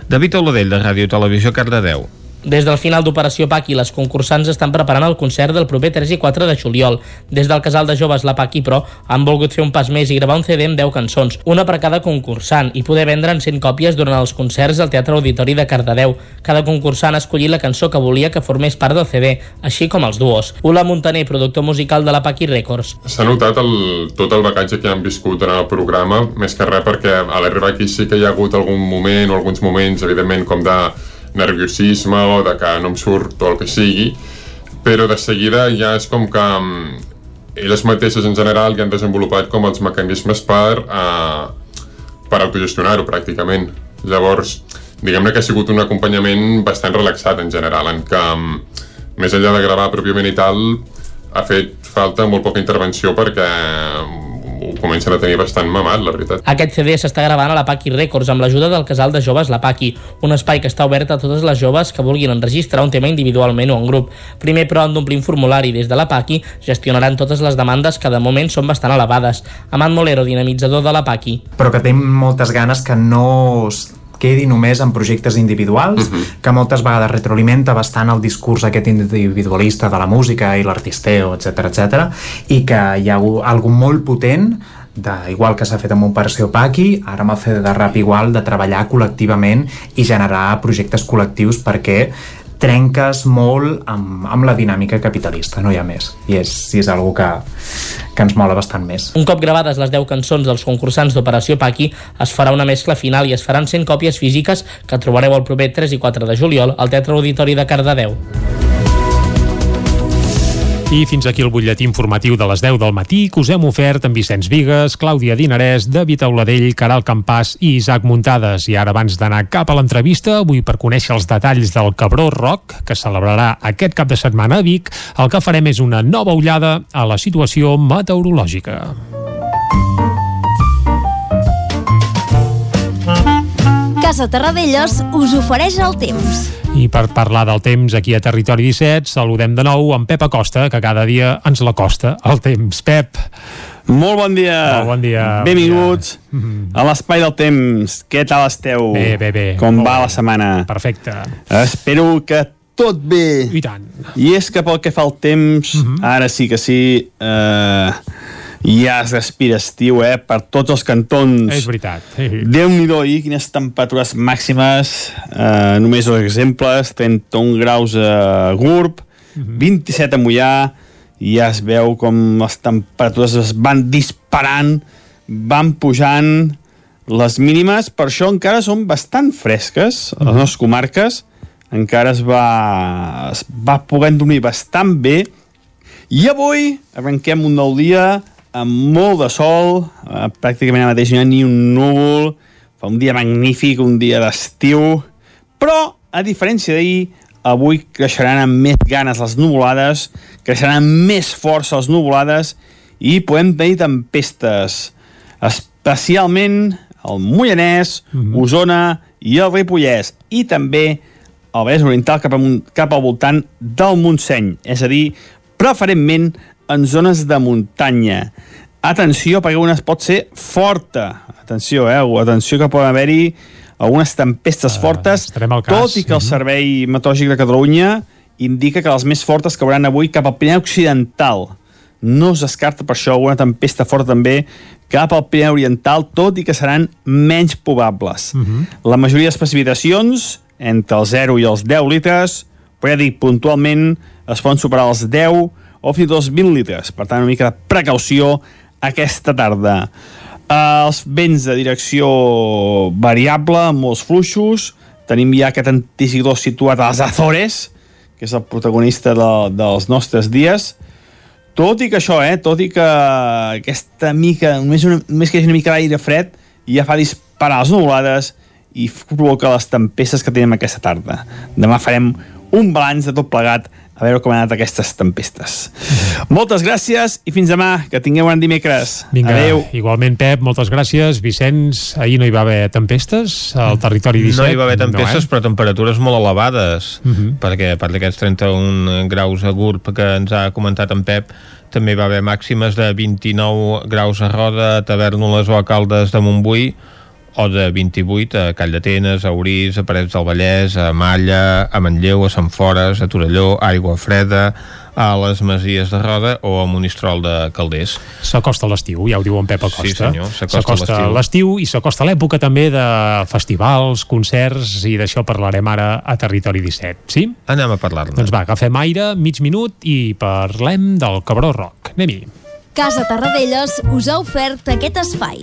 David Oladell, de Ràdio Televisió, Cardedeu. Des del final d'Operació Paqui, les concursants estan preparant el concert del proper 3 i 4 de juliol. Des del casal de joves La Paqui, però, han volgut fer un pas més i gravar un CD amb 10 cançons, una per cada concursant, i poder vendre'n 100 còpies durant els concerts al Teatre Auditori de Cardedeu. Cada concursant ha escollit la cançó que volia que formés part del CD, així com els duos. Ula Montaner, productor musical de La Paqui Records. S'ha notat el, tot el bagatge que han viscut durant el programa, més que res perquè a l'arribar aquí sí que hi ha hagut algun moment o alguns moments, evidentment, com de nerviosisme o de que no em surt o el que sigui, però de seguida ja és com que um, elles mateixes en general ja han desenvolupat com els mecanismes per, uh, per autogestionar-ho pràcticament. Llavors, diguem-ne que ha sigut un acompanyament bastant relaxat en general, en què um, més enllà de gravar pròpiament i tal, ha fet falta molt poca intervenció perquè ho comencen a tenir bastant mamat, la veritat. Aquest CD s'està gravant a la Paqui Records amb l'ajuda del casal de joves La Paqui, un espai que està obert a totes les joves que vulguin enregistrar un tema individualment o en grup. Primer, però, han d'omplir un formulari des de la Paqui, gestionaran totes les demandes que de moment són bastant elevades. Amant Molero, dinamitzador de la Paqui. però que tenim moltes ganes que no quedi només en projectes individuals, uh -huh. que moltes vegades retroalimenta bastant el discurs aquest individualista de la música i l'artisteo, etc etc, i que hi ha algú molt potent de, igual que s'ha fet amb Operació Paqui, ara amb el CD de rap igual, de treballar col·lectivament i generar projectes col·lectius perquè trenques molt amb, amb la dinàmica capitalista, no hi ha més. I és, i és algo que, que ens mola bastant més. Un cop gravades les 10 cançons dels concursants d'Operació Paqui, es farà una mescla final i es faran 100 còpies físiques que trobareu el proper 3 i 4 de juliol al Teatre Auditori de Cardedeu. I fins aquí el butlletí informatiu de les 10 del matí que us hem ofert amb Vicenç Vigues, Clàudia Dinarès, David Auladell, Caral Campàs i Isaac Muntades. I ara, abans d'anar cap a l'entrevista, avui per conèixer els detalls del Cabró Rock, que celebrarà aquest cap de setmana a Vic, el que farem és una nova ullada a la situació meteorològica. Casa Terradellos us ofereix el temps. I per parlar del temps aquí a Territori 17, saludem de nou en Pep Acosta, que cada dia ens l'acosta el temps. Pep. Molt bon dia. Molt bon dia. Benvinguts a l'espai del temps. Què tal esteu? Bé, bé, bé. Com Molt va bé. la setmana? Perfecte. Espero que tot bé. I tant. I és que pel que fa al temps, ara sí que sí, eh, ja es respira estiu, eh, per tots els cantons. És veritat. Déu-n'hi-do, i quines temperatures màximes, eh, només dos exemples, 31 graus a Gurb, 27 a Mollà, i ja es veu com les temperatures es van disparant, van pujant, les mínimes, per això encara són bastant fresques, a les nostres comarques, encara es va, es va podent dormir bastant bé, i avui arrenquem un nou dia amb molt de sol, eh, pràcticament ara mateix no hi ha ni un núvol, fa un dia magnífic, un dia d'estiu, però, a diferència d'ahir, avui creixeran amb més ganes les nuvolades, creixeran amb més força les nuvolades i podem tenir tempestes, especialment al Moianès, mm -hmm. Osona i el Ripollès, i també al Vallès Oriental cap, amunt, cap al voltant del Montseny, és a dir, preferentment en zones de muntanya. atenció, perquè una pot ser forta. Atenció, eh? Atenció que poden haver-hi algunes tempestes uh, fortes, cas. tot i que el Mhm. Servei Meteorològic de Catalunya indica que les més fortes cauran avui cap al Pirineu Occidental. No es descarta per això alguna tempesta forta també cap al Pirineu Oriental, tot i que seran menys probables. La majoria de precipitacions, entre els 0 i els 10 litres, però ja dic, puntualment es poden superar els 10 o fins i tot els 20 litres. Per tant, una mica de precaució aquesta tarda. Els vents de direcció variable, molts fluixos. Tenim ja aquest anticicló situat a les Azores, que és el protagonista de, dels nostres dies. Tot i que això, eh, tot i que aquesta mica, només, una, només que hi hagi una mica d'aire fred, ja fa disparar les nuvolades i provoca les tempestes que tenim aquesta tarda. Demà farem un balanç de tot plegat a veure com han anat aquestes tempestes. Moltes gràcies i fins demà, que tingueu un dimecres. Vinga, Adéu. igualment, Pep, moltes gràcies. Vicenç, ahir no hi va haver tempestes al territori 17? No hi va haver tempestes, no, eh? però temperatures molt elevades, Uh -huh. perquè a part d'aquests 31 graus a Gurb que ens ha comentat en Pep, també hi va haver màximes de 29 graus a Roda, a Tavernoles o a Caldes de Montbui, o de 28 a Call d'Atenes, a Orís, a Parets del Vallès, a Malla, a Manlleu, a Sant Fores, a Torelló, a Aigua Freda, a les Masies de Roda o a Monistrol de Calders. S'acosta l'estiu, ja ho diu en Pep Acosta. Sí, senyor, s'acosta l'estiu i s'acosta l'època també de festivals, concerts i d'això parlarem ara a Territori 17, sí? Anem a parlar-ne. Doncs va, agafem aire, mig minut i parlem del Cabró Rock. Anem-hi. Casa Tarradellas us ha ofert aquest espai.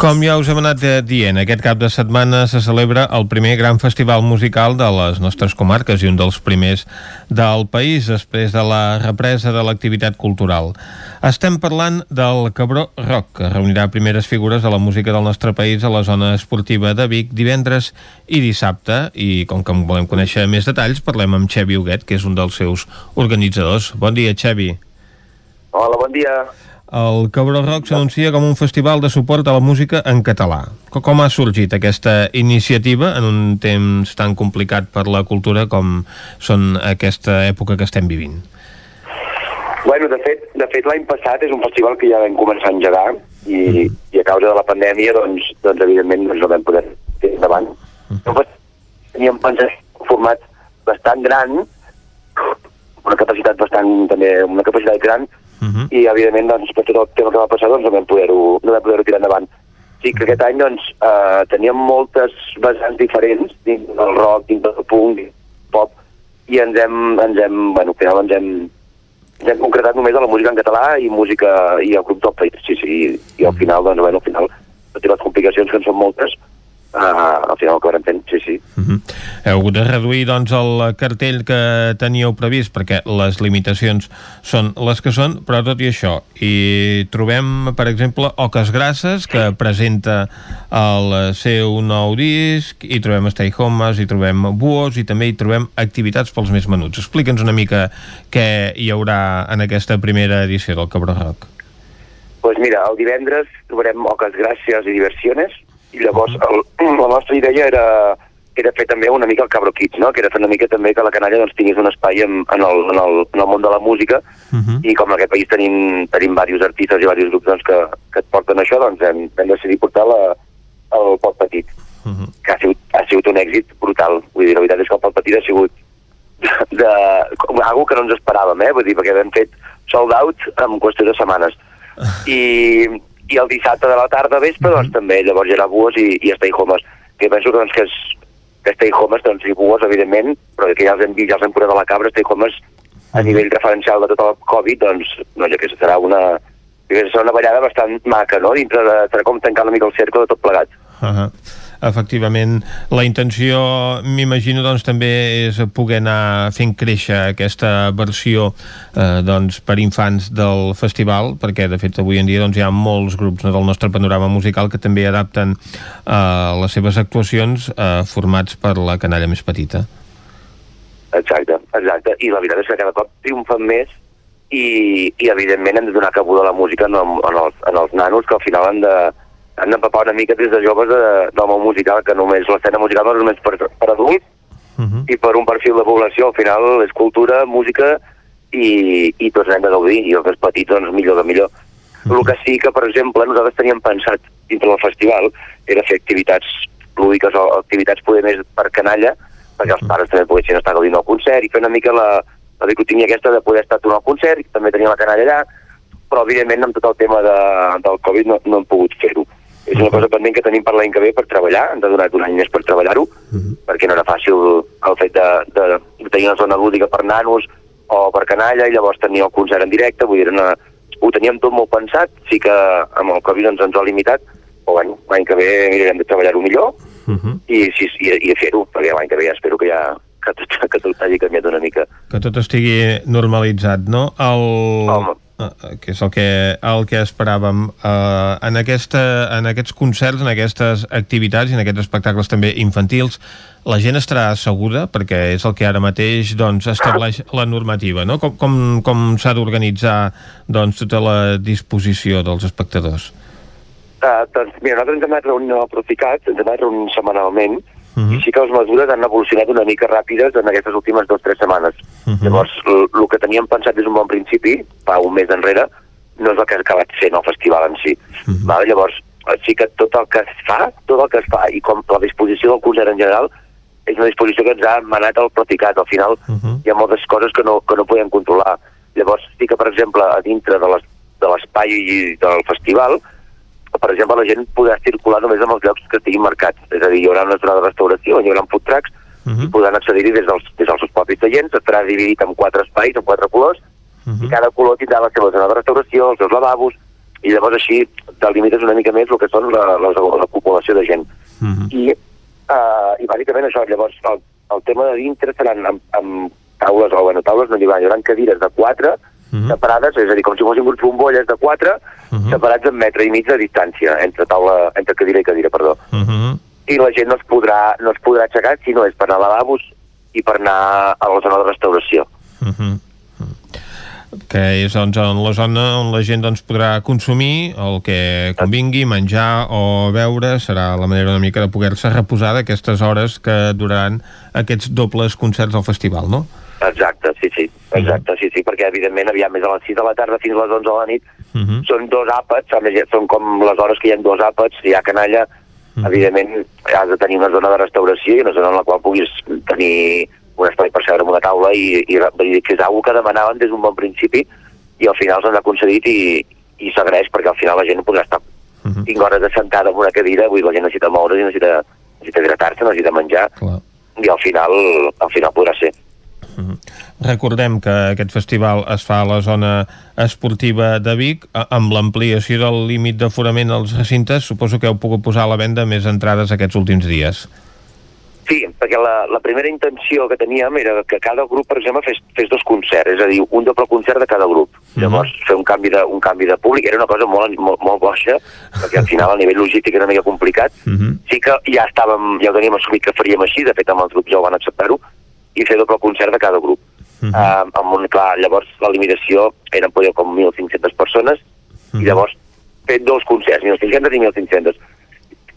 Com ja us hem anat eh, dient, aquest cap de setmana se celebra el primer gran festival musical de les nostres comarques i un dels primers del país després de la represa de l'activitat cultural. Estem parlant del Cabró Rock, que reunirà primeres figures de la música del nostre país a la zona esportiva de Vic divendres i dissabte, i com que volem conèixer més detalls, parlem amb Xevi Huguet, que és un dels seus organitzadors. Bon dia, Xevi. Hola, bon dia. El Cabró Rock s'anuncia com un festival de suport a la música en català. Co- Com ha sorgit aquesta iniciativa en un temps tan complicat per la cultura com són aquesta època que estem vivint? Bueno, de fet, de fet l'any passat és un festival que ja vam començar a engegar i, i a causa de la pandèmia, doncs, doncs evidentment, doncs, no vam poder fer endavant. Llavors, teníem pensat un format bastant gran, una capacitat bastant, també, una capacitat gran, i evidentment, doncs, per tot el tema que va passar, doncs, no vam poder-ho no vam poder tirar endavant. Sí que aquest any, doncs, eh, teníem moltes vessants diferents dins del rock, dins del punk, dins del pop, i ens hem, ens hem, bueno, al final ens hem, ens hem concretat només a la música en català i música i el grup del país, sí, sí, i, i al final, doncs, bueno, al final, tot i les complicacions que en són moltes, uh, al final ho acabarem fent, sí, sí. Uh -huh. Heu hagut de reduir doncs, el cartell que teníeu previst perquè les limitacions són les que són, però tot i això i trobem, per exemple, Oques Grasses que presenta el seu nou disc i trobem Stay Homes, i trobem Buos i també hi trobem activitats pels més menuts explica'ns una mica què hi haurà en aquesta primera edició del Cabró Rock pues mira, el divendres trobarem Oques Gràcies i Diversiones, i llavors el, la nostra idea era, era fer també una mica el Cabro Kids, no? que era fer una mica també que la canalla doncs, tingués un espai en, en, el, en, el, en el món de la música, i com en aquest país tenim, tenim diversos artistes i diversos grups doncs, que, que et porten això, doncs hem, hem decidit portar la, el Pot Petit, que ha sigut, ha sigut un èxit brutal. Vull dir, la veritat és que el Pot Petit ha sigut de, de, algo que no ens esperàvem, eh? Vull dir, perquè hem fet sold out en qüestió de setmanes. I, i el dissabte de la tarda vespre, doncs també, llavors hi ha Bues i, i Stay Homes, que penso doncs, que, és, que Stay Homes doncs, i Bues, evidentment, però que ja els hem vist, ja els hem posat a la cabra, Stay Homes, a nivell referencial de tot el Covid, doncs, no, jo que serà una, que serà una ballada bastant maca, no?, dintre de, serà com tancar una mica el cercle de tot plegat. Uh -huh. Efectivament la intenció m'imagino doncs també és poder anar fent créixer aquesta versió eh, doncs per infants del festival perquè de fet avui en dia doncs hi ha molts grups no, del nostre panorama musical que també adapten eh, les seves actuacions eh, formats per la canalla més petita Exacte, exacte. I la veritat és que cada cop triomfen més i, i evidentment hem de donar cabuda a la música en, en, els, en els nanos que al final han de han d'empapar una mica des de joves de, del món musical, que només l'escena musical no és només per, per adults uh -huh. i per un perfil de població, al final és cultura, música i, i tots hem de gaudir, i els més petits doncs millor que millor. Uh -huh. El que sí que, per exemple, nosaltres teníem pensat dintre del festival era fer activitats lúdiques o activitats poder més per canalla, perquè els pares també poguessin estar gaudint del concert i fer una mica la, la dicotomia aquesta de poder estar tornar al concert i també tenia la canalla allà, però evidentment amb tot el tema de, del Covid no, no hem pogut fer-ho. És una cosa pendent que tenim per l'any que ve per treballar, ens ha donat un any més per treballar-ho, uh -huh. perquè no era fàcil el fet de, de, de tenir una zona lúdica per nanos o per canalla i llavors tenir el concert en directe, vull dir, una, ho teníem tot molt pensat, sí que amb el Covid ens, ens ha limitat, però bueno, l'any que ve mirarem de treballar-ho millor uh -huh. i, sí, i, i fer-ho, perquè l'any que ve ja espero que ja que tot, que tot hagi canviat una mica. Que tot estigui normalitzat, no? El... Home, que és el que, el que esperàvem. Uh, en, aquesta, en aquests concerts en aquestes activitats i en aquests espectacles també infantils la gent estarà segura perquè és el que ara mateix doncs, estableix la normativa no? com, com, com s'ha d'organitzar doncs, tota la disposició dels espectadors? Uh, doncs mira, nosaltres ens hem anat reunint amb el Proficat ens hem anat reunint setmanalment -huh. i sí que les mesures han evolucionat una mica ràpides en aquestes últimes dues o tres setmanes. Uh -huh. Llavors, el que teníem pensat des d'un bon principi, fa un mes enrere, no és el que ha acabat sent el festival en si. Uh -huh. Val? Llavors, sí que tot el que es fa, tot el que es fa, i com la disposició del concert en general, és una disposició que ens ha manat el Proficat. Al final, uh -huh. hi ha moltes coses que no, que no podem controlar. Llavors, sí que, per exemple, a dintre de l'espai del festival, per exemple, la gent podrà circular només en els llocs que estiguin marcats. És a dir, hi haurà una zona de restauració, hi haurà food trucks, uh -huh. i podran accedir-hi des, dels, des dels seus propis tallents, estarà dividit en quatre espais, en quatre colors, uh -huh. i cada color tindrà la seva zona de restauració, els seus lavabos, i llavors així delimites una mica més el que són la, la, la població de gent. Uh -huh. I, uh, I bàsicament això, llavors, el, el tema de dintre seran amb, amb taules, o bueno, taules no hi haurà, hi haurà cadires de quatre, uh -huh. separades, és a dir, com si fossin grups bombolles de quatre, uh -huh. separats en metre i mig de distància, entre, taula, entre cadira i cadira, perdó. Uh -huh. I la gent no es podrà, no es podrà aixecar si no és per anar a lavabos i per anar a la zona de restauració. Uh -huh. que és doncs, en la zona on la gent doncs, podrà consumir el que convingui, menjar o beure, serà la manera una mica de poder-se reposar d'aquestes hores que duraran aquests dobles concerts al festival, no? Exacte, sí, sí, exacte, sí, sí, perquè evidentment aviam més a les 6 de la tarda fins a les 11 de la nit Uh -huh. són dos àpats, a més són com les hores que hi ha dos àpats, hi ha canalla, uh -huh. evidentment has de tenir una zona de restauració i una zona en la qual puguis tenir un espai per seure en una taula i, i, i que és una que demanaven des d'un bon principi i al final s'han aconseguit i, i s'agraeix perquè al final la gent no podrà estar uh -huh. 5 hores de sentada en una cadira, vull dir, la gent necessita moure's i necessita, necessita hidratar-se, necessita menjar Clar. i al final, al final podrà ser. Uh -huh. Recordem que aquest festival es fa a la zona esportiva de Vic amb l'ampliació del límit d'aforament als recintes suposo que heu pogut posar a la venda més entrades aquests últims dies Sí, perquè la, la primera intenció que teníem era que cada grup, per exemple, fes, fes dos concerts, és a dir, un doble concert de cada grup. Uh -huh. Llavors, fer un canvi, de, un canvi de públic era una cosa molt, molt, molt boixa, perquè al final a nivell logístic era una mica complicat. uh -huh. Sí que ja estàvem, ja ho teníem assumit que faríem així, de fet amb els grups ja ho van acceptar-ho, i fer doble concert de cada grup. Uh -huh. uh, amb un, clar, llavors la limitació eren poder com 1.500 persones, uh -huh. i llavors fer dos concerts, 1.500 i 1.500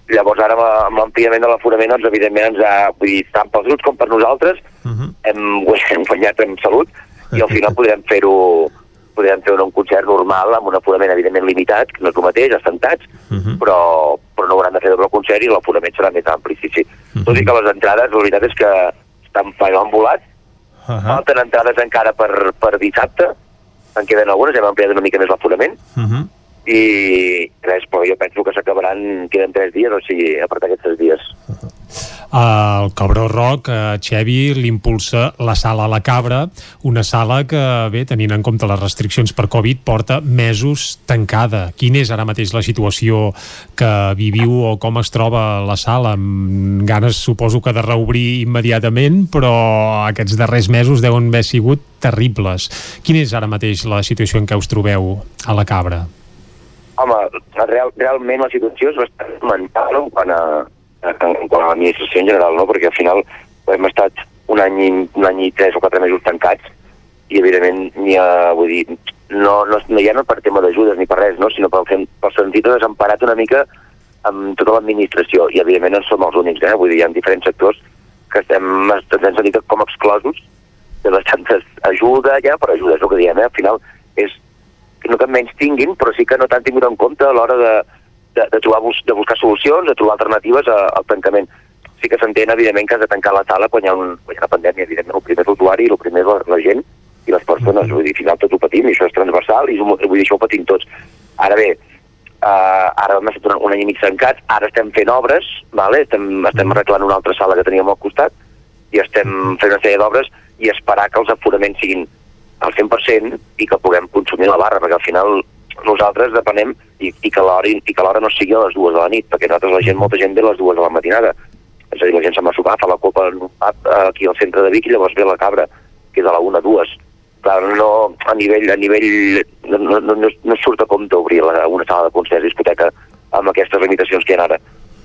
llavors ara amb l'ampliament de l'aforament doncs evidentment ens ha, vull dir, tant pels grups com per nosaltres uh -huh. hem, hem guanyat en salut i al final podrem fer-ho podrem fer un concert normal amb un aforament evidentment limitat, que no és el mateix, assentats, uh -huh. però, però no hauran de fer doble concert i l'aforament serà més ampli, sí, sí. Uh -huh. Tot i que les entrades, la veritat és que estan pagant volat, uh -huh. falten entrades encara per, per dissabte, en queden algunes, hem ampliat una mica més l'aforament, uh -huh. I res, però jo penso que s'acabaran, queden tres dies, o sigui, a partir d'aquests tres dies. El Cabró Rock, eh, Xevi, l'impulsa la sala a la Cabra, una sala que, bé, tenint en compte les restriccions per Covid, porta mesos tancada. Quina és ara mateix la situació que viviu o com es troba la sala? Amb ganes, suposo que de reobrir immediatament, però aquests darrers mesos deuen haver sigut terribles. Quina és ara mateix la situació en què us trobeu a la Cabra? Home, real, realment la situació és bastant mental quan a, en quant a l'administració en general, no? perquè al final hem estat un any, un any i tres o quatre mesos tancats i evidentment n'hi ha, vull dir, no, no, no, ja no per tema d'ajudes ni per res, no? sinó pel, pel sentit de desemparat una mica amb tota l'administració i evidentment no som els únics, eh? vull dir, hi ha diferents sectors que estem, estem sentit com exclosos de bastantes ajuda ja, per ajuda, és el que diem, eh? al final és no que menys tinguin, però sí que no t'han tingut en compte a l'hora de, de, de, trobar, de buscar solucions, de trobar alternatives a, al tancament. Sí que s'entén, evidentment, que has de tancar la sala quan hi ha, un, quan hi ha una pandèmia. Evidentment, el primer és l'usuari, el primer és la, la gent i les persones. Vull dir, al final tots ho patim, i això és transversal, i vull dir, això ho patim tots. Ara bé, uh, ara hem estat un, un any i mig tancats, ara estem fent obres, vale? estem, estem arreglant una altra sala que teníem al costat, i estem fent una sèrie d'obres i esperar que els aforaments siguin al 100% i que puguem consumir la barra, perquè al final nosaltres depenem i, i que l'hora no sigui a les dues de la nit, perquè nosaltres la gent, molta gent ve a les dues de la matinada. És a dir, la gent se'n va sopar, fa la copa en un pub aquí al centre de Vic i llavors ve la cabra, que és a la una, dues. Clar, no, a nivell, a nivell no, no, no, no surt a compte obrir la, una sala de concerts discoteca amb aquestes limitacions que hi ha ara.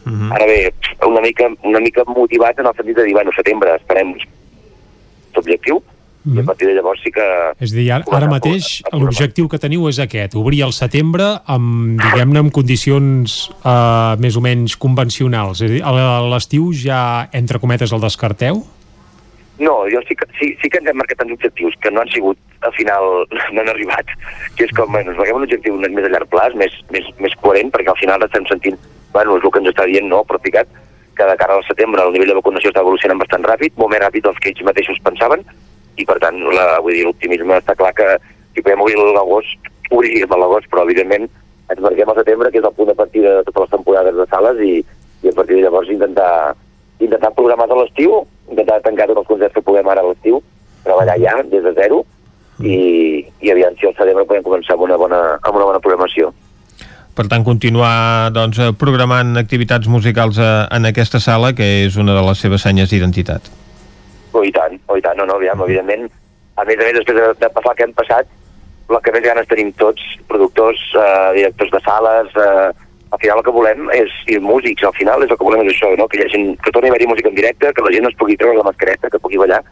Uh -huh. Ara bé, una mica, una mica motivat en el sentit de dir, bueno, setembre, esperem l'objectiu, mm. i a partir de llavors sí que... És a dir, ara, ara mateix l'objectiu que teniu és aquest, obrir el setembre amb, diguem-ne, amb condicions uh, més o menys convencionals. És a dir, a l'estiu ja, entre cometes, el descarteu? No, jo sí que, sí, sí que ens hem marcat uns objectius que no han sigut, al final, no han arribat. Que és com, bueno, ens marquem un objectiu més a llarg plaç, més, més, més coherent, perquè al final estem sentint, bueno, és el que ens està dient, no?, però ficat, que de cara al setembre el nivell de vacunació està evolucionant bastant ràpid, molt més ràpid del que ells mateixos pensaven, i per tant, la, vull dir, l'optimisme està clar que si podem obrir l'agost, obriríem l'agost, però evidentment ens marquem al setembre, que és el punt de partida de totes les temporades de sales, i, i a partir de llavors intentar, intentar programar tot l'estiu, intentar tancar tots els concerts que puguem ara a l'estiu, treballar ja des de zero, i, i aviam si al setembre podem començar amb una bona, amb una bona programació. Per tant, continuar doncs, programant activitats musicals a, en aquesta sala, que és una de les seves senyes d'identitat. Oh, i tant, oh, i tant, no, no, aviam, evidentment, a més a més, després de, de passar el que hem passat, el que més ganes tenim tots, productors, eh, directors de sales, eh, al final el que volem és, i músics, al final és el que volem és això, no? que hi ha gent, que torni a haver-hi música en directe, que la gent no es pugui treure la mascareta, que pugui ballar,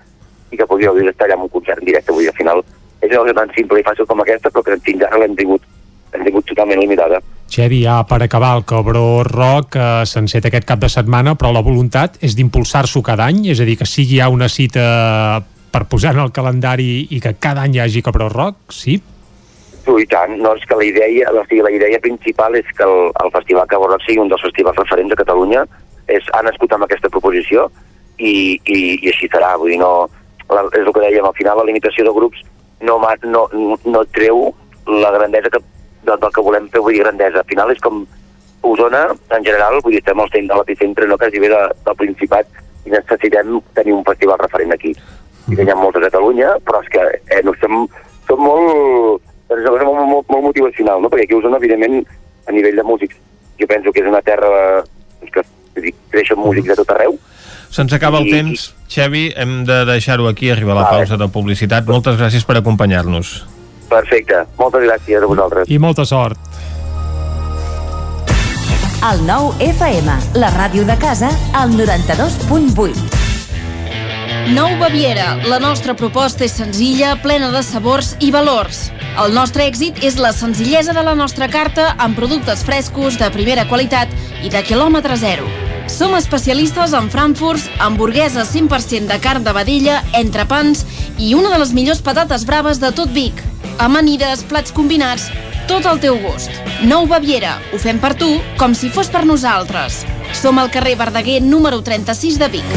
i que pugui estar allà en un concert en directe, vull dir, al final és una cosa tan simple i fàcil com aquesta, però que fins ara l'hem tingut hem tingut totalment limitada. Xevi, ja per acabar el Cabró Rock eh, s'enceta aquest cap de setmana, però la voluntat és d'impulsar-s'ho cada any, és a dir, que sigui ja una cita per posar en el calendari i que cada any hi hagi Cabró Rock, sí? Sí, i tant. No, és que la idea, la, la idea principal és que el, el Festival Cabró Rock sigui un dels festivals referents a Catalunya. És, ha nascut amb aquesta proposició i, i, i així serà. Vull dir, no, la, és el que dèiem, al final la limitació de grups no, no, no treu la grandesa que del, del que volem fer, vull dir, grandesa. Al final és com Osona, en general, vull dir, estem al centre de l'epicentre, no quasi bé de, del Principat, i necessitem tenir un festival referent aquí. I que hi ha molts a Catalunya, però és que eh, no, som, som molt, és molt, molt, molt motivacional, no? perquè aquí a Osona, evidentment, a nivell de músics, jo penso que és una terra doncs, que creixen músics de tot arreu, Se'ns acaba el temps, Xavi, hem de deixar-ho aquí, arribar a la pausa de publicitat. Moltes gràcies per acompanyar-nos. Perfecte, moltes gràcies a vosaltres. I molta sort. El nou FM, la ràdio de casa, al 92.8. Nou Baviera. La nostra proposta és senzilla, plena de sabors i valors. El nostre èxit és la senzillesa de la nostra carta amb productes frescos, de primera qualitat i de quilòmetre zero. Som especialistes en frankfurts, hamburgueses 100% de carn de vedella, entrepans i una de les millors patates braves de tot Vic. Amanides, plats combinats, tot al teu gust. Nou Baviera. Ho fem per tu, com si fos per nosaltres. Som al carrer Verdaguer número 36 de Vic.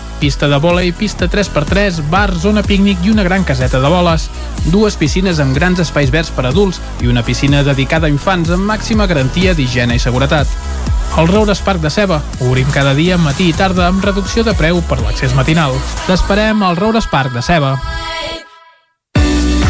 Pista de vòlei, pista 3x3, bar, zona pícnic i una gran caseta de boles. Dues piscines amb grans espais verds per adults i una piscina dedicada a infants amb màxima garantia d'higiene i seguretat. El Roures Parc de Ceba. Obrim cada dia, matí i tarda, amb reducció de preu per l'accés matinal. T'esperem al Roures Parc de Ceba.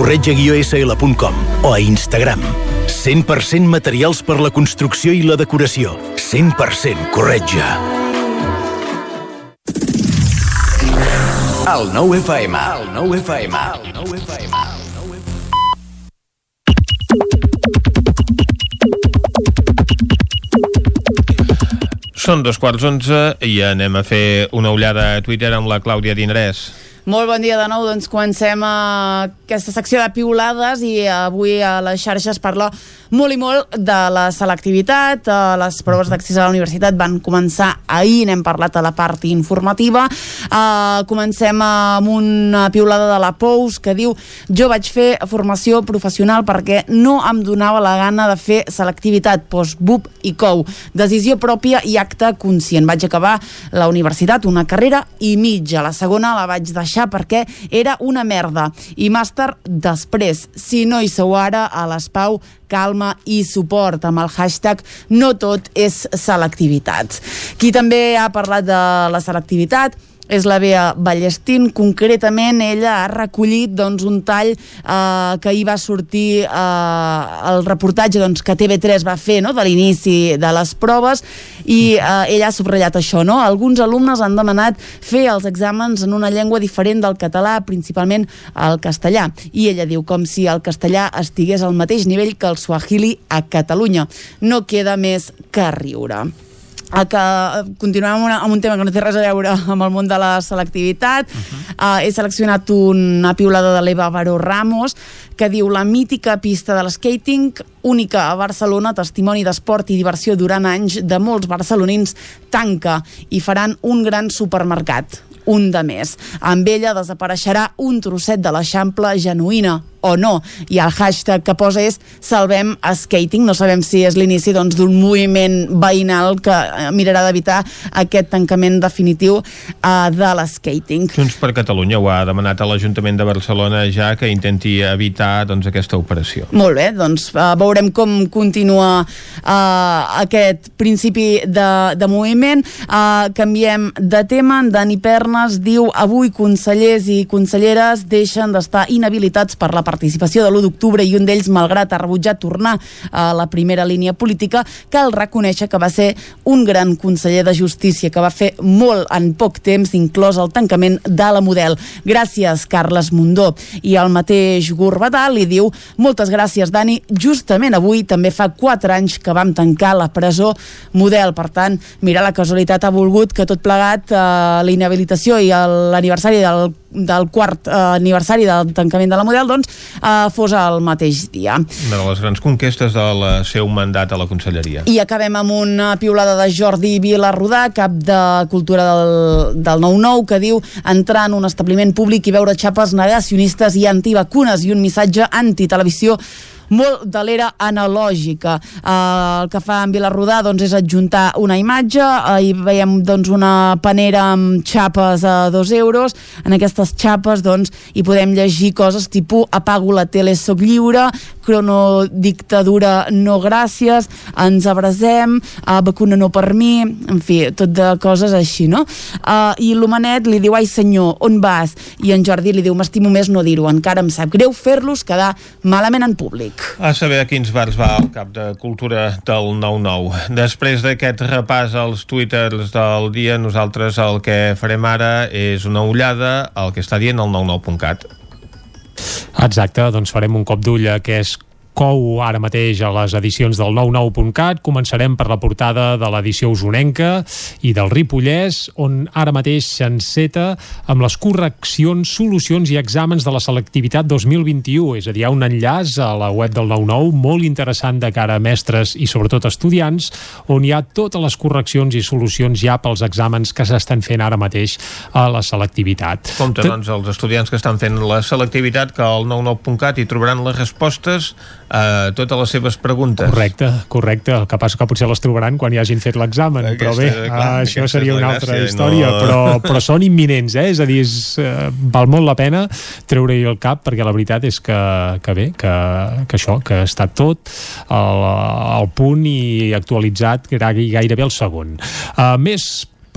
corretja-sl.com o a Instagram. 100% materials per la construcció i la decoració. 100% corretja. El 9 FM. El 9 FM. El 9 FM. Són dos quarts onze i anem a fer una ullada a Twitter amb la Clàudia Dinarès. Molt bon dia de nou, doncs comencem a aquesta secció de piulades i avui a les xarxes parla molt i molt de la selectivitat, eh, les proves d'accés a la universitat van començar ahir, n'hem parlat a la part informativa, comencem amb una piulada de la Pous que diu jo vaig fer formació professional perquè no em donava la gana de fer selectivitat, post, BUP i COU, decisió pròpia i acte conscient. Vaig acabar la universitat, una carrera i mitja, la segona la vaig deixar perquè era una merda i màster després, si no hi sou ara a l'Espau calma i suport amb el hashtag no tot és selectivitat. Qui també ha parlat de la selectivitat és la Bea Ballestín. Concretament, ella ha recollit doncs, un tall eh, que hi va sortir eh, el reportatge doncs, que TV3 va fer no?, de l'inici de les proves i eh, ella ha subratllat això. No? Alguns alumnes han demanat fer els exàmens en una llengua diferent del català, principalment el castellà. I ella diu com si el castellà estigués al mateix nivell que el swahili a Catalunya. No queda més que riure a que continuem amb, una, amb un tema que no té res a veure amb el món de la selectivitat. Uh -huh. uh, he seleccionat una piulada de l'Eva Baró Ramos que diu la mítica pista de l'escating única a Barcelona, testimoni d'esport i diversió durant anys de molts barcelonins, tanca i faran un gran supermercat un de més. Amb ella desapareixerà un trosset de l'Eixample genuïna, o no. I el hashtag que posa és Salvem Skating. No sabem si és l'inici doncs, d'un doncs, moviment veïnal que eh, mirarà d'evitar aquest tancament definitiu uh, de l'escating. Junts per Catalunya ho ha demanat a l'Ajuntament de Barcelona ja que intenti evitar doncs, aquesta operació. Molt bé, doncs uh, veurem com continua uh, aquest principi de, de moviment. Uh, canviem de tema. En Dani Pernes diu avui consellers i conselleres deixen d'estar inhabilitats per la participació de l'1 d'octubre i un d'ells, malgrat ha rebutjat tornar a la primera línia política, cal reconèixer que va ser un gran conseller de Justícia, que va fer molt en poc temps, inclòs el tancament de la Model. Gràcies, Carles Mundó. I el mateix Gurbatà li diu moltes gràcies, Dani. Justament avui també fa 4 anys que vam tancar la presó Model. Per tant, mira, la casualitat ha volgut que tot plegat, eh, la inhabilitació i l'aniversari del del quart eh, aniversari del tancament de la Model doncs, eh, fos el mateix dia. Una de les grans conquestes del seu mandat a la conselleria. I acabem amb una piulada de Jordi Vilarrodà, cap de Cultura del, del 9-9, que diu entrar en un establiment públic i veure xapes negacionistes i antivacunes i un missatge antitelevisió molt de l'era analògica. Eh, el que fa en Vilarrodà doncs, és adjuntar una imatge, eh, hi veiem doncs, una panera amb xapes a dos euros, en aquestes xapes doncs, hi podem llegir coses tipus apago la tele, soc lliure, cronodictadura no gràcies, ens abrasem, eh, vacuna no per mi, en fi, tot de coses així, no? Eh, I l'Homenet li diu, ai senyor, on vas? I en Jordi li diu, m'estimo més no dir-ho, encara em sap greu fer-los quedar malament en públic. A saber a quins bars va el cap de cultura del 9-9. Després d'aquest repàs als twitters del dia, nosaltres el que farem ara és una ullada al que està dient el 99.cat. Exacte, doncs farem un cop d'ull a què és cou ara mateix a les edicions del 99.cat. Començarem per la portada de l'edició usonenca i del Ripollès, on ara mateix s'enceta amb les correccions, solucions i exàmens de la selectivitat 2021. És a dir, hi ha un enllaç a la web del 99 molt interessant de cara a mestres i sobretot estudiants, on hi ha totes les correccions i solucions ja pels exàmens que s'estan fent ara mateix a la selectivitat. Compte, doncs, els estudiants que estan fent la selectivitat que al 99.cat hi trobaran les respostes a totes les seves preguntes. Correcte, correcte. El que passa que potser les trobaran quan hi hagin fet l'examen, però bé, clar, això seria una altra gràcia, història, no... però, però són imminents, eh? és a dir, és, eh, val molt la pena treure-hi el cap, perquè la veritat és que, que bé, que, que això, que està tot al, al punt i actualitzat gairebé el segon. Uh, més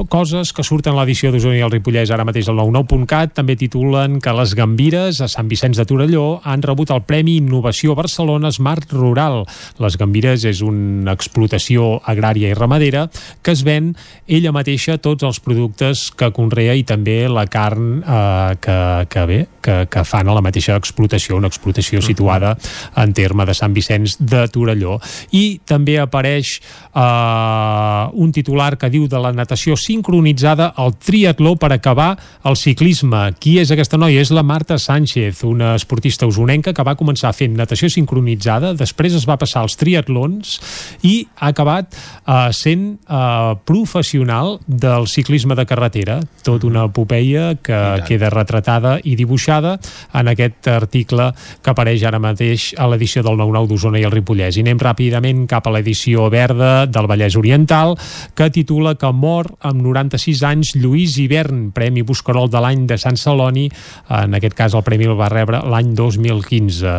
coses que surten a l'edició d'Osona i el Ripollès ara mateix al 99.cat també titulen que les Gambires a Sant Vicenç de Torelló han rebut el Premi Innovació Barcelona Smart Rural. Les Gambires és una explotació agrària i ramadera que es ven ella mateixa tots els productes que conrea i també la carn eh, que, que bé, que, que fan a la mateixa explotació, una explotació situada en terme de Sant Vicenç de Torelló. I també apareix eh, un titular que diu de la natació sincronitzada al triatló per acabar el ciclisme. Qui és aquesta noia? És la Marta Sánchez, una esportista usonenca que va començar fent natació sincronitzada, després es va passar als triatlons i ha acabat uh, sent uh, professional del ciclisme de carretera. Tot una epopeia que queda retratada i dibuixada en aquest article que apareix ara mateix a l'edició del 9-9 d'Osona i el Ripollès. I anem ràpidament cap a l'edició verda del Vallès Oriental, que titula que mor amb 96 anys Lluís Hivern, Premi Buscarol de l'any de Sant Celoni, en aquest cas el premi el va rebre l'any 2015.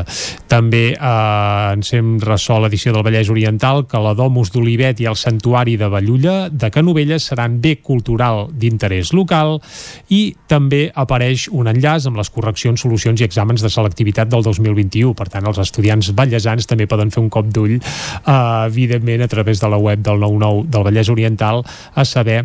També eh, ens hem ressò l'edició del Vallès Oriental que la Domus d'Olivet i el Santuari de Ballulla de Canovelles seran bé cultural d'interès local i també apareix un enllaç amb les correccions, solucions i exàmens de selectivitat del 2021. Per tant, els estudiants vallesans també poden fer un cop d'ull, eh, evidentment, a través de la web del 99 del Vallès Oriental, a saber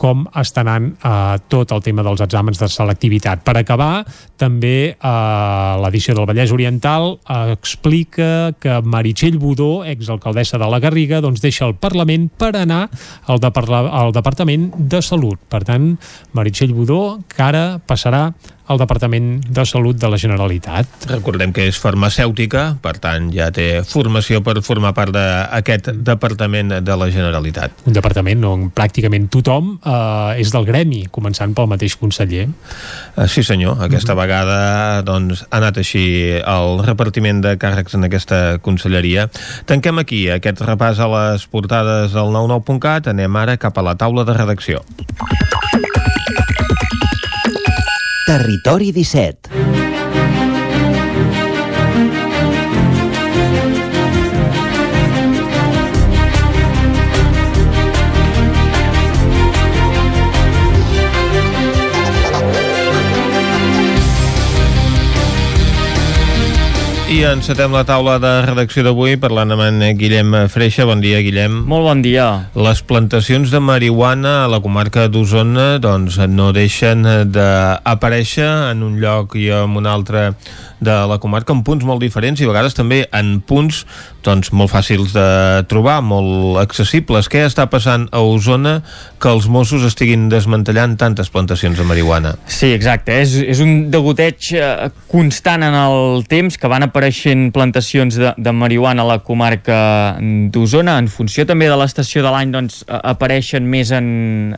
com està anant eh, tot el tema dels exàmens de selectivitat. Per acabar, també eh, l'edició del Vallès Oriental eh, explica que Meritxell Budó, exalcaldessa de la Garriga, doncs deixa el Parlament per anar al, Depar al Departament de Salut. Per tant, Meritxell Budó, que ara passarà al Departament de Salut de la Generalitat. Recordem que és farmacèutica, per tant ja té formació per formar part d'aquest Departament de la Generalitat. Un departament on pràcticament tothom eh, és del gremi, començant pel mateix conseller. Uh, sí senyor, aquesta mm -hmm. vegada doncs, ha anat així el repartiment de càrrecs en aquesta conselleria. Tanquem aquí aquest repàs a les portades del 99.cat, anem ara cap a la taula de redacció. Territori 17 I encetem la taula de redacció d'avui parlant amb en Guillem Freixa. Bon dia, Guillem. Molt bon dia. Les plantacions de marihuana a la comarca d'Osona doncs, no deixen d'aparèixer en un lloc i en un altre de la comarca en punts molt diferents i a vegades també en punts doncs, molt fàcils de trobar, molt accessibles. Què està passant a Osona que els Mossos estiguin desmantellant tantes plantacions de marihuana? Sí, exacte. És, és un degoteig eh, constant en el temps que van apareixent plantacions de, de marihuana a la comarca d'Osona. En funció també de l'estació de l'any doncs, apareixen més en,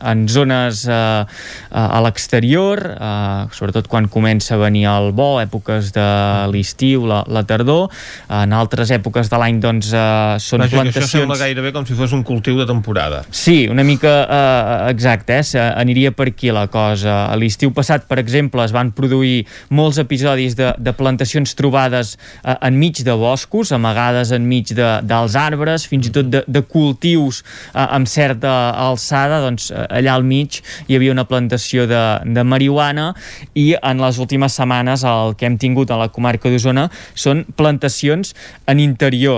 en zones eh, a l'exterior, eh, sobretot quan comença a venir el bo, èpoques de l'estiu, la, la tardor. En altres èpoques de l'any doncs, eh, són Vaja, plantacions... això sembla gairebé com si fos un cultiu de temporada. Sí, una mica eh, exacte, eh? aniria per aquí la cosa. A l'estiu passat, per exemple, es van produir molts episodis de, de plantacions trobades eh, enmig de boscos, amagades enmig de, dels arbres, fins i tot de, de cultius eh, amb certa alçada, doncs eh, allà al mig hi havia una plantació de, de marihuana i en les últimes setmanes el que hem tingut a la comarca d'Osona són plantacions en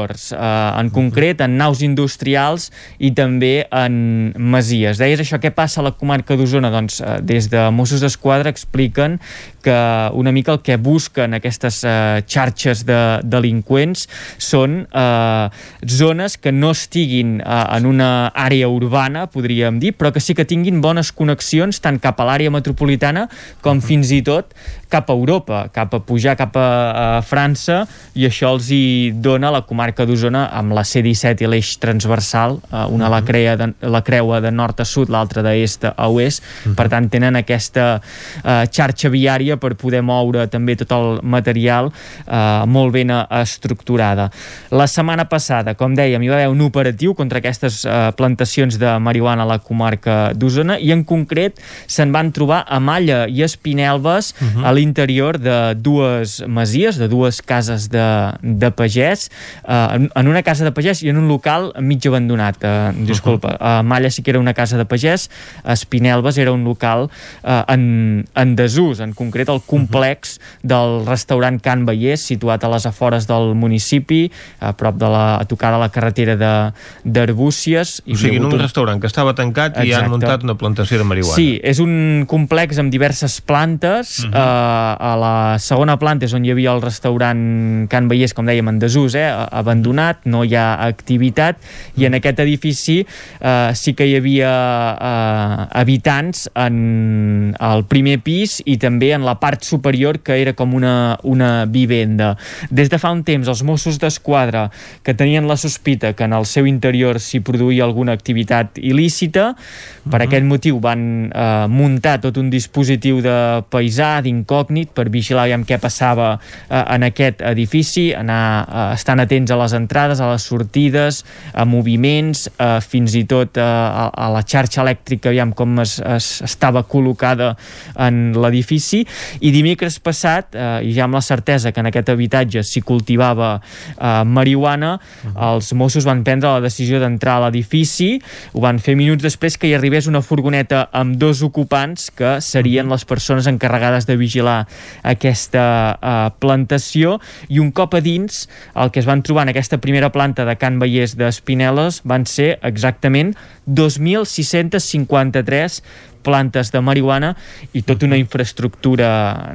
interiors, eh, en concret en naus industrials i també en masies. Deies això, què passa a la comarca d'Osona? Doncs eh, des de Mossos d'Esquadra expliquen que una mica el que busquen aquestes eh, xarxes de delinqüents són eh, zones que no estiguin eh, en una àrea urbana, podríem dir, però que sí que tinguin bones connexions tant cap a l'àrea metropolitana com fins i tot cap a Europa, cap a pujar cap a, a França i això els hi dona la comarca d'Osona amb la C-17 i l'eix transversal, eh, una la, crea de, la creua de nord a sud, l'altra d'est a oest, per tant tenen aquesta eh, xarxa viària per poder moure també tot el material eh, molt ben estructurada. La setmana passada, com dèiem, hi va haver un operatiu contra aquestes eh, plantacions de marihuana a la comarca d'Osona i en concret se'n van trobar a Malla i Espinelves uh -huh. a l'interior de dues masies, de dues cases de, de pagès, eh, en, en una casa de pagès i en un local mig abandonat. Eh, disculpa, a Malla sí que era una casa de pagès, a Espinelves era un local eh, en, en desús, en concret el complex del restaurant Can Vallès, situat a les afores del municipi, a prop de la, a tocar de la carretera d'Arbúcies. O sigui, en un restaurant que estava tancat Exacte. i han muntat una plantació de marihuana. Sí, és un complex amb diverses plantes. Uh -huh. eh, a la segona planta és on hi havia el restaurant Can Vallès, com dèiem, en desús, eh, abandonat, no hi ha activitat, i en aquest edifici eh, sí que hi havia eh, habitants en el primer pis i també en la part superior que era com una, una vivenda. Des de fa un temps els Mossos d'Esquadra que tenien la sospita que en el seu interior s'hi produïa alguna activitat il·lícita, per -huh. aquest motiu van eh, muntar tot un dispositiu de paisà, d'incògnit, per vigilar aviam què passava eh, en aquest edifici, anar eh, estant atents a les entrades, a les sortides, a moviments, eh, fins i tot eh, a, a la xarxa elèctrica, aviam com es, es estava col·locada en l'edifici, i dimecres passat, eh, i ja amb la certesa que en aquest habitatge s'hi cultivava eh, marihuana, uh -huh. els Mossos van prendre la decisió d'entrar a l'edifici, ho van fer minuts després que hi arribés una furgoneta amb dos ocupants que serien les persones encarregades de vigilar aquesta eh, plantació, i un cop a dins, el que es van trobar en aquesta primera planta de Can Vallès d'Espineles van ser exactament 2.653 plantes de marihuana i tota una infraestructura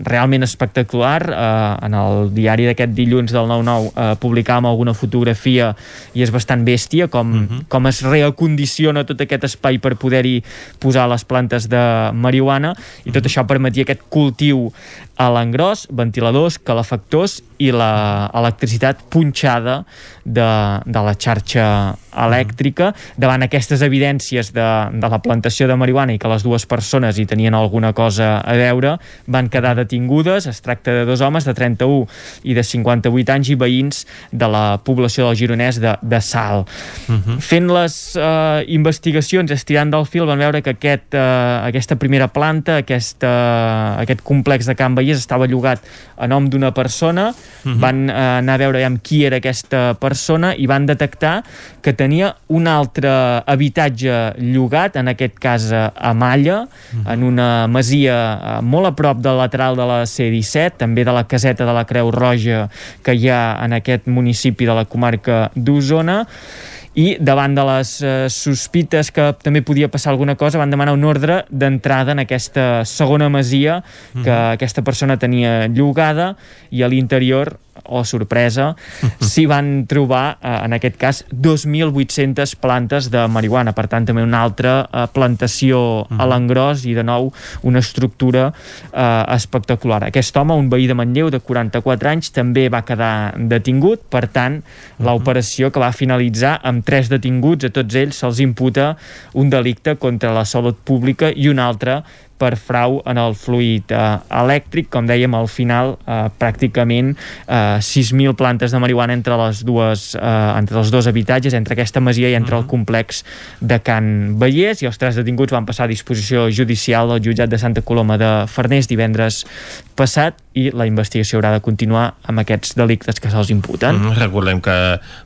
realment espectacular. Eh, en el diari d'aquest dilluns del 9-9 eh, publicàvem alguna fotografia i és bastant bèstia com, uh -huh. com es reacondiciona tot aquest espai per poder-hi posar les plantes de marihuana i tot això permetia aquest cultiu a l'engròs, ventiladors, calefactors i l'electricitat punxada de, de la xarxa elèctrica davant aquestes evidències de, de la plantació de marihuana i que les dues persones hi tenien alguna cosa a veure van quedar detingudes, es tracta de dos homes de 31 i de 58 anys i veïns de la població del Gironès de, de Sal. Uh -huh. Fent les uh, investigacions, estirant del fil, van veure que aquest, uh, aquesta primera planta, aquest, uh, aquest complex de Can Vallès estava llogat a nom d'una persona -huh. van eh, anar a veure amb qui era aquesta persona i van detectar que tenia un altre habitatge llogat, en aquest cas a Malla, uh -huh. en una masia eh, molt a prop del lateral de la C-17, també de la caseta de la Creu Roja que hi ha en aquest municipi de la comarca d'Osona, i davant de les eh, sospites que també podia passar alguna cosa van demanar un ordre d'entrada en aquesta segona masia que mm -hmm. aquesta persona tenia llogada i a l'interior o sorpresa, s'hi van trobar, eh, en aquest cas, 2.800 plantes de marihuana. Per tant, també una altra eh, plantació a l'engròs i, de nou, una estructura eh, espectacular. Aquest home, un veí de Manlleu de 44 anys, també va quedar detingut. Per tant, l'operació que va finalitzar amb tres detinguts, a tots ells se'ls imputa un delicte contra la salut pública i un altre per frau en el fluid eh, elèctric, com dèiem al final eh, pràcticament eh, 6.000 plantes de marihuana entre les dues eh, entre els dos habitatges, entre aquesta masia i entre uh -huh. el complex de Can Vallès i els tres detinguts van passar a disposició judicial del jutjat de Santa Coloma de Farners divendres passat i la investigació haurà de continuar amb aquests delictes que se'ls imputen. Mm, recordem que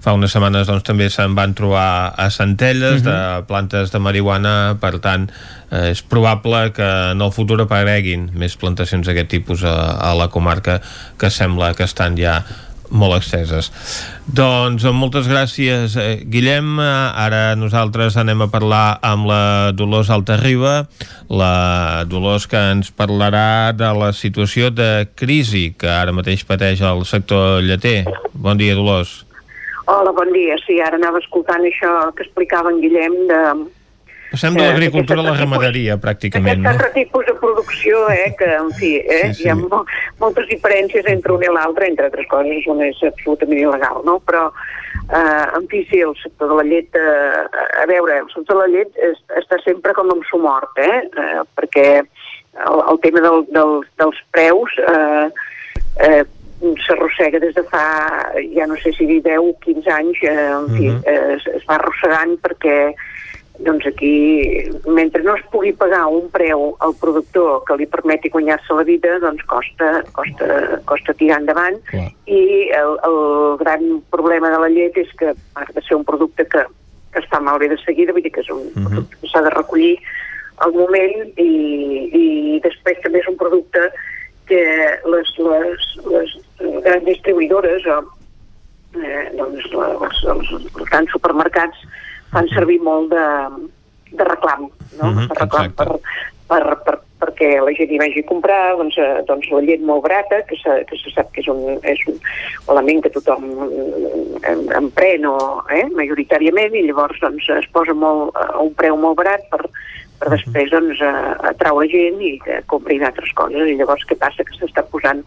fa unes setmanes doncs, també se'n van trobar a Centelles uh -huh. de plantes de marihuana, per tant eh, és probable que en el futur apareguin més plantacions d'aquest tipus a, a la comarca que sembla que estan ja molt exceses. Doncs moltes gràcies, eh, Guillem. Ara nosaltres anem a parlar amb la Dolors Altarriba, la Dolors que ens parlarà de la situació de crisi que ara mateix pateix el sector lleter. Bon dia, Dolors. Hola, bon dia. Sí, ara anava escoltant això que explicava en Guillem de, Passem de l'agricultura a la ramaderia, pràcticament, no? Aquest tipus de producció, eh, que, en fi, eh, sí, sí. hi ha mo moltes diferències entre un i l'altre, entre altres coses, una és absolutament il·legal, no? Però, eh, en fi, sí, el sector de la llet, eh, a veure, el sector de la llet es, està sempre com amb sumort, eh, eh perquè el, el tema del, del, dels preus eh, eh, s'arrossega des de fa, ja no sé si 10 o 15 anys, eh, en fi, uh -huh. eh, es, es va arrossegant perquè doncs aquí, mentre no es pugui pagar un preu al productor que li permeti guanyar-se la vida, doncs costa, costa, costa tirar endavant. Clar. I el, el gran problema de la llet és que, ha de ser un producte que, que està malbé de seguida, vull dir que és un uh mhm. -huh. producte que s'ha de recollir al moment i, i després també és un producte que les, les, les grans distribuïdores o eh, doncs, les, els, els grans supermercats fan servir molt de, de reclam, no? Mm -hmm, de reclam per, per, per, perquè la gent hi vagi a comprar doncs, eh, doncs la llet molt barata, que se, que se sap que és un, és un element que tothom emprèn o, eh, majoritàriament, i llavors doncs, es posa molt, a un preu molt barat per, per després doncs, atraure gent i que comprin altres coses. I llavors què passa? Que s'està posant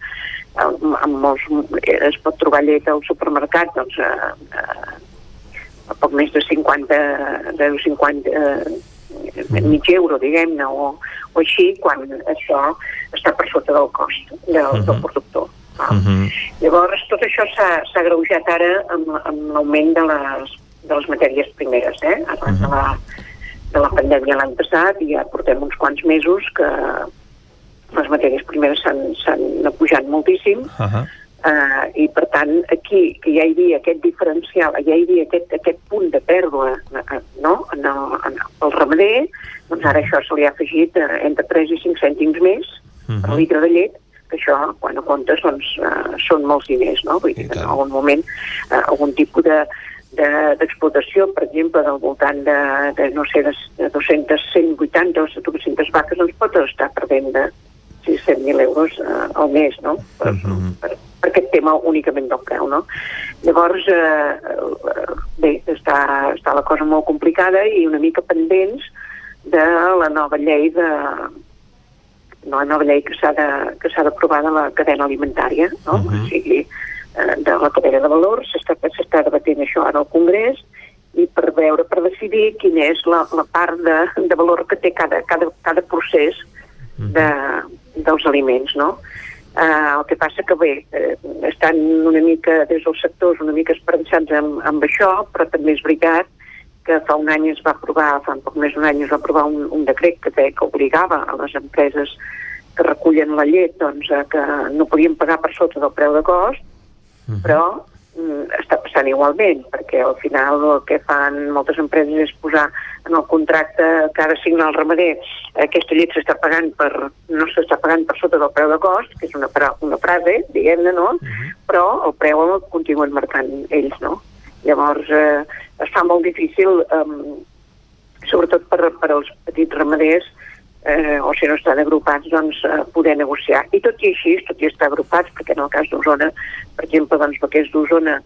amb, amb molts, es pot trobar llet al supermercat doncs, eh, a poc més de 50, de 50 eh, mig euro, diguem-ne, o, o així, quan això està per sota del cost del, uh -huh. del productor. Uh -huh. Llavors, tot això s'ha greujat ara amb, amb l'augment de les, de les matèries primeres, eh? Arran uh -huh. de, la, de la pandèmia l'any passat, i ja portem uns quants mesos que les matèries primeres s'han pujat moltíssim, uh -huh Uh, I, per tant, aquí, que ja hi havia aquest diferencial, ja hi havia aquest, aquest punt de pèrdua uh, no? en, el, en el ramader, doncs ara això se li ha afegit uh, entre 3 i 5 cèntims més uh -huh. per litre de llet, que això, quan ho comptes, doncs, uh, són molts diners, no? Vull dir que en algun moment uh, algun tipus de, d'explotació, de, per exemple, del voltant de, de no sé, de 200, 180 o 200 vaques, doncs pot estar perdent de 600.000 euros uh, al mes, no? Per, uh -huh. per, per aquest tema únicament del preu, no? Llavors, eh, bé, està, està la cosa molt complicada i una mica pendents de la nova llei de no, la nova llei que s'ha d'aprovar de, de la cadena alimentària, no? Uh -huh. O sigui, eh, de la cadena de valors, s'està debatent això ara al Congrés, i per veure, per decidir quina és la, la part de, de valor que té cada, cada, cada procés de, dels aliments, no? Uh, el que passa que bé, eh, estan una mica des dels sectors una mica esperançats amb, amb això, però també és veritat que fa un any es va aprovar, fa un poc més d'un any es va aprovar un, un decret que, té, que obligava a les empreses que recullen la llet doncs, a que no podien pagar per sota del preu de cost -huh. però està passant igualment, perquè al final el que fan moltes empreses és posar en el contracte que ha de signar el ramader aquesta llet s'està pagant per, no s'està pagant per sota del preu de cost, que és una, una frase, diguem-ne, no? Uh -huh. Però el preu el continuen marcant ells, no? Llavors eh, es fa molt difícil, eh, sobretot per, per als petits ramaders, eh, o si no estan agrupats, doncs eh, poder negociar. I tot i així, tot i estar agrupats, perquè en el cas d'Osona, per exemple, doncs Bequers d'Osona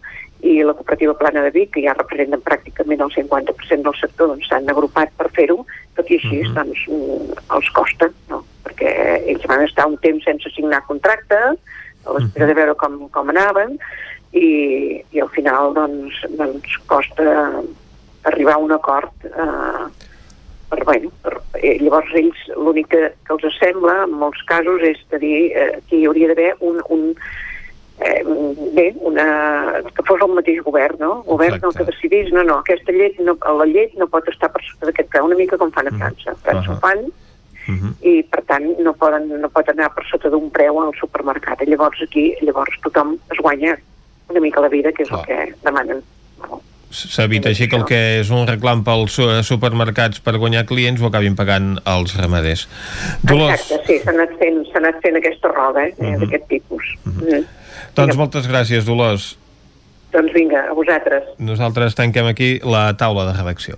i la cooperativa Plana de Vic, que ja representen pràcticament el 50% del sector, doncs s'han agrupat per fer-ho, tot i així, -huh. doncs, mm, els costa, no? perquè ells van estar un temps sense signar contracte, a l'espera uh -huh. de veure com, com anaven, i, i al final, doncs, doncs costa arribar a un acord eh, per, bueno, per, eh, llavors ells l'únic que, que els sembla en molts casos és dir eh, que hi hauria d'haver un, un, eh, bé, una, que fos el mateix govern, no? El govern el que decidís, no, no, aquesta llet, no, la llet no pot estar per sota d'aquest preu, una mica com fan a mm. França. A França uh -huh. fan, uh -huh. i per tant no, poden, no pot anar per sota d'un preu al supermercat. I llavors aquí, llavors tothom es guanya una mica la vida, que és Clar. el que demanen. S'evita així que el que és un reclam pels supermercats per guanyar clients ho acabin pagant els ramaders. Dolors... Exacte, sí, s'ha anat, fent, anat fent aquesta roda eh, uh -huh. d'aquest tipus. Uh -huh. Mm. Doncs moltes gràcies, Dolors. Doncs vinga, a vosaltres. Nosaltres tanquem aquí la taula de redacció.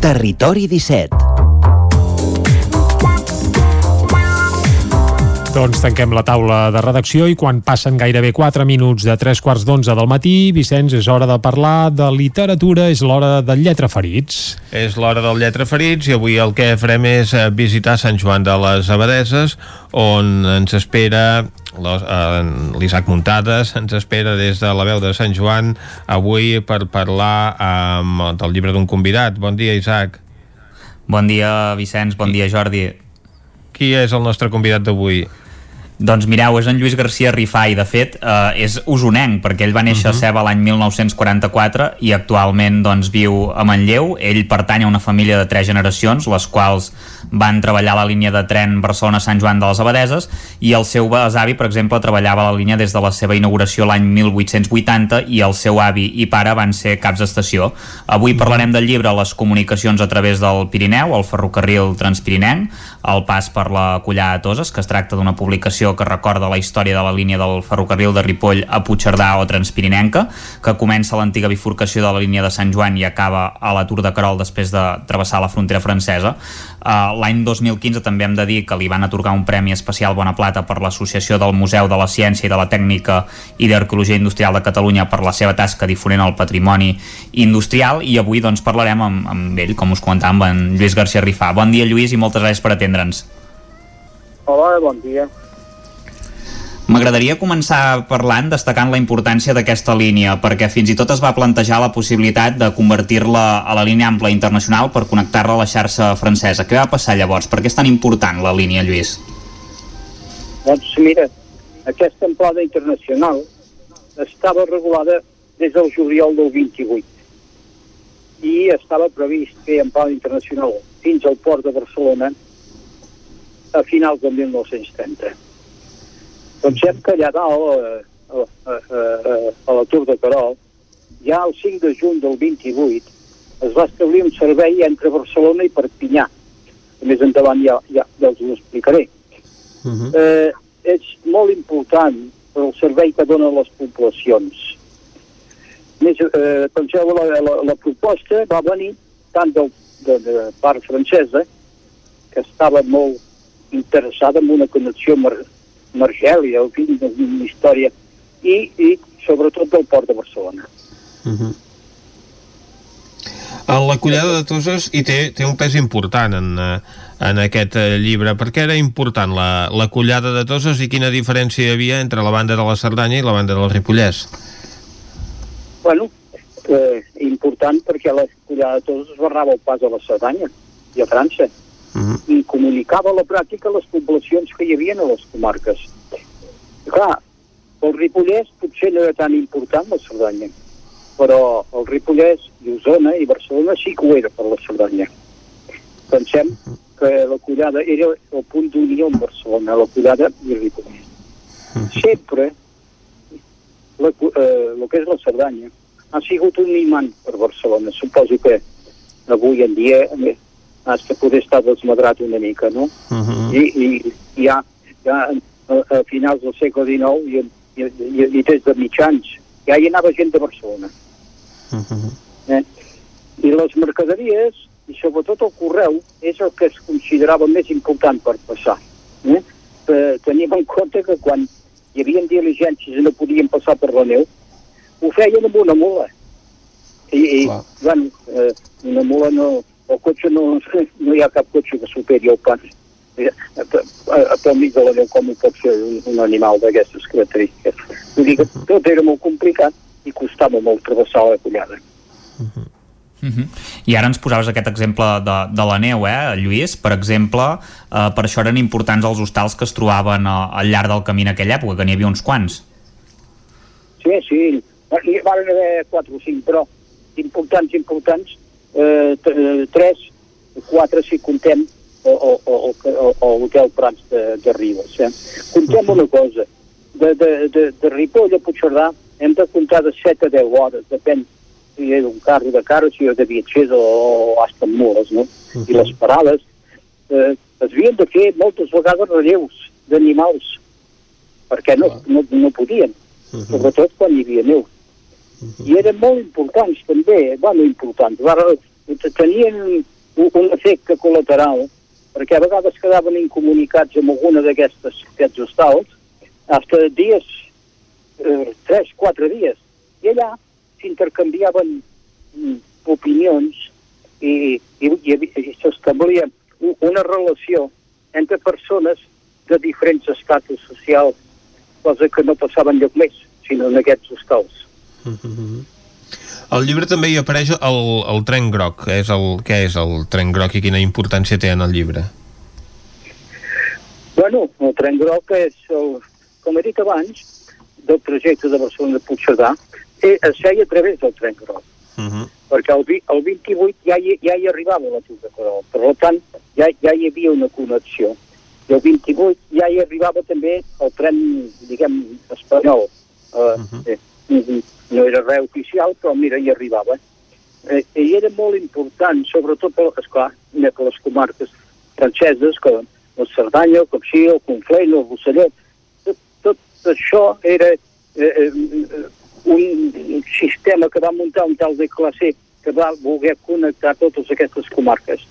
Territori 17 Doncs tanquem la taula de redacció i quan passen gairebé 4 minuts de 3 quarts d'11 del matí, Vicenç, és hora de parlar de literatura, és l'hora del Lletra Ferits. És l'hora del Lletra Ferits i avui el que farem és eh, visitar Sant Joan de les Abadeses, on ens espera eh, l'Isaac Muntades ens espera des de la veu de Sant Joan avui per parlar um, del llibre d'un convidat. Bon dia, Isaac. Bon dia, Vicenç. Bon dia, Jordi. Qui és el nostre convidat d'avui? Doncs mireu, és en Lluís García Rifà i de fet eh, és usonenc perquè ell va néixer uh -huh. a Ceba l'any 1944 i actualment doncs viu a Manlleu. Ell pertany a una família de tres generacions, les quals van treballar a la línia de tren Barcelona-Sant Joan de les Abadeses i el seu besavi, per exemple, treballava a la línia des de la seva inauguració l'any 1880 i el seu avi i pare van ser caps d'estació. Avui parlarem del llibre Les comunicacions a través del Pirineu, el ferrocarril transpirinenc, el pas per la Collada de Toses, que es tracta d'una publicació que recorda la història de la línia del ferrocarril de Ripoll a Puigcerdà o Transpirinenca, que comença a l'antiga bifurcació de la línia de Sant Joan i acaba a la Tour de Carol després de travessar la frontera francesa. Uh, L'any 2015 també hem de dir que li van atorgar un premi especial Bona Plata per l'Associació del Museu de la Ciència i de la Tècnica i d'Arqueologia Industrial de Catalunya per la seva tasca difonent el patrimoni industrial i avui doncs parlarem amb, amb ell, com us comentàvem, en Lluís García Rifà. Bon dia, Lluís, i moltes gràcies per atendre'ns. Hola, bon dia. M'agradaria començar parlant, destacant la importància d'aquesta línia, perquè fins i tot es va plantejar la possibilitat de convertir-la a la línia ampla internacional per connectar-la a la xarxa francesa. Què va passar llavors? Per què és tan important la línia, Lluís? Doncs mira, aquesta amplada internacional estava regulada des del juliol del 28 i estava previst fer amplada internacional fins al port de Barcelona a finals del 1930 Pensem que allà dalt, a, a, a, a la Tour de Carol, ja el 5 de juny del 28 es va establir un servei entre Barcelona i Perpinyà. A més endavant ja, ja, ja els ho explicaré. Uh -huh. eh, és molt important el servei que donen les poblacions. Més, eh, penseu, la, la, la proposta va venir tant del, de, de part francesa, que estava molt interessada en una connexió Margèlia, el fill d'una història, i, i sobretot del port de Barcelona. Uh. -huh. En la collada de Toses hi té, té un pes important en, eh, en aquest eh, llibre. Per què era important la, la collada de Toses i quina diferència hi havia entre la banda de la Cerdanya i la banda del Ripollès? Bueno, eh, important perquè la collada de Toses barrava el pas a la Cerdanya i a França uh -huh. i comunicava a la pràctica les poblacions que hi havia a les comarques. I clar, el Ripollès potser no era tan important la Cerdanya, però el Ripollès i Osona i Barcelona sí que ho era per la Cerdanya. Pensem que la collada era el punt d'unió amb Barcelona, la collada i Ripoll. Sempre la, eh, el que és la Cerdanya ha sigut un imant per Barcelona. Suposo que avui en dia eh, has de poder estar desmadrat una mica, no? Uh -huh. I, i, i ja, ja a, a finals del segle XIX i, i, i, i des de mitjans ja hi anava gent de Barcelona. Uh -huh. Eh? I les mercaderies, i sobretot el correu, és el que es considerava més important per passar. Eh? Eh, tenim en compte que quan hi havia diligències i no podien passar per la neu, ho feien amb una mula. I, i bueno, eh, una mula no... El cotxe no, no hi ha cap cotxe que superi el pas eh, pel mig de la neu com ho pot ser un, un animal d'aquestes característiques. Vull dir que tot era molt complicat i costava molt travessar la collada. Uh -huh. I ara ens posaves aquest exemple de, de la neu, eh, Lluís? Per exemple, eh, per això eren importants els hostals que es trobaven a, al llarg del camí en aquella època, que n'hi havia uns quants. Sí, sí, hi van haver 4 o 5, però importants, importants, eh, tres, quatre si contem o, o, o, o, l'hotel Prats de, de Ribes. Eh? Contem una cosa, de, de, de, de Ripoll a Puigcerdà hem de comptar de 7 a 10 hores, depèn si és un carro de carro, si és de viatgers o, o hasta amb mules, no? Uh -huh. I les parades eh, es havien de fer moltes vegades relleus d'animals, perquè no, no, no podien, uh -huh. sobretot quan hi havia neu. I eren molt importants també, bueno, importants, tenien un, efecte col·lateral, perquè a vegades quedaven incomunicats amb alguna aquests hostals, fins dies, eh, 3-4 dies, i allà s'intercanviaven mm, opinions i, i, i, i s'establia una relació entre persones de diferents estatus socials, cosa que no passaven lloc més, sinó en aquests hostals. Mm -hmm. Al llibre també hi apareix el, el tren groc. És el, què és el tren groc i quina importància té en el llibre? Bueno, el tren groc és, el, com he dit abans, del projecte de Barcelona de Puigcerdà, eh, es feia a través del tren groc. Uh -huh. Perquè el, el 28 ja hi, ja hi arribava la de Corol. Per tant, ja, ja hi havia una connexió. I el 28 ja hi arribava també el tren, diguem, espanyol. Uh, uh -huh. eh, no era res oficial, però mira, hi arribava. Eh, I era molt important, sobretot, per, esclar, per les comarques franceses, com la Cerdanya, el Capcí, el Conflent, el Rossellet. Tot, tot això era eh, eh, un sistema que va muntar un tal de classe que va voler connectar totes aquestes comarques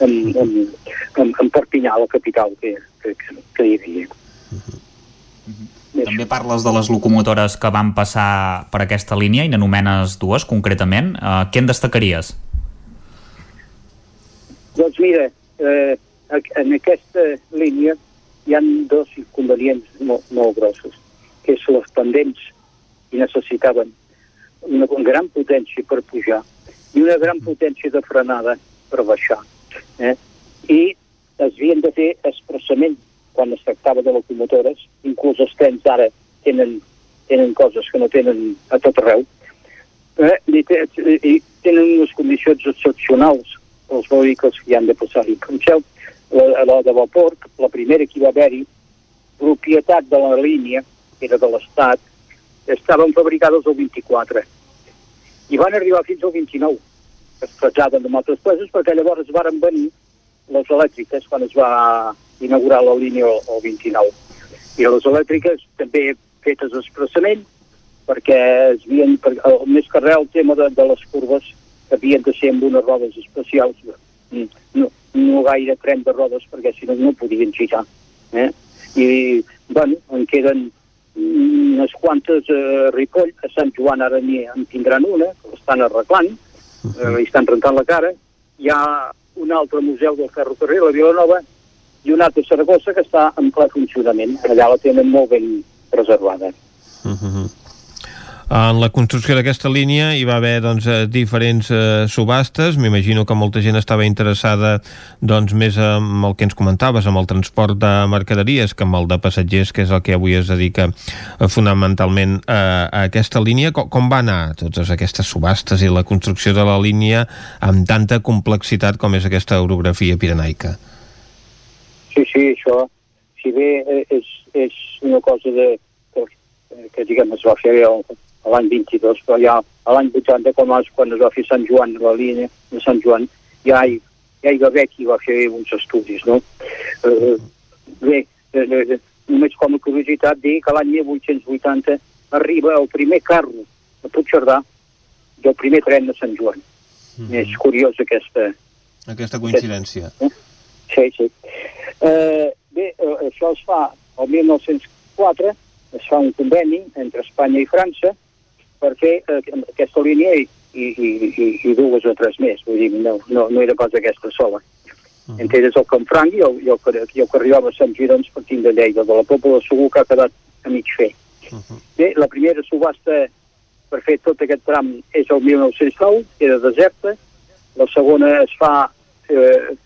amb, amb, amb, amb Perpinyà, la capital que, que, que hi havia. Uh -huh. També parles de les locomotores que van passar per aquesta línia i n'anomenes dues concretament. Uh, què en destacaries? Doncs mira, eh, en aquesta línia hi han dos inconvenients molt, molt grossos, que és les pendents i necessitaven una gran potència per pujar i una gran potència de frenada per baixar. Eh? I es havien de fer expressament quan es tractava de locomotores, inclús els trens ara tenen, tenen coses que no tenen a tot arreu, eh? I, i tenen unes condicions excepcionals els vehicles que hi han de passar-hi. Penseu, la, la de vapor, la primera que hi va haver-hi, propietat de la línia, que era de l'Estat, estaven fabricades el 24 i van arribar fins al 29 es traslladen de altres places perquè llavors varen venir les elèctriques quan es va inaugurar la línia el 29 i les elèctriques també fetes expressament perquè es havien, més que res el tema de, de les curves havien de ser amb unes rodes especials. No, no gaire tren de rodes perquè si no no podien girar eh? i bueno, en queden unes quantes a eh, Ripoll, a Sant Joan ara en tindran una, l'estan arreglant, eh, estan rentant la cara, hi ha un altre museu del ferrocarril a Vilanova i un altre a Saragossa que està en ple funcionament. Allà la tenen molt ben preservada. Uh -huh. En la construcció d'aquesta línia hi va haver doncs, eh, diferents eh, subhastes. M'imagino que molta gent estava interessada doncs, més amb el que ens comentaves, amb el transport de mercaderies, que amb el de passatgers, que és el que avui es dedica eh, fonamentalment a, a aquesta línia. Com, com va anar totes aquestes subhastes i la construcció de la línia amb tanta complexitat com és aquesta orografia pirenaica? Sí, sí, això, si bé eh, és, és una cosa de, que, que diguem, es va fer el, l'any 22, però ja a l'any 80, com és quan es va fer Sant Joan, la línia de Sant Joan, ja hi, ja hi va haver qui va fer uns estudis, no? Eh, bé, eh, eh, només com a curiositat dir que l'any 1880 arriba el primer carro a Puigcerdà i el primer tren de Sant Joan. Mm -hmm. És curiós aquesta... Aquesta coincidència. Eh? Sí, sí. Eh, bé, eh, això es fa el 1904, es fa un conveni entre Espanya i França per fer eh, aquesta línia i, i, i, i dues o tres més. Vull dir, no, no, no era pas aquesta sola. Uh -huh. Entre ells el Campfranc i el, i el, i el Carrió de Sant Girons partint de Lleida, de la Pobla Segur que ha quedat a mig fer. Uh -huh. Bé, la primera subhasta per fer tot aquest tram és el 1909, era deserta, la segona es fa eh,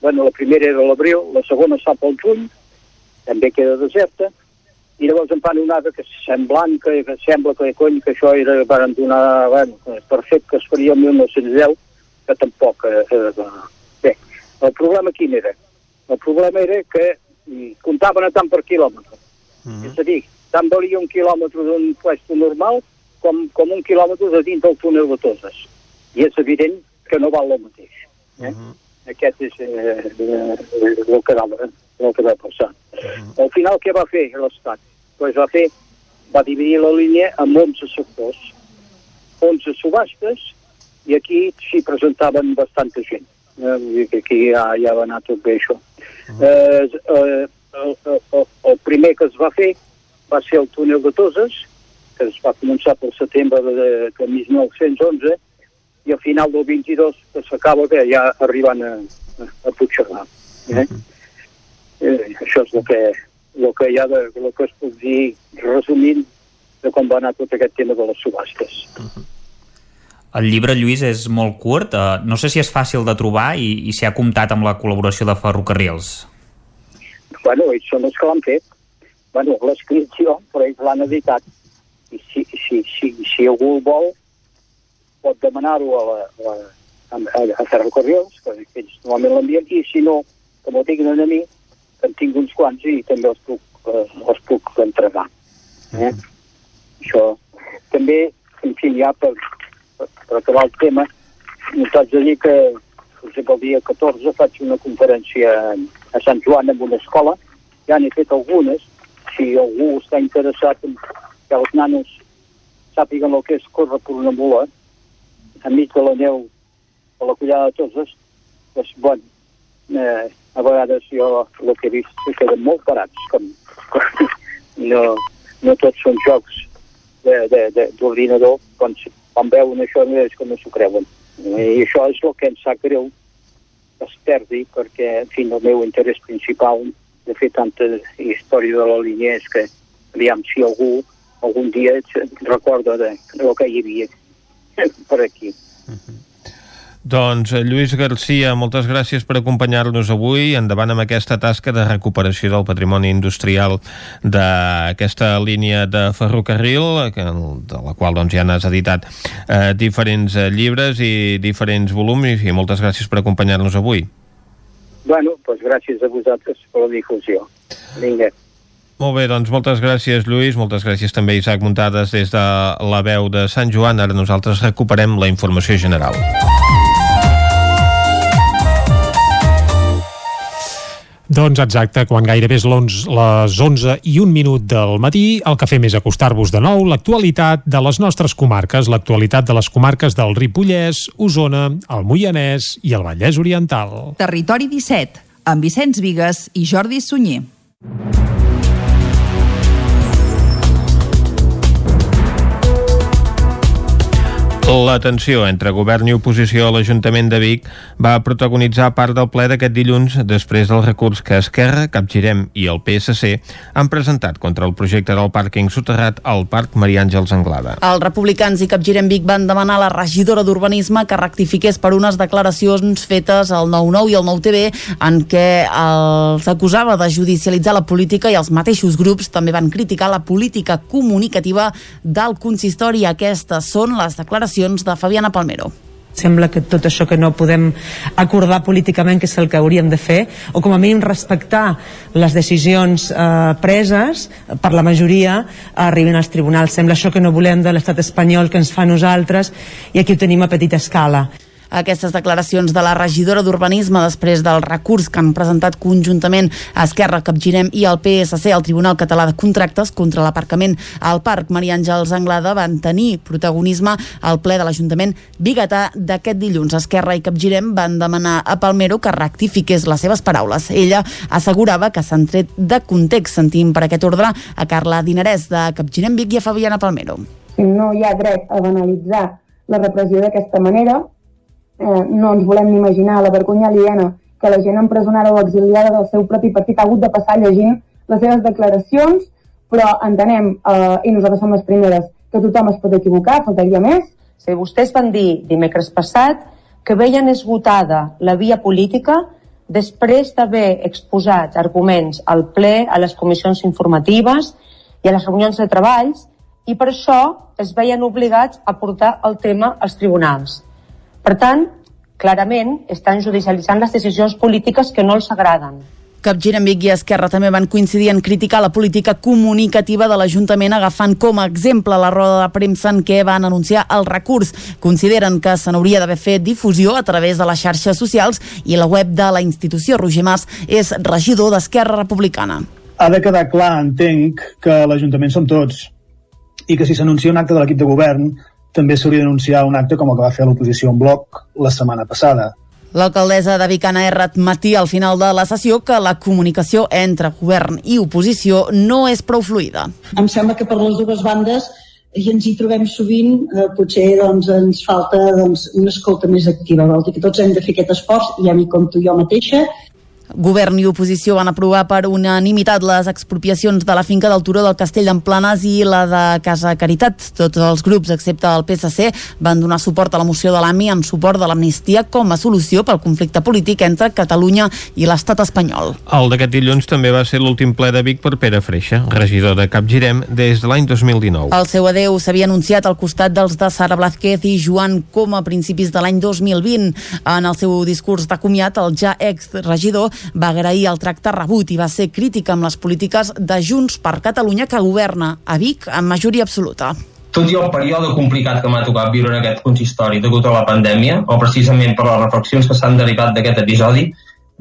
bueno, la primera era l'abril, la segona es fa pel juny, també queda deserta, i llavors em fan una altra que semblant, que, que sembla que, cony, que això era, van donar, bueno, per fet que es faria el 1910, que tampoc... Eh, eh, bé, el problema quin era? El problema era que comptaven a tant per quilòmetre. Uh -huh. És a dir, tant valia un quilòmetre d'un puesto normal com, com un quilòmetre de dins del túnel de Toses. I és evident que no val el mateix. Eh? Uh -huh. Aquest és eh, el, que va, el que va passar. Uh -huh. Al final, què va fer l'Estat? Pues va fer, va dividir la línia en 11 sectors, 11 subhastes, i aquí s'hi presentaven bastanta gent. Eh, aquí ja, ja va anar tot bé això. Uh -huh. eh, eh, el, el, el primer que es va fer va ser el túnel de Toses, que es va començar pel setembre de, de 1911, i al final del 22 que s'acaba ja arribant a, a, a Puigcerdà. Eh? Uh -huh. Eh, això és el que, el que hi ha de, el que es pot dir resumint de com va anar tot aquest tema de les subhastes. Uh -huh. El llibre, Lluís, és molt curt. Uh, no sé si és fàcil de trobar i, i si ha comptat amb la col·laboració de ferrocarrils. Bueno, ells són els que l'han fet. Bueno, l'escrit jo, però ells l'han editat. I si, si, si, si algú vol, pot demanar-ho a, la, a, a, a Ferrocarrils, que ells normalment l'envien, i si no, que m'ho tinguin a mi, en tinc uns quants i també els puc, eh, els puc entregar. Eh? Mm. Això. També, en fi, ja per, per, per acabar el tema, t'haig de dir que, exemple, el dia 14 faig una conferència a Sant Joan en una escola, ja n'he fet algunes, si algú està interessat en que els nanos sàpiguen el que és córrer per una mula, enmig de la neu a la collada de Toses, doncs, bueno, eh, a vegades jo el que he vist que queden molt parats, com, com no, no tots són jocs d'ordinador, quan, quan veuen això no és que no s'ho creuen. I això és el que ens sap greu que es perdi, perquè, en fi, el meu interès principal de fer tanta història de la línia és que, aviam, si algú algun dia recorda de, de el que hi havia per aquí. Uh -huh. Doncs eh, Lluís Garcia, moltes gràcies per acompanyar-nos avui. Endavant amb aquesta tasca de recuperació del patrimoni industrial d'aquesta línia de ferrocarril, que, de la qual doncs, ja n'has editat eh, diferents eh, llibres i diferents volums, i moltes gràcies per acompanyar-nos avui. Bueno, doncs gràcies a vosaltres per la difusió. Vinga. Molt bé, doncs moltes gràcies Lluís, moltes gràcies també Isaac Muntades des de la veu de Sant Joan. Ara nosaltres recuperem la informació general. Doncs exacte, quan gairebé és les 11 i un minut del matí, el que fem és acostar-vos de nou l'actualitat de les nostres comarques, l'actualitat de les comarques del Ripollès, Osona, el Moianès i el Vallès Oriental. Territori 17, amb Vicenç Vigues i Jordi Sunyer. La tensió entre govern i oposició a l'Ajuntament de Vic va protagonitzar part del ple d'aquest dilluns després del recurs que Esquerra, Capgirem i el PSC han presentat contra el projecte del pàrquing soterrat al Parc Maria Àngels Anglada. Els republicans i Capgirem Vic van demanar a la regidora d'Urbanisme que rectifiqués per unes declaracions fetes al 9-9 i al 9-TV en què els acusava de judicialitzar la política i els mateixos grups també van criticar la política comunicativa del consistori. Aquestes són les declaracions declaracions de Fabiana Palmero. Sembla que tot això que no podem acordar políticament que és el que hauríem de fer, o com a mínim respectar les decisions eh, preses per la majoria arriben als tribunals. Sembla això que no volem de l'estat espanyol que ens fa nosaltres i aquí ho tenim a petita escala. Aquestes declaracions de la regidora d'Urbanisme després del recurs que han presentat conjuntament a Esquerra, Capgirem i el PSC al Tribunal Català de Contractes contra l'aparcament al Parc Maria Àngels Anglada van tenir protagonisme al ple de l'Ajuntament Bigatà d'aquest dilluns. Esquerra i Capgirem van demanar a Palmero que rectifiqués les seves paraules. Ella assegurava que s'han tret de context. Sentim per aquest ordre a Carla Dinarès de Capgirem Vic i a Fabiana Palmero. No hi ha dret a banalitzar la repressió d'aquesta manera eh, no ens volem ni imaginar la vergonya aliena que la gent empresonada o exiliada del seu propi partit ha hagut de passar llegint les seves declaracions, però entenem, eh, i nosaltres som les primeres, que tothom es pot equivocar, faltaria més. Si vostès van dir dimecres passat que veien esgotada la via política després d'haver exposat arguments al ple, a les comissions informatives i a les reunions de treballs, i per això es veien obligats a portar el tema als tribunals. Per tant, clarament estan judicialitzant les decisions polítiques que no els agraden. Capgirem-Vic i Esquerra també van coincidir en criticar la política comunicativa de l'Ajuntament agafant com a exemple la roda de premsa en què van anunciar el recurs. Consideren que se n'hauria d'haver fet difusió a través de les xarxes socials i la web de la institució. Roger Mas és regidor d'Esquerra Republicana. Ha de quedar clar, entenc, que l'Ajuntament som tots i que si s'anuncia un acte de l'equip de govern també s'hauria d'anunciar un acte com el que va fer l'oposició en bloc la setmana passada. L'alcaldessa de Vic, Anna Errat, matí al final de la sessió que la comunicació entre govern i oposició no és prou fluida. Em sembla que per les dues bandes i ens hi trobem sovint, eh, potser doncs, ens falta doncs, una escolta més activa. Vol dir que tots hem de fer aquest esforç, i ja m'hi compto jo mateixa, Govern i oposició van aprovar per unanimitat les expropiacions de la finca del Turó del Castell d'Emplanes i la de Casa Caritat. Tots els grups, excepte el PSC, van donar suport a la moció de l'AMI en suport de l'amnistia com a solució pel conflicte polític entre Catalunya i l'estat espanyol. El d'aquest dilluns també va ser l'últim ple de Vic per Pere Freixa, regidor de Capgirem des de l'any 2019. El seu adeu s'havia anunciat al costat dels de Sara Blázquez i Joan Com a principis de l'any 2020. En el seu discurs de comiat, el ja ex-regidor va agrair el tracte rebut i va ser crític amb les polítiques de Junts per Catalunya que governa a Vic amb majoria absoluta tot i el període complicat que m'ha tocat viure en aquest consistori degut a la pandèmia, o precisament per les reflexions que s'han derivat d'aquest episodi,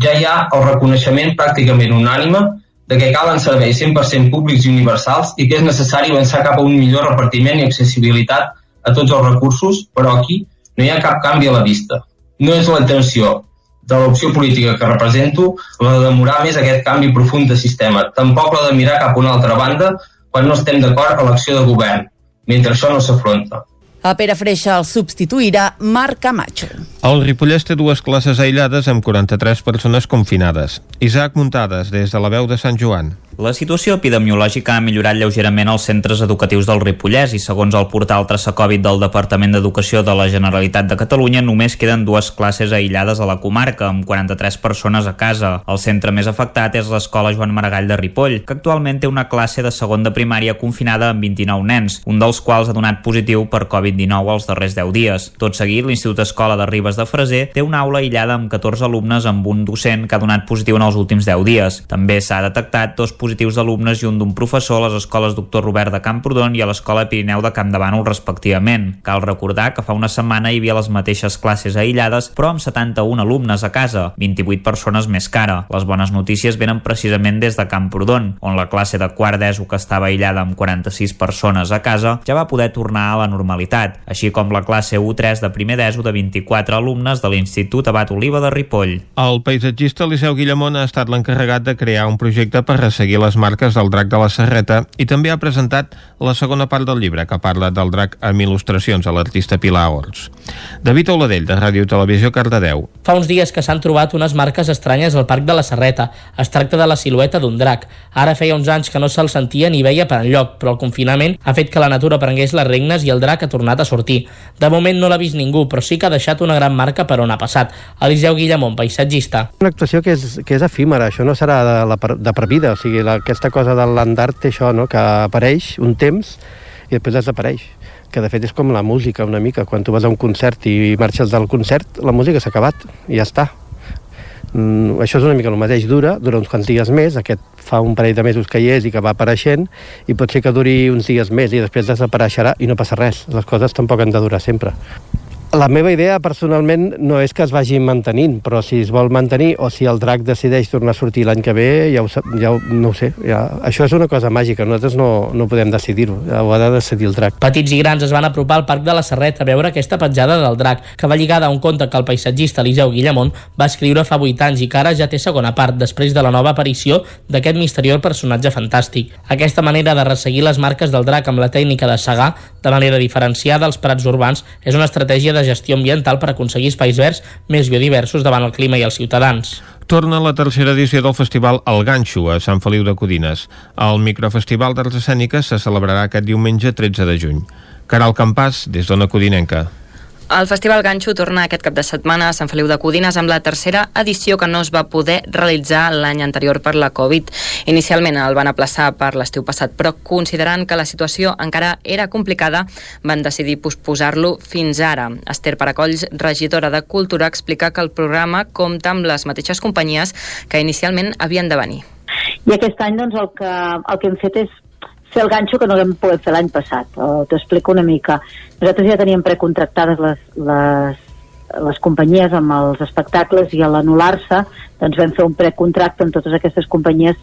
ja hi ha el reconeixement pràcticament unànime de que calen serveis 100% públics i universals i que és necessari avançar cap a un millor repartiment i accessibilitat a tots els recursos, però aquí no hi ha cap canvi a la vista. No és la intenció de l'opció política que represento la de demorar més aquest canvi profund de sistema, tampoc la de mirar cap a una altra banda quan no estem d'acord a l'acció de govern, mentre això no s'afronta. A Pere Freixa el substituirà Marc Camacho. El Ripollès té dues classes aïllades amb 43 persones confinades. Isaac Muntades, des de la veu de Sant Joan. La situació epidemiològica ha millorat lleugerament als centres educatius del Ripollès i segons el portal Traçacovid del Departament d'Educació de la Generalitat de Catalunya només queden dues classes aïllades a la comarca amb 43 persones a casa. El centre més afectat és l'escola Joan Maragall de Ripoll, que actualment té una classe de segon de primària confinada amb 29 nens, un dels quals ha donat positiu per Covid-19 els darrers 10 dies. Tot seguit, l'Institut Escola de Ribes de Freser té una aula aïllada amb 14 alumnes amb un docent que ha donat positiu en els últims 10 dies. També s'ha detectat dos positius d'alumnes i un d'un professor a les escoles Doctor Robert de Camprodon i a l'escola Pirineu de Camp de Bànol respectivament. Cal recordar que fa una setmana hi havia les mateixes classes aïllades però amb 71 alumnes a casa, 28 persones més cara. Les bones notícies venen precisament des de Camprodon, on la classe de quart d'ESO que estava aïllada amb 46 persones a casa ja va poder tornar a la normalitat, així com la classe U3 de primer d'ESO de 24 alumnes de l'Institut Abat Oliva de Ripoll. El paisatgista Liceu Guillamont ha estat l'encarregat de crear un projecte per resseguir les marques del drac de la Serreta i també ha presentat la segona part del llibre que parla del drac amb il·lustracions a l'artista Pilar Ors. David Oladell, de Ràdio Televisió, Cardedeu. Fa uns dies que s'han trobat unes marques estranyes al Parc de la Serreta. Es tracta de la silueta d'un drac. Ara feia uns anys que no se'l sentia ni veia per enlloc, però el confinament ha fet que la natura prengués les regnes i el drac ha tornat a sortir. De moment no l'ha vist ningú, però sí que ha deixat una gran marca per on ha passat. Eliseu Guillamont, paisatgista. Una actuació que és, que és efímera, això no serà de, la, de per vida, o sigui, la, aquesta cosa de l'andart té això, no? que apareix un temps i després desapareix que de fet és com la música una mica, quan tu vas a un concert i marxes del concert, la música s'ha acabat i ja està. Mm, això és una mica el mateix, dura, dura uns quants dies més, aquest fa un parell de mesos que hi és i que va apareixent, i pot ser que duri uns dies més i després desapareixerà i no passa res. Les coses tampoc han de durar sempre. La meva idea, personalment, no és que es vagi mantenint, però si es vol mantenir o si el drac decideix tornar a sortir l'any que ve, ja, ho, ja ho, no ho sé. Ja, això és una cosa màgica, nosaltres no, no podem decidir-ho, ja ho ha de decidir el drac. Petits i grans es van apropar al Parc de la Serret a veure aquesta petjada del drac, que va lligada a un conte que el paisatgista Eliseu Guillamont va escriure fa 8 anys i que ara ja té segona part, després de la nova aparició d'aquest misteriós personatge fantàstic. Aquesta manera de resseguir les marques del drac amb la tècnica de segar, de manera diferenciada als prats urbans, és una estratègia de gestió ambiental per aconseguir espais verds més biodiversos davant el clima i els ciutadans. Torna la tercera edició del festival El Ganxo a Sant Feliu de Codines. El microfestival d'arts escèniques se celebrarà aquest diumenge 13 de juny. Caral Campàs, des d'Ona Codinenca. El Festival Ganxo torna aquest cap de setmana a Sant Feliu de Codines amb la tercera edició que no es va poder realitzar l'any anterior per la Covid. Inicialment el van aplaçar per l'estiu passat, però considerant que la situació encara era complicada, van decidir posposar-lo fins ara. Esther Paracolls, regidora de Cultura, explica que el programa compta amb les mateixes companyies que inicialment havien de venir. I aquest any doncs, el, que, el que hem fet és fer el ganxo que no vam poder fer l'any passat. T'explico una mica. Nosaltres ja teníem precontractades les, les, les companyies amb els espectacles i a l'anul·lar-se doncs vam fer un precontracte amb totes aquestes companyies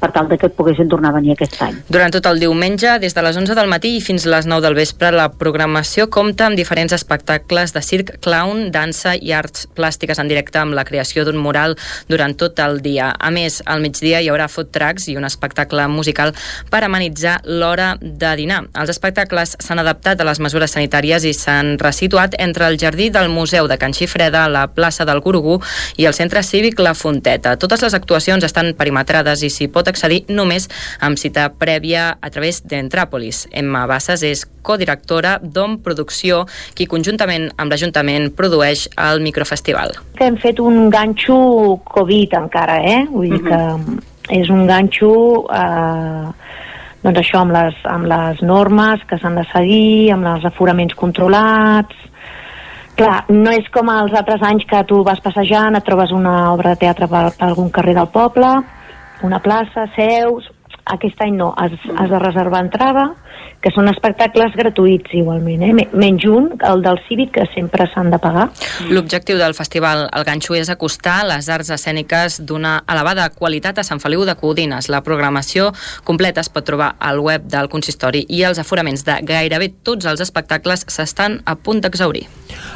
per tal de que poguessin tornar a venir aquest any. Durant tot el diumenge, des de les 11 del matí i fins a les 9 del vespre, la programació compta amb diferents espectacles de circ, clown, dansa i arts plàstiques en directe amb la creació d'un mural durant tot el dia. A més, al migdia hi haurà food trucks i un espectacle musical per amenitzar l'hora de dinar. Els espectacles s'han adaptat a les mesures sanitàries i s'han resituat entre el jardí del Museu de Can Xifreda, la plaça del Gurugú i el centre cívic La Fonteta. Totes les actuacions estan perimetrades i s'hi pot accedir només amb cita prèvia a través d'Entràpolis. Emma Bassas és codirectora d'OM Producció, qui conjuntament amb l'Ajuntament produeix el microfestival. Hem fet un ganxo Covid encara, eh? Vull dir que és un ganxo eh, doncs això amb les, amb les normes que s'han de seguir, amb els aforaments controlats, Clar, no és com els altres anys que tu vas passejant, et trobes una obra de teatre per, per algun carrer del poble, una plaça, seus... Aquest any no, has, has de reservar entrada, que són espectacles gratuïts igualment, eh? menys un, el del cívic, que sempre s'han de pagar. L'objectiu del festival El Ganxo és acostar les arts escèniques d'una elevada qualitat a Sant Feliu de Codines. La programació completa es pot trobar al web del consistori i els aforaments de gairebé tots els espectacles s'estan a punt d'exaurir.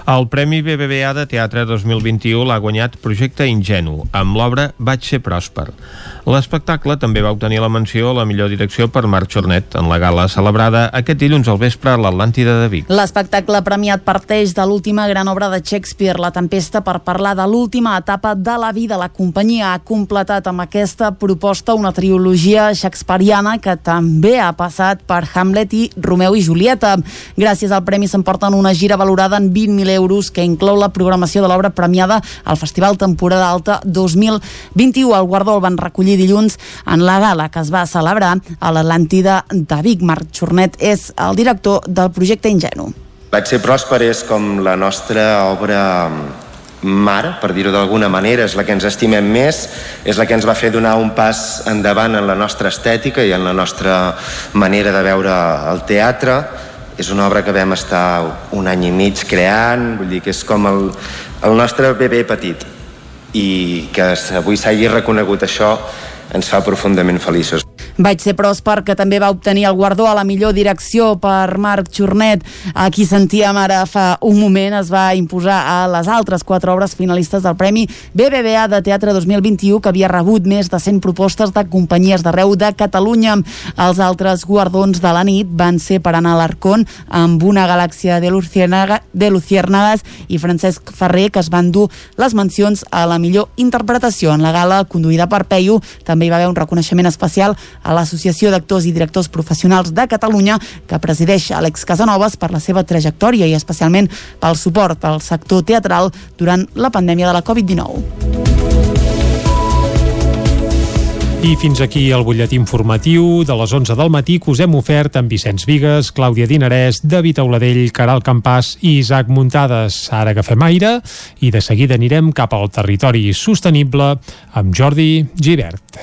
El Premi BBVA de Teatre 2021 l'ha guanyat Projecte Ingenu, amb l'obra Vaig ser pròsper. L'espectacle també va obtenir la menció a la millor direcció per Marc Jornet en la gala celebrada aquest dilluns al vespre a l'Atlàntida de Vic. L'espectacle premiat parteix de l'última gran obra de Shakespeare, La Tempesta, per parlar de l'última etapa de la vida. La companyia ha completat amb aquesta proposta una trilogia shakespeariana que també ha passat per Hamlet i Romeu i Julieta. Gràcies al premi s'emporten una gira valorada en 20.000 euros que inclou la programació de l'obra premiada al Festival Temporada Alta 2021. El guardó el van recollir dilluns en la gala que es va celebrar a l'Atlàntida de Vic. Marc Xornet és el director del projecte Ingenu. Vaig ser pròsper és com la nostra obra mare, per dir-ho d'alguna manera, és la que ens estimem més, és la que ens va fer donar un pas endavant en la nostra estètica i en la nostra manera de veure el teatre. És una obra que vam estar un any i mig creant, vull dir que és com el, el nostre bebè petit i que avui s'hagi reconegut això ens fa profundament feliços. Vaig ser pròsper, que també va obtenir el guardó a la millor direcció per Marc Xornet. A qui sentíem ara fa un moment es va imposar a les altres quatre obres finalistes del Premi BBVA de Teatre 2021, que havia rebut més de 100 propostes de companyies d'arreu de Catalunya. Els altres guardons de la nit van ser per anar a l'Arcón amb una galàxia de, Luciérnaga, de Luciérnagas i Francesc Ferrer, que es van dur les mencions a la millor interpretació. En la gala, conduïda per Peyu, també hi va haver un reconeixement especial a l'Associació d'Actors i Directors Professionals de Catalunya, que presideix Àlex Casanovas per la seva trajectòria i especialment pel suport al sector teatral durant la pandèmia de la Covid-19. I fins aquí el butlletí informatiu de les 11 del matí que us hem ofert amb Vicenç Vigues, Clàudia Dinarès, David Auladell, Caral Campàs i Isaac Muntades. Ara agafem aire i de seguida anirem cap al territori sostenible amb Jordi Givert.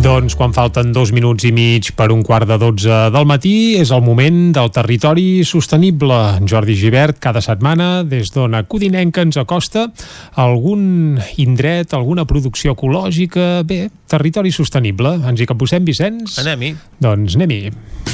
Doncs quan falten dos minuts i mig per un quart de dotze del matí és el moment del territori sostenible. Jordi Givert, cada setmana, des d'Ona Codinenca ens acosta algun indret, alguna producció ecològica... Bé, territori sostenible. Ens hi capbussem, Vicenç? Anem-hi. Doncs anem-hi.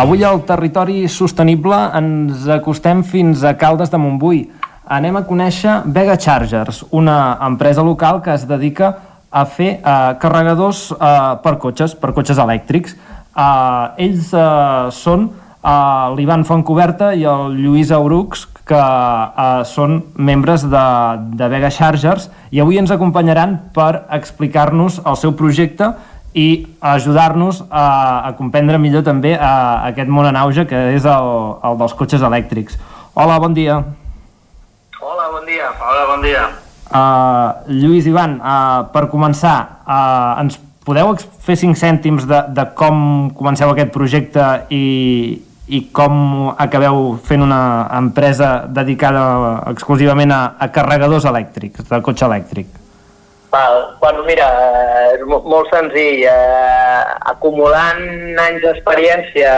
Avui al territori sostenible ens acostem fins a Caldes de Montbui. Anem a conèixer Vega Chargers, una empresa local que es dedica a fer uh, carregadors uh, per cotxes, per cotxes elèctrics. Uh, ells uh, són uh, l'Ivan Fontcoberta i el Lluís Aurucs, que uh, són membres de, de Vega Chargers, i avui ens acompanyaran per explicar-nos el seu projecte i ajudar-nos a, a comprendre millor també a, a aquest món en auge que és el, el dels cotxes elèctrics. Hola, bon dia. Hola, bon dia. Hola, bon dia. Uh, Lluís Ivan, uh, per començar, uh, ens podeu fer cinc cèntims de, de com comenceu aquest projecte i, i com acabeu fent una empresa dedicada exclusivament a, a carregadors elèctrics, de cotxe elèctric? Val, bueno, mira, eh, és mo- molt senzill. Eh, acumulant anys d'experiència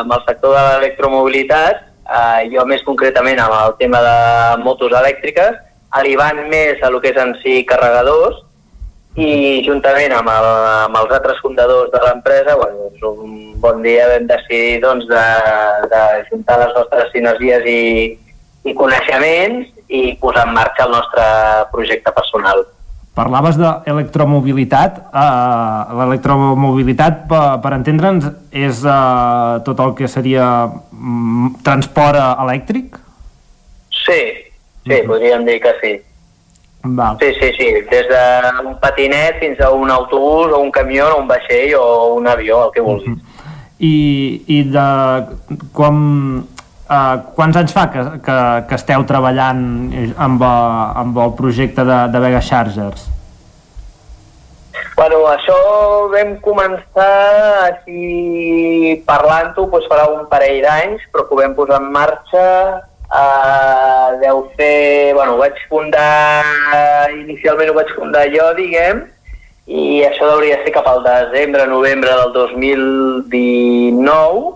amb el sector de l'electromobilitat, eh, jo més concretament amb el tema de motos elèctriques, l'Ivan més a lo que és en si carregadors, i juntament amb, el, amb els altres fundadors de l'empresa, bueno, doncs un bon dia vam decidir doncs, de, de juntar les nostres sinergies i, i coneixements i posar en marxa el nostre projecte personal. Parlaves d'electromobilitat. Uh, L'electromobilitat, per, per entendre'ns, és uh, tot el que seria mm, transport elèctric? Sí, sí, podríem dir que sí. Val. Sí, sí, sí, des d'un patinet fins a un autobús o un camió o un vaixell o un avió, el que vulguis. I, i de com, uh, quants anys fa que, que, que esteu treballant amb, uh, amb el projecte de, de Vega Chargers? Bueno, això vam començar així parlant-ho doncs farà un parell d'anys, però que ho vam posar en marxa Uh, deu fer... Bueno, ho vaig fundar... Inicialment ho vaig fundar jo, diguem, i això hauria ser cap al desembre, novembre del 2019,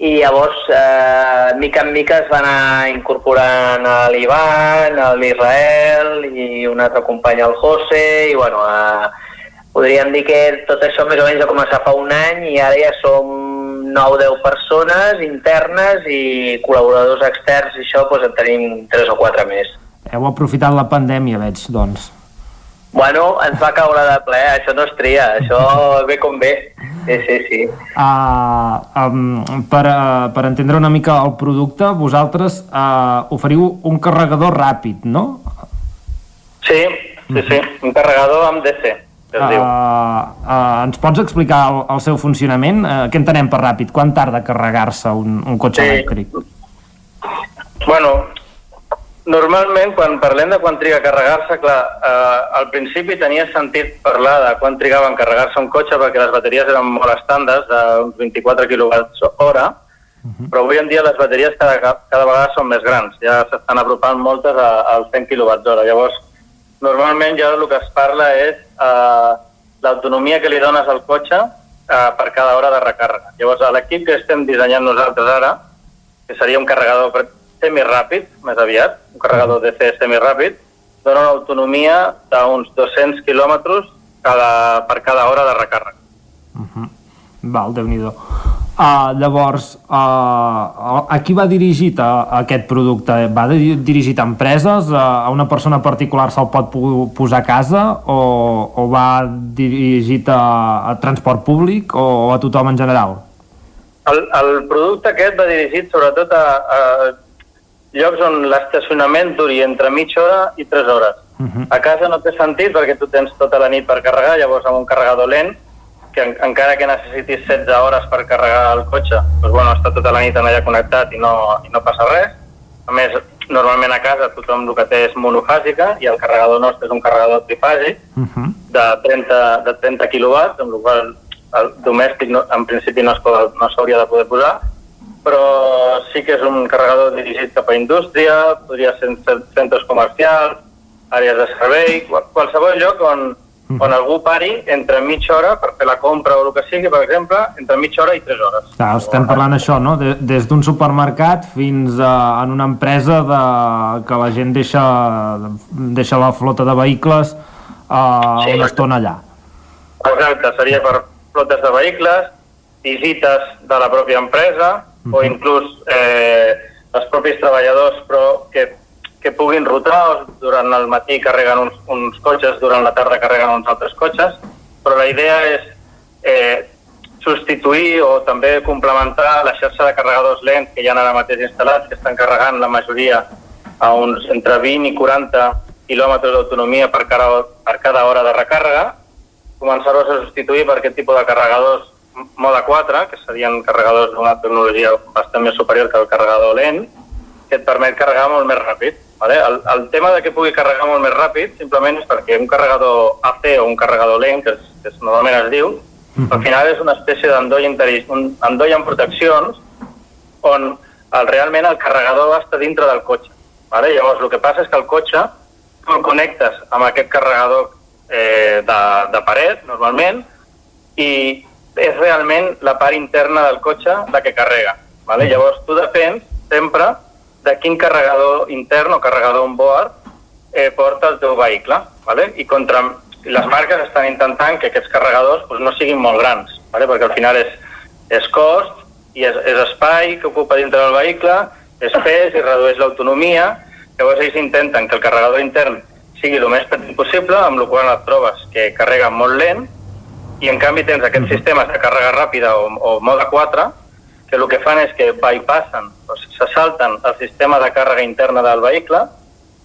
i llavors, eh, mica en mica es va anar incorporant a l'Ivan, a l'Israel i un altre company, el José, i bueno, eh, podríem dir que tot això més o menys va començar fa un any i ara ja som 9 o 10 persones internes i col·laboradors externs i això doncs en tenim 3 o 4 més. Heu aprofitat la pandèmia, veig, doncs. Bueno, ens va caure de ple, això no es tria, això ve com ve. Sí, sí, sí. Uh, um, per, uh, per entendre una mica el producte, vosaltres uh, oferiu un carregador ràpid, no? Sí, sí, sí, un carregador amb DC, que es Uh, diu. uh, ens pots explicar el, el seu funcionament? Uh, què entenem per ràpid? Quan tarda a carregar-se un, un cotxe Sí. elèctric? Bueno, normalment quan parlem de quan triga a carregar-se, clar, eh, al principi tenia sentit parlar de quan trigava a carregar-se un cotxe perquè les bateries eren molt estàndards, d'uns 24 kWh, però avui en dia les bateries cada, cada vegada són més grans, ja s'estan apropant moltes a- als 100 kWh. Llavors, normalment ja el que es parla és eh, l'autonomia que li dones al cotxe eh, per cada hora de recàrrega. Llavors, l'equip que estem dissenyant nosaltres ara, que seria un carregador semiràpid, més aviat, un carregador DC semiràpid, dona una autonomia d'uns 200 quilòmetres cada, per cada hora de recàrrega. Val, déu nhi Uh, llavors, uh, a qui va dirigit a, a aquest producte? Va di- dirigit a empreses? A, a una persona particular se'l pot posar a casa? O, o va dirigit a, a transport públic? O, a tothom en general? El, el producte aquest va dirigit sobretot a, a llocs on l'estacionament duri entre mitja hora i 3 hores. A casa no té sentit perquè tu tens tota la nit per carregar, llavors amb un carregador lent, que en, encara que necessitis 16 hores per carregar el cotxe, doncs, bueno, està tota la nit en allà connectat i no, i no passa res. A més, normalment a casa tothom el que té és monofàsica i el carregador nostre és un carregador trifàsic de 30, de 30 quilowatts, amb la qual el domèstic no, en principi no pot- no s'hauria de poder posar, però sí que és un carregador dirigit cap a indústria, podria ser en cen- centres comercials, àrees de servei, qual- qualsevol lloc on, on algú pari entre mitja hora per fer la compra o el que sigui, per exemple, entre mitja hora i 3 hores. Clar, estem parlant això, no? De, des d'un supermercat fins a en una empresa de, que la gent deixa, deixa la flota de vehicles uh, Sí, una estona allà. Exacte, seria per flotes de vehicles, visites de la pròpia empresa o inclús eh, els propis treballadors però que, que puguin rotar durant el matí carreguen uns, uns cotxes, durant la tarda carreguen uns altres cotxes, però la idea és eh, substituir o també complementar la xarxa de carregadors lents que hi ha ara mateix instal·lats, que estan carregant la majoria a uns entre 20 i 40 quilòmetres d'autonomia per, cada, per cada hora de recàrrega, començar-los a substituir per aquest tipus de carregadors mode 4, que serien carregadors d'una tecnologia bastant més superior que el carregador lent, que et permet carregar molt més ràpid. Vale? El, el tema de que pugui carregar molt més ràpid simplement és perquè un carregador AC o un carregador lent, que, és, que és, normalment es diu, al final és una espècie d'endoll un endoll amb proteccions on el, realment el carregador està dintre del cotxe. Vale? Llavors, el que passa és que el cotxe tu el connectes amb aquest carregador eh, de, de paret, normalment, i és realment la part interna del cotxe la que carrega. Vale? Llavors, tu depens sempre de quin carregador intern o carregador on board eh, porta el teu vehicle. Vale? I contra, les marques estan intentant que aquests carregadors doncs, no siguin molt grans, vale? perquè al final és, és cost i és, és espai que ocupa dintre del vehicle, és pes i redueix l'autonomia. Llavors ells intenten que el carregador intern sigui el més petit possible, amb la qual cosa et trobes que carrega molt lent i en canvi tens aquests sistemes de càrrega ràpida o, o mode 4 que el que fan és que bypassen, o sigui, se salten el sistema de càrrega interna del vehicle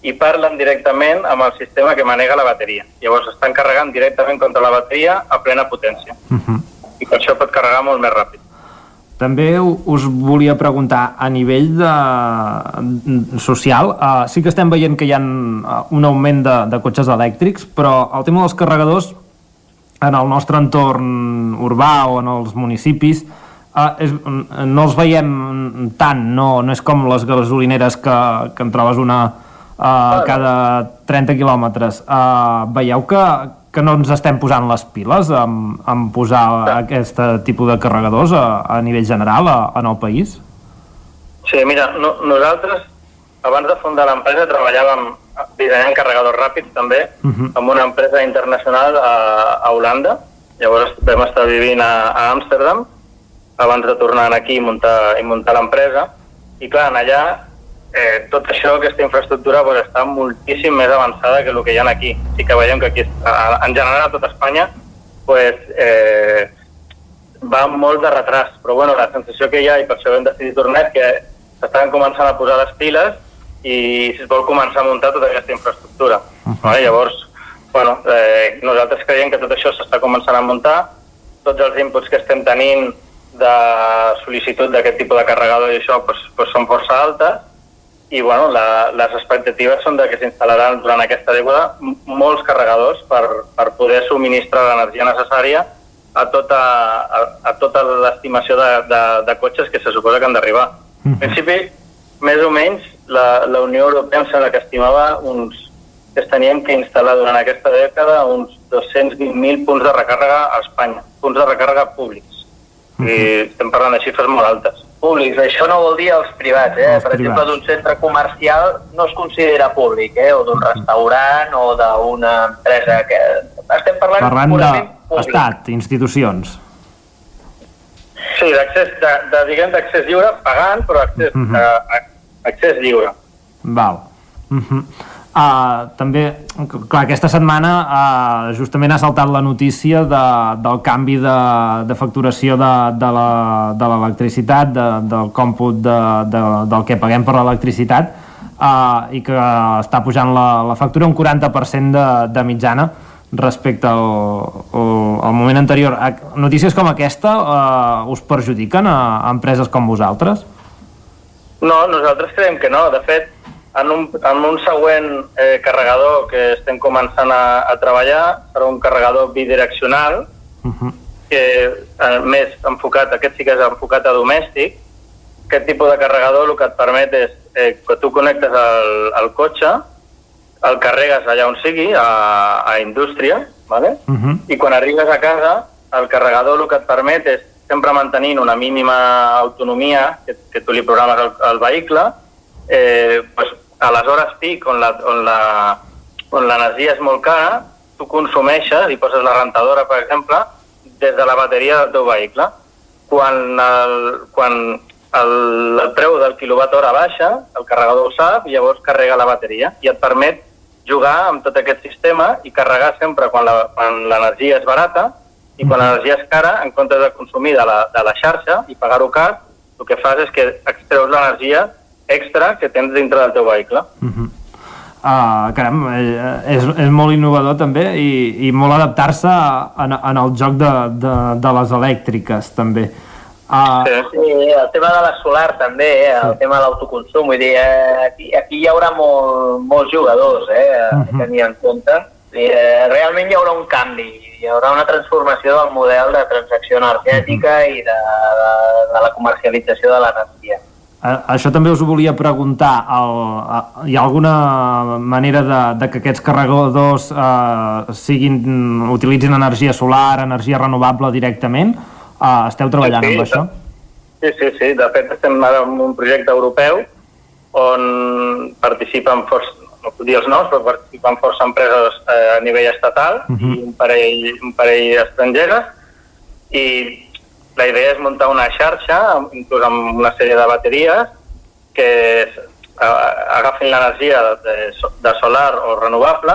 i parlen directament amb el sistema que manega la bateria. Llavors estan carregant directament contra la bateria a plena potència. I per això pot carregar molt més ràpid. També us volia preguntar, a nivell de, social, uh, sí que estem veient que hi ha un augment de, de cotxes elèctrics, però el tema dels carregadors en el nostre entorn urbà o en els municipis uh, és, no els veiem tant, no, no és com les gasolineres que, que en trobes una uh, cada 30 quilòmetres. Uh, veieu que, que no ens estem posant les piles en, en posar aquest tipus de carregadors a, a nivell general a, en el país? Sí, mira, no, nosaltres abans de fundar l'empresa treballàvem dissenyant carregadors ràpids també amb una empresa internacional a, a Holanda. Llavors vam estar vivint a, a Amsterdam abans de tornar aquí i muntar, i muntar l'empresa. I clar, allà eh, tot això, aquesta infraestructura, pues, està moltíssim més avançada que el que hi ha aquí. Sí que veiem que aquí, en general a tot Espanya, pues, eh, va molt de retras, però bueno, la sensació que hi ha, i per això vam decidir tornar, és que s'estan començant a posar les piles i es vol començar a muntar tota aquesta infraestructura. Vale? Llavors, bueno, eh, nosaltres creiem que tot això s'està començant a muntar, tots els inputs que estem tenint de sol·licitud d'aquest tipus de carregador i això pues, pues són força altes i bueno, la, les expectatives són de que s'instal·laran durant aquesta dècada molts carregadors per, per poder subministrar l'energia necessària a tota, a, a tota l'estimació de, de, de cotxes que se suposa que han d'arribar. En principi, més o menys, la, la Unió Europea em sembla que estimava uns, que es tenien que instal·lar durant aquesta dècada uns 220.000 punts de recàrrega a Espanya, punts de recàrrega públics. I estem parlant de xifres molt altes. públics. Això no vol dir els privats, eh? Els per exemple, privats. d'un centre comercial no es considera públic, eh? o d'un restaurant o d'una empresa que... Estem parlant, Parlant purament públic. d'estat, institucions. Sí, d'accés, de, de, diguem, d'accés lliure, pagant, però accés, uh. -huh. uh, accés lliure. Val. Uh -huh. uh, també, clar, aquesta setmana uh, justament ha saltat la notícia de, del canvi de, de facturació de, de la- de l'electricitat, de, del còmput de, de, del que paguem per l'electricitat, uh, i que està pujant la, la factura un 40% de, de mitjana respecte al, al, moment anterior. Notícies com aquesta uh, us perjudiquen a, a empreses com vosaltres? No, nosaltres creiem que no. De fet, en un, en un següent eh, carregador que estem començant a, a treballar, serà un carregador bidireccional, que eh, més enfocat, aquest sí que és enfocat a domèstic. Aquest tipus de carregador el que et permet és eh, que tu connectes el, el cotxe, el carregues allà on sigui, a, a indústria, ¿vale? i quan arribes a casa, el carregador el que et permet és sempre mantenint una mínima autonomia que, que tu li programes al, al vehicle, eh, pues, a les hores pic on la- on la- on l'energia és molt cara, tu consumeixes i poses la rentadora, per exemple, des de la bateria del teu vehicle. Quan el, quan el, el preu del quilowatt hora baixa, el carregador ho sap i llavors carrega la bateria i et permet jugar amb tot aquest sistema i carregar sempre quan l'energia és barata i quan l'energia és cara, en comptes de consumir de la, de la xarxa i pagar-ho car, el que fas és que extreus l'energia extra que tens dintre del teu vehicle. Uh, caram, eh, és, és molt innovador també i, i molt adaptar-se en, en el joc de, de, de les elèctriques també. Uh, Sí, el tema de la solar també, eh? el tema de l'autoconsum, vull dir, eh, aquí, aquí hi haurà molt, molts jugadors eh, a Mhm. tenir en compte. I, eh, realment hi haurà un canvi, hi haurà una transformació del model de transacció energètica i de, de, de la comercialització de l'energia. això també us ho volia preguntar. El, a, hi ha alguna manera de, de que aquests carregadors uh, siguin, utilitzin energia solar, energia renovable directament? Uh, esteu treballant Sí, sí, amb això? Sí, sí, sí. De fet, estem ara en un projecte europeu on participen força, no puc dir els noms, però participen força empreses eh, a nivell estatal Mhm. i un parell, un parell estrangeres i la idea és muntar una xarxa, inclús amb una sèrie de bateries, que a, agafin l'energia de, de solar o renovable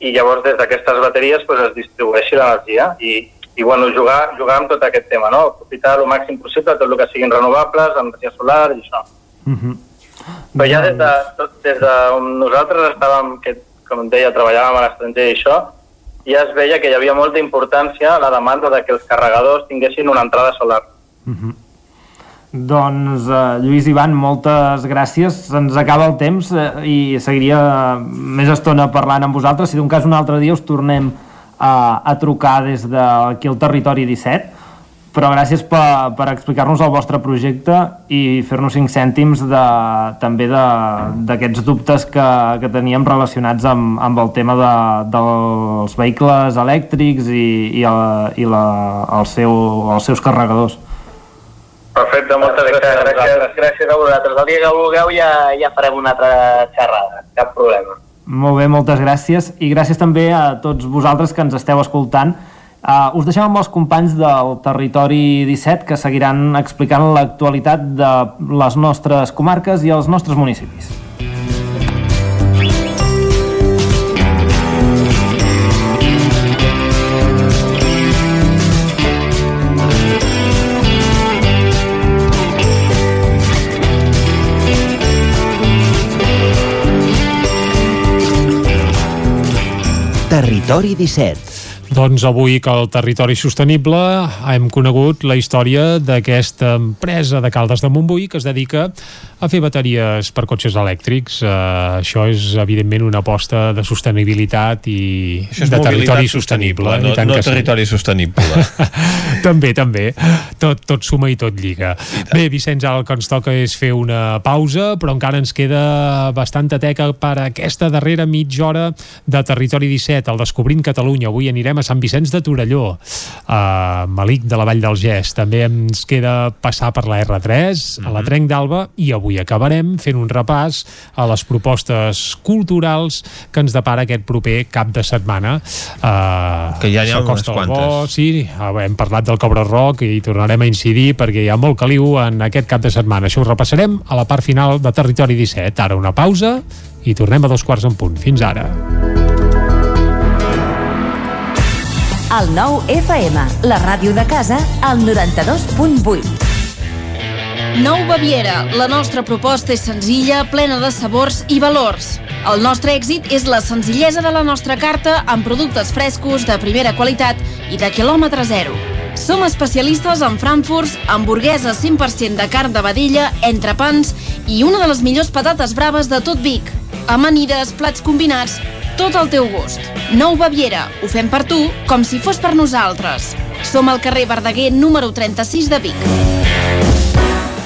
i llavors des d'aquestes bateries pues, es distribueixi l'energia i, i bueno, jugar, jugar amb tot aquest tema, no? aprofitar el màxim possible tot el que siguin renovables, energia solar i això. Però ja des de, tot, des de nosaltres estàvem, que, com em deia, treballàvem a l'estranger i això, ja es veia que hi havia molta importància a la demanda de que els carregadors tinguessin una entrada solar. Doncs, uh, Lluís Ivan, moltes gràcies. Se'ns acaba el temps uh, i seguiria més estona parlant amb vosaltres. Si d'un cas un altre dia us tornem uh, a trucar des d'aquí al Territori 17, però gràcies per, per explicar-nos el vostre projecte i fer-nos cinc cèntims de, també de- d'aquests dubtes que, que teníem relacionats amb, amb el tema de, dels vehicles elèctrics i, i, el, i la, el seu, els seus carregadors. Perfecte, moltes gràcies. a gràcies, gràcies a vosaltres. El dia que vulgueu ja, ja farem una altra xerrada, cap problema. Molt bé, moltes gràcies i gràcies també a tots vosaltres que ens esteu escoltant. Uh, us deixem amb els companys del Territori 17 que seguiran explicant l'actualitat de les nostres comarques i els nostres municipis. Territori 17. Doncs avui que al Territori Sostenible hem conegut la història d'aquesta empresa de Caldes de Montbui que es dedica a fer bateries per cotxes elèctrics. Uh, això és, evidentment, una aposta de sostenibilitat i de territori sostenible. no, i tant no que sí. territori sostenible. també, també. Tot, tot suma i tot lliga. Bé, Vicenç, el que ens toca és fer una pausa, però encara ens queda bastanta teca per aquesta darrera mitja hora de Territori 17, el Descobrint Catalunya. Avui anirem a Sant Vicenç de Torelló, a Malic de la Vall del Gès. També ens queda passar per la R3, a la Trenc d'Alba, i avui acabarem fent un repàs a les propostes culturals que ens depara aquest proper cap de setmana. Uh, Que ja n'hi ha unes quantes. bo, sí, hem parlat del Cobra Rock i hi tornarem a incidir perquè hi ha molt caliu en aquest cap de setmana. Això ho repassarem a la part final de Territori 17. Ara una pausa i tornem a dos quarts en punt. Fins ara. El nou FM, la ràdio de casa, al 92.8. Nou Baviera. La nostra proposta és senzilla, plena de sabors i valors. El nostre èxit és la senzillesa de la nostra carta amb productes frescos, de primera qualitat i de quilòmetre zero. Som especialistes en frankfurts, hamburgueses 100% de carn de vedella, entrepans i una de les millors patates braves de tot Vic. Amanides, plats combinats, tot al teu gust. Nou Baviera. Ho fem per tu, com si fos per nosaltres. Som al carrer Verdaguer número 36 de Vic.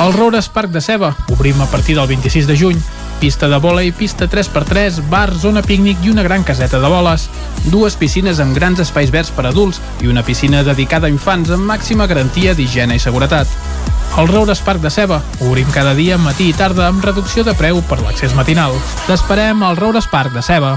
El Roures Parc de Ceba. Obrim a partir del 26 de juny. Pista de vòlei, pista 3x3, bar, zona pícnic i una gran caseta de boles. Dues piscines amb grans espais verds per adults i una piscina dedicada a infants amb màxima garantia d'higiene i seguretat. El Roures Parc de Ceba. Obrim cada dia, matí i tarda, amb reducció de preu per l'accés matinal. T'esperem al Roures Parc de Ceba.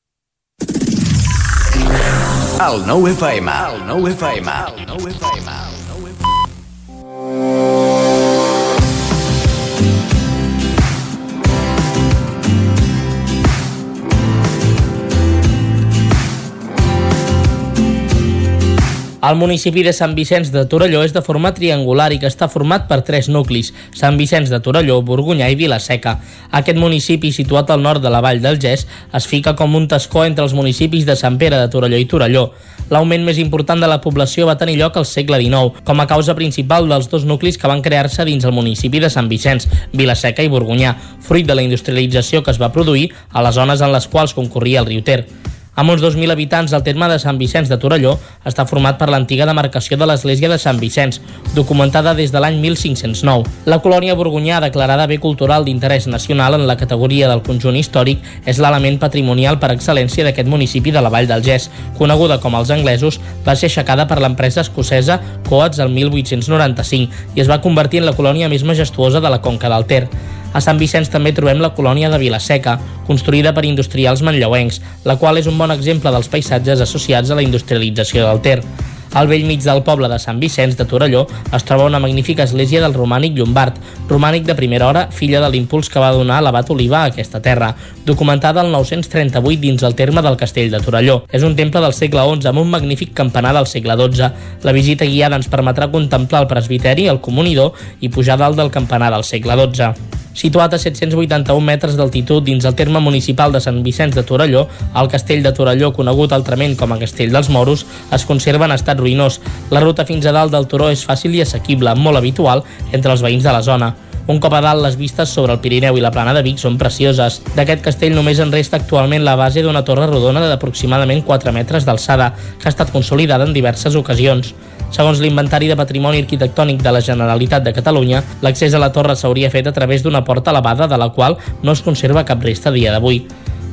El 9 FM. El 9 FM. El 9 FM. El municipi de Sant Vicenç de Torelló és de forma triangular i que està format per tres nuclis, Sant Vicenç de Torelló, Borgunyà i Vilaseca. Aquest municipi, situat al nord de la vall del Gès, es fica com un tascó entre els municipis de Sant Pere de Torelló i Torelló. L'augment més important de la població va tenir lloc al segle XIX, com a causa principal dels dos nuclis que van crear-se dins el municipi de Sant Vicenç, Vilaseca i Borgunyà, fruit de la industrialització que es va produir a les zones en les quals concorria el riu Ter. Amb uns 2.000 habitants, el terme de Sant Vicenç de Torelló està format per l'antiga demarcació de l'església de Sant Vicenç, documentada des de l'any 1509. La colònia borgonyà, declarada bé cultural d'interès nacional en la categoria del conjunt històric, és l'element patrimonial per excel·lència d'aquest municipi de la Vall del Gès. Coneguda com els anglesos, va ser aixecada per l'empresa escocesa Coats el 1895 i es va convertir en la colònia més majestuosa de la conca del Ter. A Sant Vicenç també trobem la colònia de Vilaseca, construïda per industrials manlleuencs, la qual és un bon exemple dels paisatges associats a la industrialització del Ter. Al vell mig del poble de Sant Vicenç de Torelló es troba una magnífica església del romànic llombard, romànic de primera hora, filla de l'impuls que va donar l'abat Oliva a aquesta terra, documentada al 938 dins el terme del castell de Torelló. És un temple del segle XI amb un magnífic campanar del segle XII. La visita guiada ens permetrà contemplar el presbiteri, el comunidor i pujar dalt del campanar del segle XII. Situat a 781 metres d'altitud dins el terme municipal de Sant Vicenç de Torelló, el castell de Torelló, conegut altrament com a Castell dels Moros, es conserva en estat ruïnós. La ruta fins a dalt del turó és fàcil i assequible, molt habitual entre els veïns de la zona. Un cop a dalt, les vistes sobre el Pirineu i la plana de Vic són precioses. D'aquest castell només en resta actualment la base d'una torre rodona d'aproximadament 4 metres d'alçada, que ha estat consolidada en diverses ocasions. Segons l'Inventari de Patrimoni Arquitectònic de la Generalitat de Catalunya, l'accés a la torre s'hauria fet a través d'una porta elevada de la qual no es conserva cap resta dia d'avui.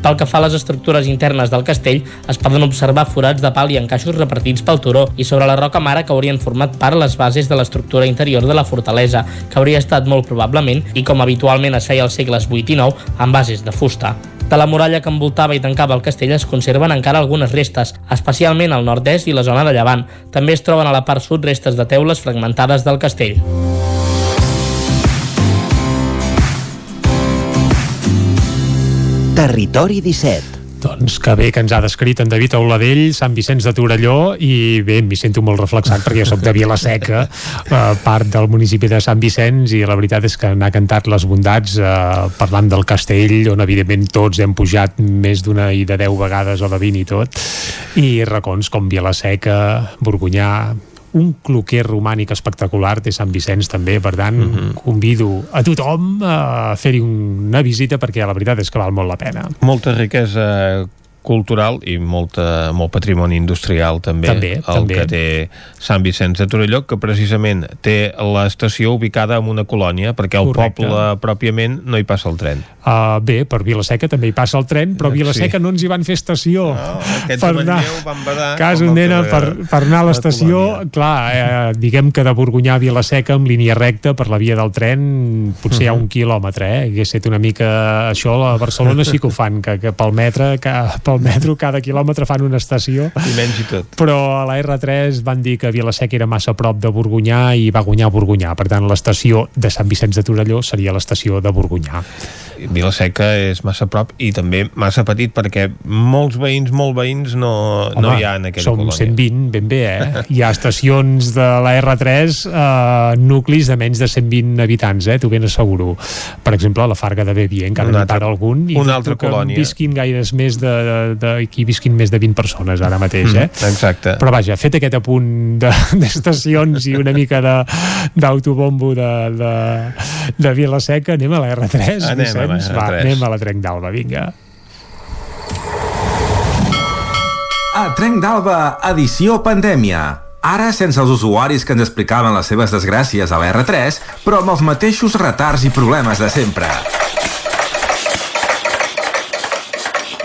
Pel que fa a les estructures internes del castell, es poden observar forats de pal i encaixos repartits pel turó i sobre la roca mare que haurien format part les bases de l'estructura interior de la fortalesa, que hauria estat molt probablement, i com habitualment es feia als segles 8 i 9, amb bases de fusta. De la muralla que envoltava i tancava el castell es conserven encara algunes restes, especialment al nord-est i la zona de llevant. També es troben a la part sud restes de teules fragmentades del castell. Territori 17 doncs que bé que ens ha descrit en David Auladell, Sant Vicenç de Torelló i bé, m'hi sento molt reflexat perquè jo soc de Vilaseca, eh, part del municipi de Sant Vicenç i la veritat és que n'ha cantat les bondats eh, parlant del castell on evidentment tots hem pujat més d'una i de 10 vegades o de 20 i tot i racons com Vilaseca, Borgunyà un cloquer romànic espectacular té Sant Vicenç també, per tant mm -hmm. convido a tothom a fer-hi una visita perquè la veritat és que val molt la pena. Molta riquesa cultural i molta, molt patrimoni industrial també, també el també. que té Sant Vicenç de Torelló que precisament té l'estació ubicada en una colònia perquè al poble pròpiament no hi passa el tren Uh, bé, per Vilaseca també hi passa el tren, però a Vilaseca Sí. no ens hi van fer estació. no, per anar, van badar cas on per, per anar a l'estació, clar, eh, diguem que de Borgunyà a Vilaseca amb línia recta per la via del tren potser hi ha un quilòmetre, eh? Hagués estat una mica... Això a Barcelona sí que ho fan, que, que pel, metre, que, pel metro cada quilòmetre fan una estació i menys i tot però a la R3 van dir que Vilaseca era massa prop de Borgunyà i va guanyar Borgunyà. Per tant, l'estació de Sant Vicenç de Torelló seria l'estació de Borgunyà. Vilaseca és massa prop i també massa petit perquè molts veïns, molt veïns no, no hi ha en aquella som colònia 120, ben bé, eh? Hi ha estacions de la R3, eh, nuclis de menys de 120 habitants, eh? T'ho ben asseguro. Per exemple, la Farga de Bebi, encara n'hi para algun. I una altra que colònia. visquin gaires més de, de, de, aquí visquin més de 20 persones ara mateix, eh? Mm, exacte. Però vaja, fet aquest apunt de- d'estacions i una mica de- d'autobombo de, de, de Vilaseca, anem a la R3, Anem Vicenç? Va, R3. anem a la Trenc d'Alba, vinga. A Trenc d'Alba, edició pandèmia. Ara sense els usuaris que ens explicaven les seves desgràcies a la R3, però amb els mateixos retards i problemes de sempre.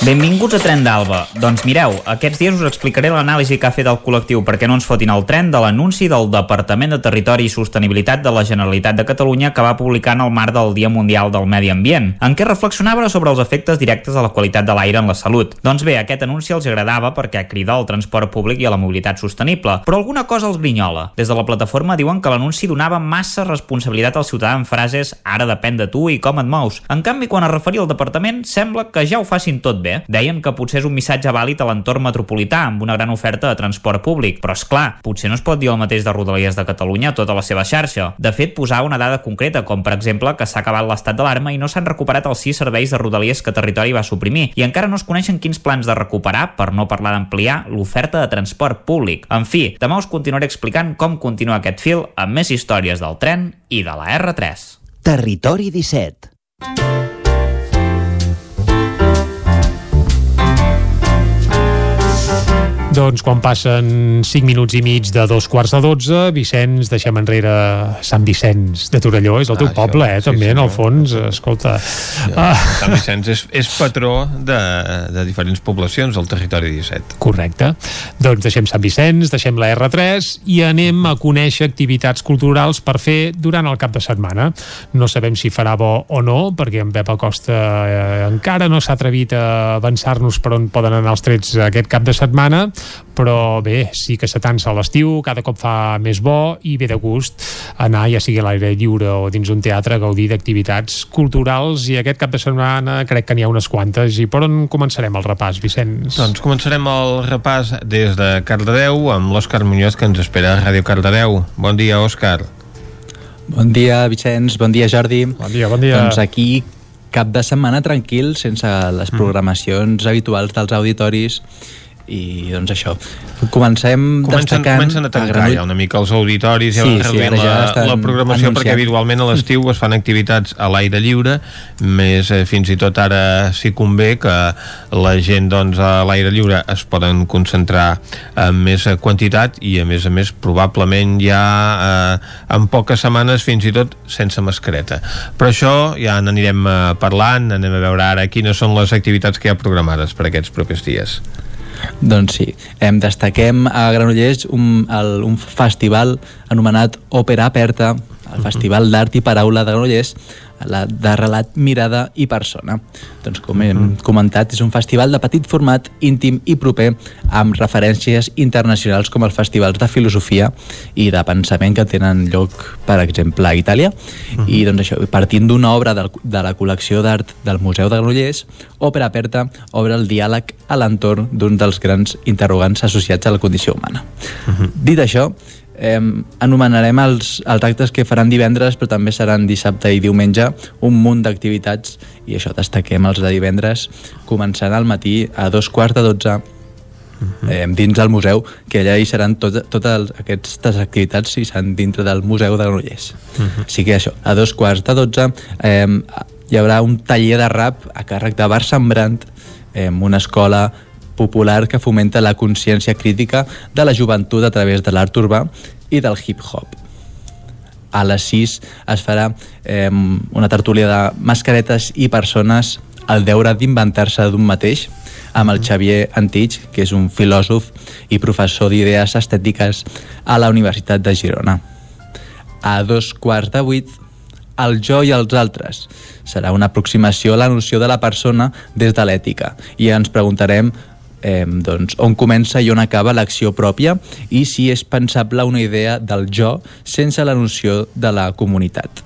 Benvinguts a Tren d'Alba. Doncs mireu, aquests dies us explicaré l'anàlisi que ha fet el col·lectiu perquè no ens fotin el tren de l'anunci del Departament de Territori i Sostenibilitat de la Generalitat de Catalunya que va publicar en el marc del Dia Mundial del Medi Ambient, en què reflexionava sobre els efectes directes de la qualitat de l'aire en la salut. Doncs bé, aquest anunci els agradava perquè crida al transport públic i a la mobilitat sostenible, però alguna cosa els grinyola. Des de la plataforma diuen que l'anunci donava massa responsabilitat al ciutadà en frases ara depèn de tu i com et mous. En canvi, quan es referia al departament, sembla que ja ho facin tot bé. Deien que potser és un missatge vàlid a l'entorn metropolità amb una gran oferta de transport públic, però és clar, potser no es pot dir el mateix de Rodalies de Catalunya a tota la seva xarxa. De fet, posava una dada concreta, com per exemple que s'ha acabat l'estat d'alarma i no s'han recuperat els sis serveis de Rodalies que Territori va suprimir, i encara no es coneixen quins plans de recuperar, per no parlar d'ampliar, l'oferta de transport públic. En fi, demà us continuaré explicant com continua aquest fil amb més històries del tren i de la R3. Territori 17 Doncs quan passen 5 minuts i mig de dos quarts de 12, Vicenç, deixem enrere Sant Vicenç de Torelló, és el teu Ah, poble, eh, sí, també, sí, en el fons, escolta. Ja, Sant Vicenç és, és patró de, de diferents poblacions del territori 17. Correcte. Doncs deixem Sant Vicenç, deixem la R3 i anem a conèixer activitats culturals per fer durant el cap de setmana. No sabem si farà bo o no, perquè en Pep Acosta eh, encara no s'ha atrevit a avançar-nos per on poden anar els trets aquest cap de setmana, però bé, sí que s'atansa a l'estiu, cada cop fa més bo i ve de gust anar, ja sigui a l'aire lliure o dins un teatre, a gaudir d'activitats culturals i aquest cap de setmana crec que n'hi ha unes quantes. I per on començarem el repàs, Vicenç? Doncs començarem el repàs des de Cardedeu amb l'Òscar Muñoz que ens espera a Ràdio Cardedeu. Bon dia, Òscar. Bon dia, Vicenç. Bon dia, Jordi. Bon dia, bon dia. Doncs aquí cap de setmana tranquil, sense les Mm. programacions habituals dels auditoris i doncs això. Comencem Comencen, destacant... comencen a tancar Granoll- ja una mica els auditoris, ja Sí, sí, ja la, la programació anunciant. perquè habitualment a l'estiu es fan activitats a l'aire lliure, més eh, fins i tot ara s'hi convé que la gent doncs, a l'aire lliure es poden concentrar en més quantitat i a més a més probablement ja eh, en poques setmanes fins i tot sense mascareta. Però això ja n'anirem eh, parlant, anem a veure ara quines són les activitats que hi ha programades per aquests propers dies. Doncs sí, em destaquem a Granollers un, el, un festival anomenat Òpera Aperta, el Festival d'Art i Paraula de Granollers, la, de relat, mirada i persona. Doncs com hem comentat, és un festival de petit format, íntim i proper, amb referències internacionals com els festivals de filosofia i de pensament que tenen lloc, per exemple, a Itàlia. I doncs això, partint d'una obra del, de la col·lecció d'art del Museu de Granollers, Òpera Aperta obre el diàleg a l'entorn d'un dels grans interrogants associats a la condició humana. Dit això, eh, anomenarem els, els actes que faran divendres, però també seran dissabte i diumenge, un munt d'activitats, i això destaquem els de divendres, començant al matí a dos quarts de dotze, eh, dins del museu, que allà hi seran tot, totes aquestes activitats i seran dintre del Museu de Granollers. Així que això, a dos quarts de dotze eh, hi haurà un taller de rap a càrrec de Bar Sembrant, eh, una escola popular que fomenta la consciència crítica de la joventut a través de l'art urbà i del hip-hop. A les 6 es farà eh, una tertúlia de mascaretes i persones el deure d'inventar-se d'un mateix amb el Xavier Antich, que és un filòsof i professor d'idees estètiques a la Universitat de Girona. A dos quarts de vuit, el jo i els altres. Serà una aproximació a la noció de la persona des de l'ètica i ens preguntarem eh, doncs, on comença i on acaba l'acció pròpia i si és pensable una idea del jo sense la noció de la comunitat.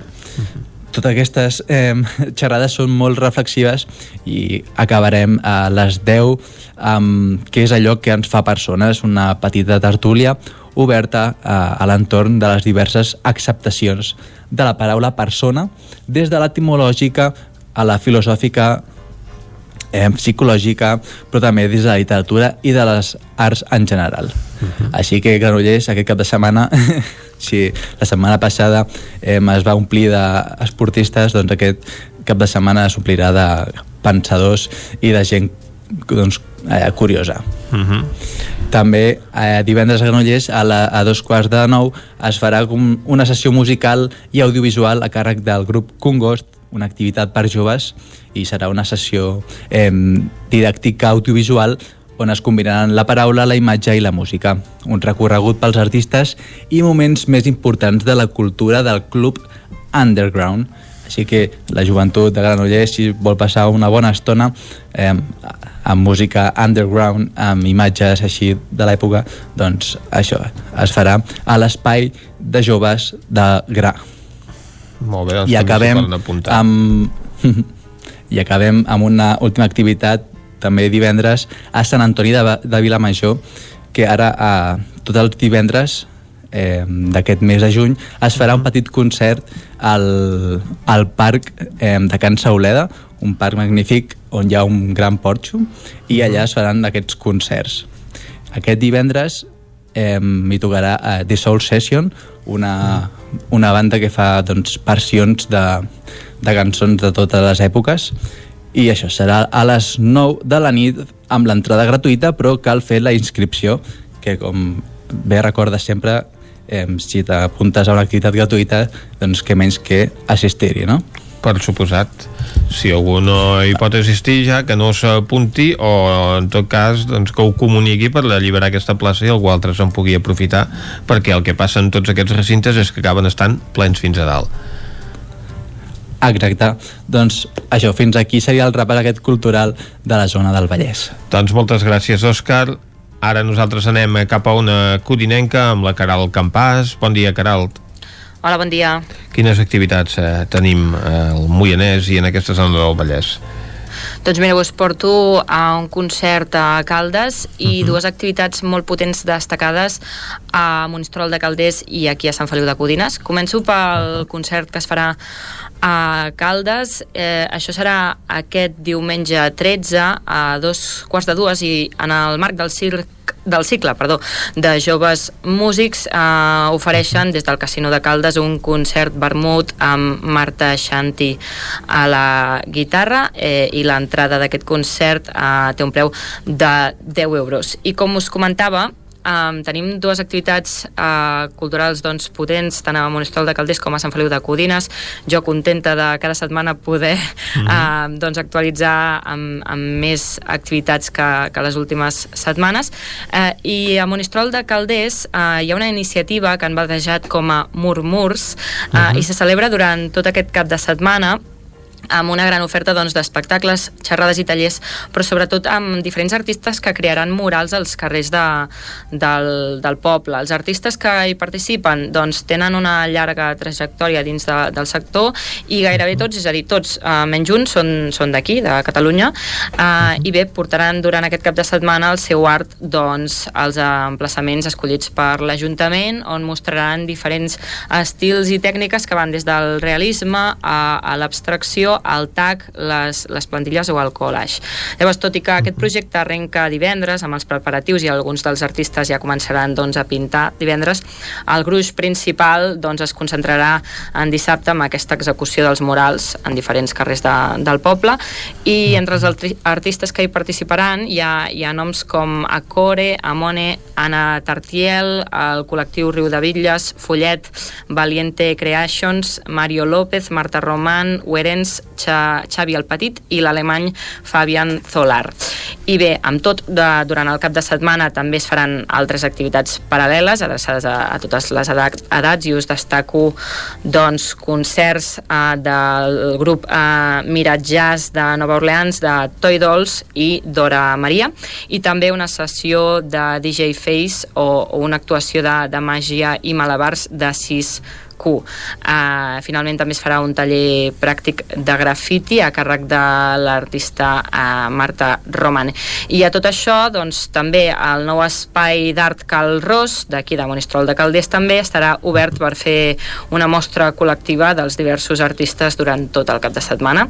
Totes aquestes eh, xerrades són molt reflexives i acabarem a les 10 amb què és allò que ens fa persones, una petita tertúlia oberta a, a l'entorn de les diverses acceptacions de la paraula persona, des de l'etimològica a la filosòfica eh, psicològica, però també des de la literatura i de les arts en general. Uh -huh. Així que Granollers, aquest cap de setmana, si la setmana passada eh, es va omplir d'esportistes, doncs aquest cap de setmana s'omplirà de pensadors i de gent doncs, eh, curiosa. Uh -huh. També eh, divendres a Granollers a, la, a dos quarts de nou es farà com una sessió musical i audiovisual a càrrec del grup Congost, una activitat per joves i serà una sessió eh, didàctica audiovisual on es combinaran la paraula, la imatge i la música. Un recorregut pels artistes i moments més importants de la cultura del club underground. Així que la joventut de Granollers, si vol passar una bona estona eh, amb música underground, amb imatges així de l'època, doncs això es farà a l'espai de joves de Gra. Molt bé, doncs I acabem amb i acabem amb una última activitat també divendres a Sant Antoni de, de Vilamajor que ara a, tots els divendres eh, d'aquest mes de juny es farà un petit concert al, al parc eh, de Can Sauleda un parc magnífic on hi ha un gran porxo i allà es faran aquests concerts. Aquest divendres eh, m'hi tocarà eh, The Soul Session una, una banda que fa doncs, versions de, de cançons de totes les èpoques i això serà a les 9 de la nit amb l'entrada gratuïta però cal fer la inscripció que com bé recordes sempre eh, si t'apuntes a una activitat gratuïta doncs que menys que assistir-hi, no? Per suposat. Si algú no hi pot assistir ja, que no s'apunti o en tot cas doncs, que ho comuniqui per alliberar aquesta plaça i algú altre se'n pugui aprofitar perquè el que passa en tots aquests recintes és que acaben estant plens fins a dalt. Exacte. Doncs això, fins aquí seria el repàs aquest cultural de la zona del Vallès. Doncs moltes gràcies, Òscar. Ara nosaltres anem cap a una codinenca amb la Caral Campàs. Bon dia, Caral. Hola, bon dia. Quines activitats eh, tenim eh, al Moianès i en aquesta zona del Vallès? Doncs mira, us porto a un concert a Caldes i uh -huh. dues activitats molt potents destacades a Monistrol de Calders i aquí a Sant Feliu de Codines. Començo pel concert que es farà a Caldes. Eh, això serà aquest diumenge 13 a dos quarts de dues i en el marc del circ del cicle perdó, de joves músics eh, ofereixen des del Casino de Caldes un concert vermut amb Marta Xanti a la guitarra eh, i l'entrada d'aquest concert eh, té un preu de 10 euros. I com us comentava, Um, tenim dues activitats uh, culturals doncs, potents, tant a Monistrol de Calders com a Sant Feliu de Codines. Jo contenta de cada setmana poder mm -hmm. uh, doncs, actualitzar amb, amb més activitats que, que les últimes setmanes. Uh, I a Monistrol de Calders uh, hi ha una iniciativa que han batejat com a Murmurs uh, mm -hmm. i se celebra durant tot aquest cap de setmana amb una gran oferta doncs, d'espectacles, doncs, xerrades i tallers, però sobretot amb diferents artistes que crearan murals als carrers de, del, del poble. Els artistes que hi participen doncs, tenen una llarga trajectòria dins de, del sector i gairebé tots, és a dir, tots, eh, menys uns, són, són d'aquí, de Catalunya, eh, i bé, portaran durant aquest cap de setmana el seu art doncs, als emplaçaments escollits per l'Ajuntament, on mostraran diferents estils i tècniques que van des del realisme a, a l'abstracció el TAC, les, les plantilles o el collage. Llavors, tot i que aquest projecte arrenca divendres amb els preparatius i alguns dels artistes ja començaran doncs, a pintar divendres, el gruix principal doncs, es concentrarà en dissabte amb aquesta execució dels murals en diferents carrers de, del poble i entre els artistes que hi participaran hi ha, hi ha noms com Acore, Amone, Anna Tartiel, el col·lectiu Riu de Villes, Follet, Valiente Creations, Mario López, Marta Román, Uerens, Xavi el Petit i l'alemany Fabian Zolar. I bé, amb tot, de, durant el cap de setmana també es faran altres activitats paral·leles adreçades a, a totes les edats i us destaco doncs, concerts eh, del grup eh, Mirat Jazz de Nova Orleans, de Toy Dolls i Dora Maria, i també una sessió de DJ Face o, o una actuació de, de màgia i malabars de sis Q. Uh, finalment també es farà un taller pràctic de grafiti a càrrec de l'artista uh, Marta Roman. I a tot això, doncs, també el nou espai d'art Cal Ros, d'aquí de Monistrol de Calders, també estarà obert per fer una mostra col·lectiva dels diversos artistes durant tot el cap de setmana.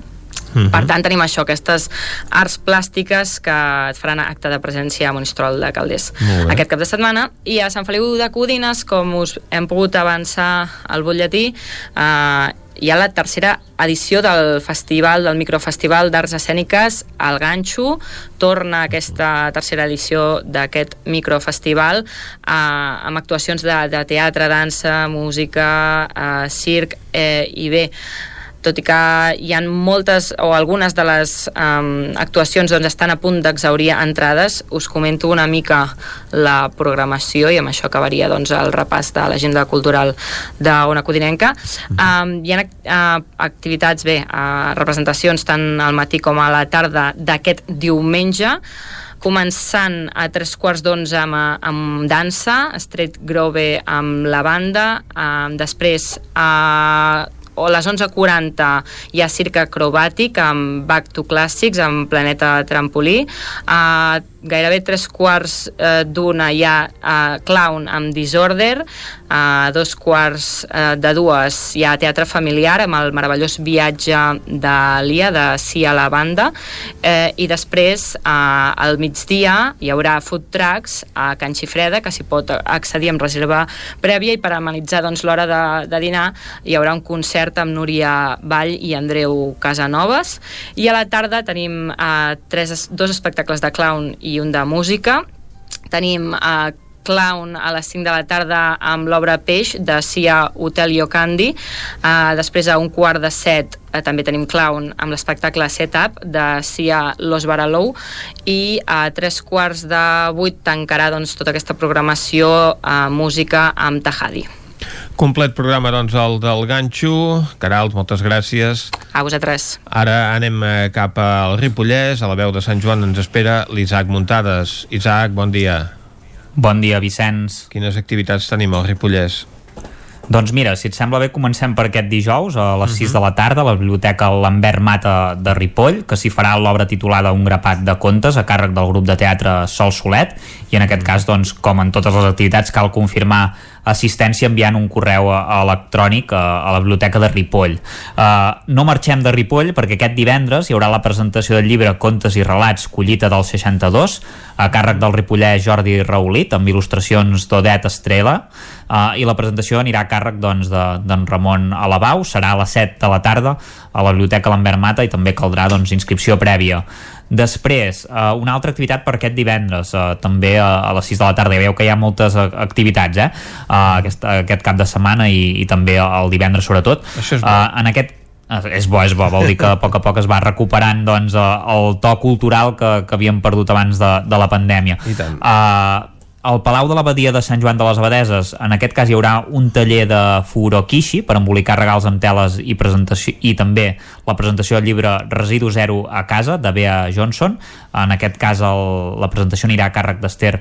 -huh. Per tant, tenim això, aquestes arts plàstiques que et faran acte de presència a Monistrol de Calders aquest cap de setmana. I a Sant Feliu de Codines, com us hem pogut avançar al butlletí, eh, hi ha la tercera edició del festival, del microfestival d'arts escèniques al Ganxo. Torna aquesta tercera edició d'aquest microfestival eh, amb actuacions de, de teatre, dansa, música, eh, circ eh, i bé, tot i que hi ha moltes o algunes de les um, actuacions doncs, estan a punt d'exaurir entrades, us comento una mica la programació i amb això acabaria doncs, el repàs de l'agenda cultural d'Ona Codinenca. Um, hi ha uh, activitats, bé, uh, representacions tant al matí com a la tarda d'aquest diumenge, començant a tres quarts d'onze amb, amb dansa, Street Grove amb la banda, um, després a o a les 11.40 hi ha circ acrobàtic amb Back to Classics, amb Planeta Trampolí. A gairebé tres quarts eh, d'una hi ha eh, Clown amb Disorder, a dos quarts eh, de dues hi ha Teatre Familiar amb el meravellós viatge de l'Ia, de Cia la banda, eh, i després eh, al migdia hi haurà food trucks a Can Xifreda, que s'hi pot accedir amb reserva prèvia i per amenitzar doncs, l'hora de, de dinar hi haurà un concert amb Núria Vall i Andreu Casanovas. I a la tarda tenim eh, tres, dos espectacles de clown i un de música tenim eh, Clown a les 5 de la tarda amb l'obra Peix de Cia Hotel Candy. Uh, després a un quart de set uh, també tenim Clown amb l'espectacle Setup de Cia Los Baralou i a tres quarts de vuit tancarà doncs, tota aquesta programació uh, música amb Tahadi. Complet programa, doncs, el del Ganxo. Caralt, moltes gràcies. A vosaltres. Ara anem eh, cap al Ripollès, a la veu de Sant Joan ens espera l'Isaac Muntades. Isaac, bon dia. Bon dia, Vicenç. Quines activitats tenim al Ripollès? Doncs mira, si et sembla bé, comencem per aquest dijous a les uh -huh. 6 Mhm. de la tarda a la Biblioteca Lambert Mata de Ripoll, que s'hi farà l'obra titulada Un grapat de contes a càrrec del grup de teatre Sol Solet i en aquest cas, doncs, com en totes les activitats, cal confirmar assistència enviant un correu electrònic a, a la biblioteca de Ripoll. Uh, no marxem de Ripoll perquè aquest divendres hi haurà la presentació del llibre Contes i relats Collita del 62 a càrrec del ripollès Jordi Raulit amb il·lustracions d'Odet Estrela uh, i la presentació anirà a càrrec doncs, de- d'en Ramon Alabau serà a les 7 de la tarda a la Biblioteca Lambert Mata i també caldrà doncs, inscripció prèvia Després, uh, una altra activitat per aquest divendres, uh, també a, a les 6 de la tarda. Ja veieu que hi ha moltes uh, activitats eh? aquest, aquest cap de setmana i, i també el divendres sobretot. Això és bo. Uh, en aquest Eh, és bo, és bo, vol dir que a poc a poc es va recuperant doncs, eh, el to cultural que, que havíem perdut abans de, de la pandèmia. I tant. Uh, al Palau de l'Abadia de Sant Joan de les Abadeses, en aquest cas hi haurà un taller de furokishi per embolicar regals amb teles i presentació i també la presentació del llibre Residu Zero a casa de Bea Johnson. En aquest cas el, la presentació anirà a càrrec d'Ester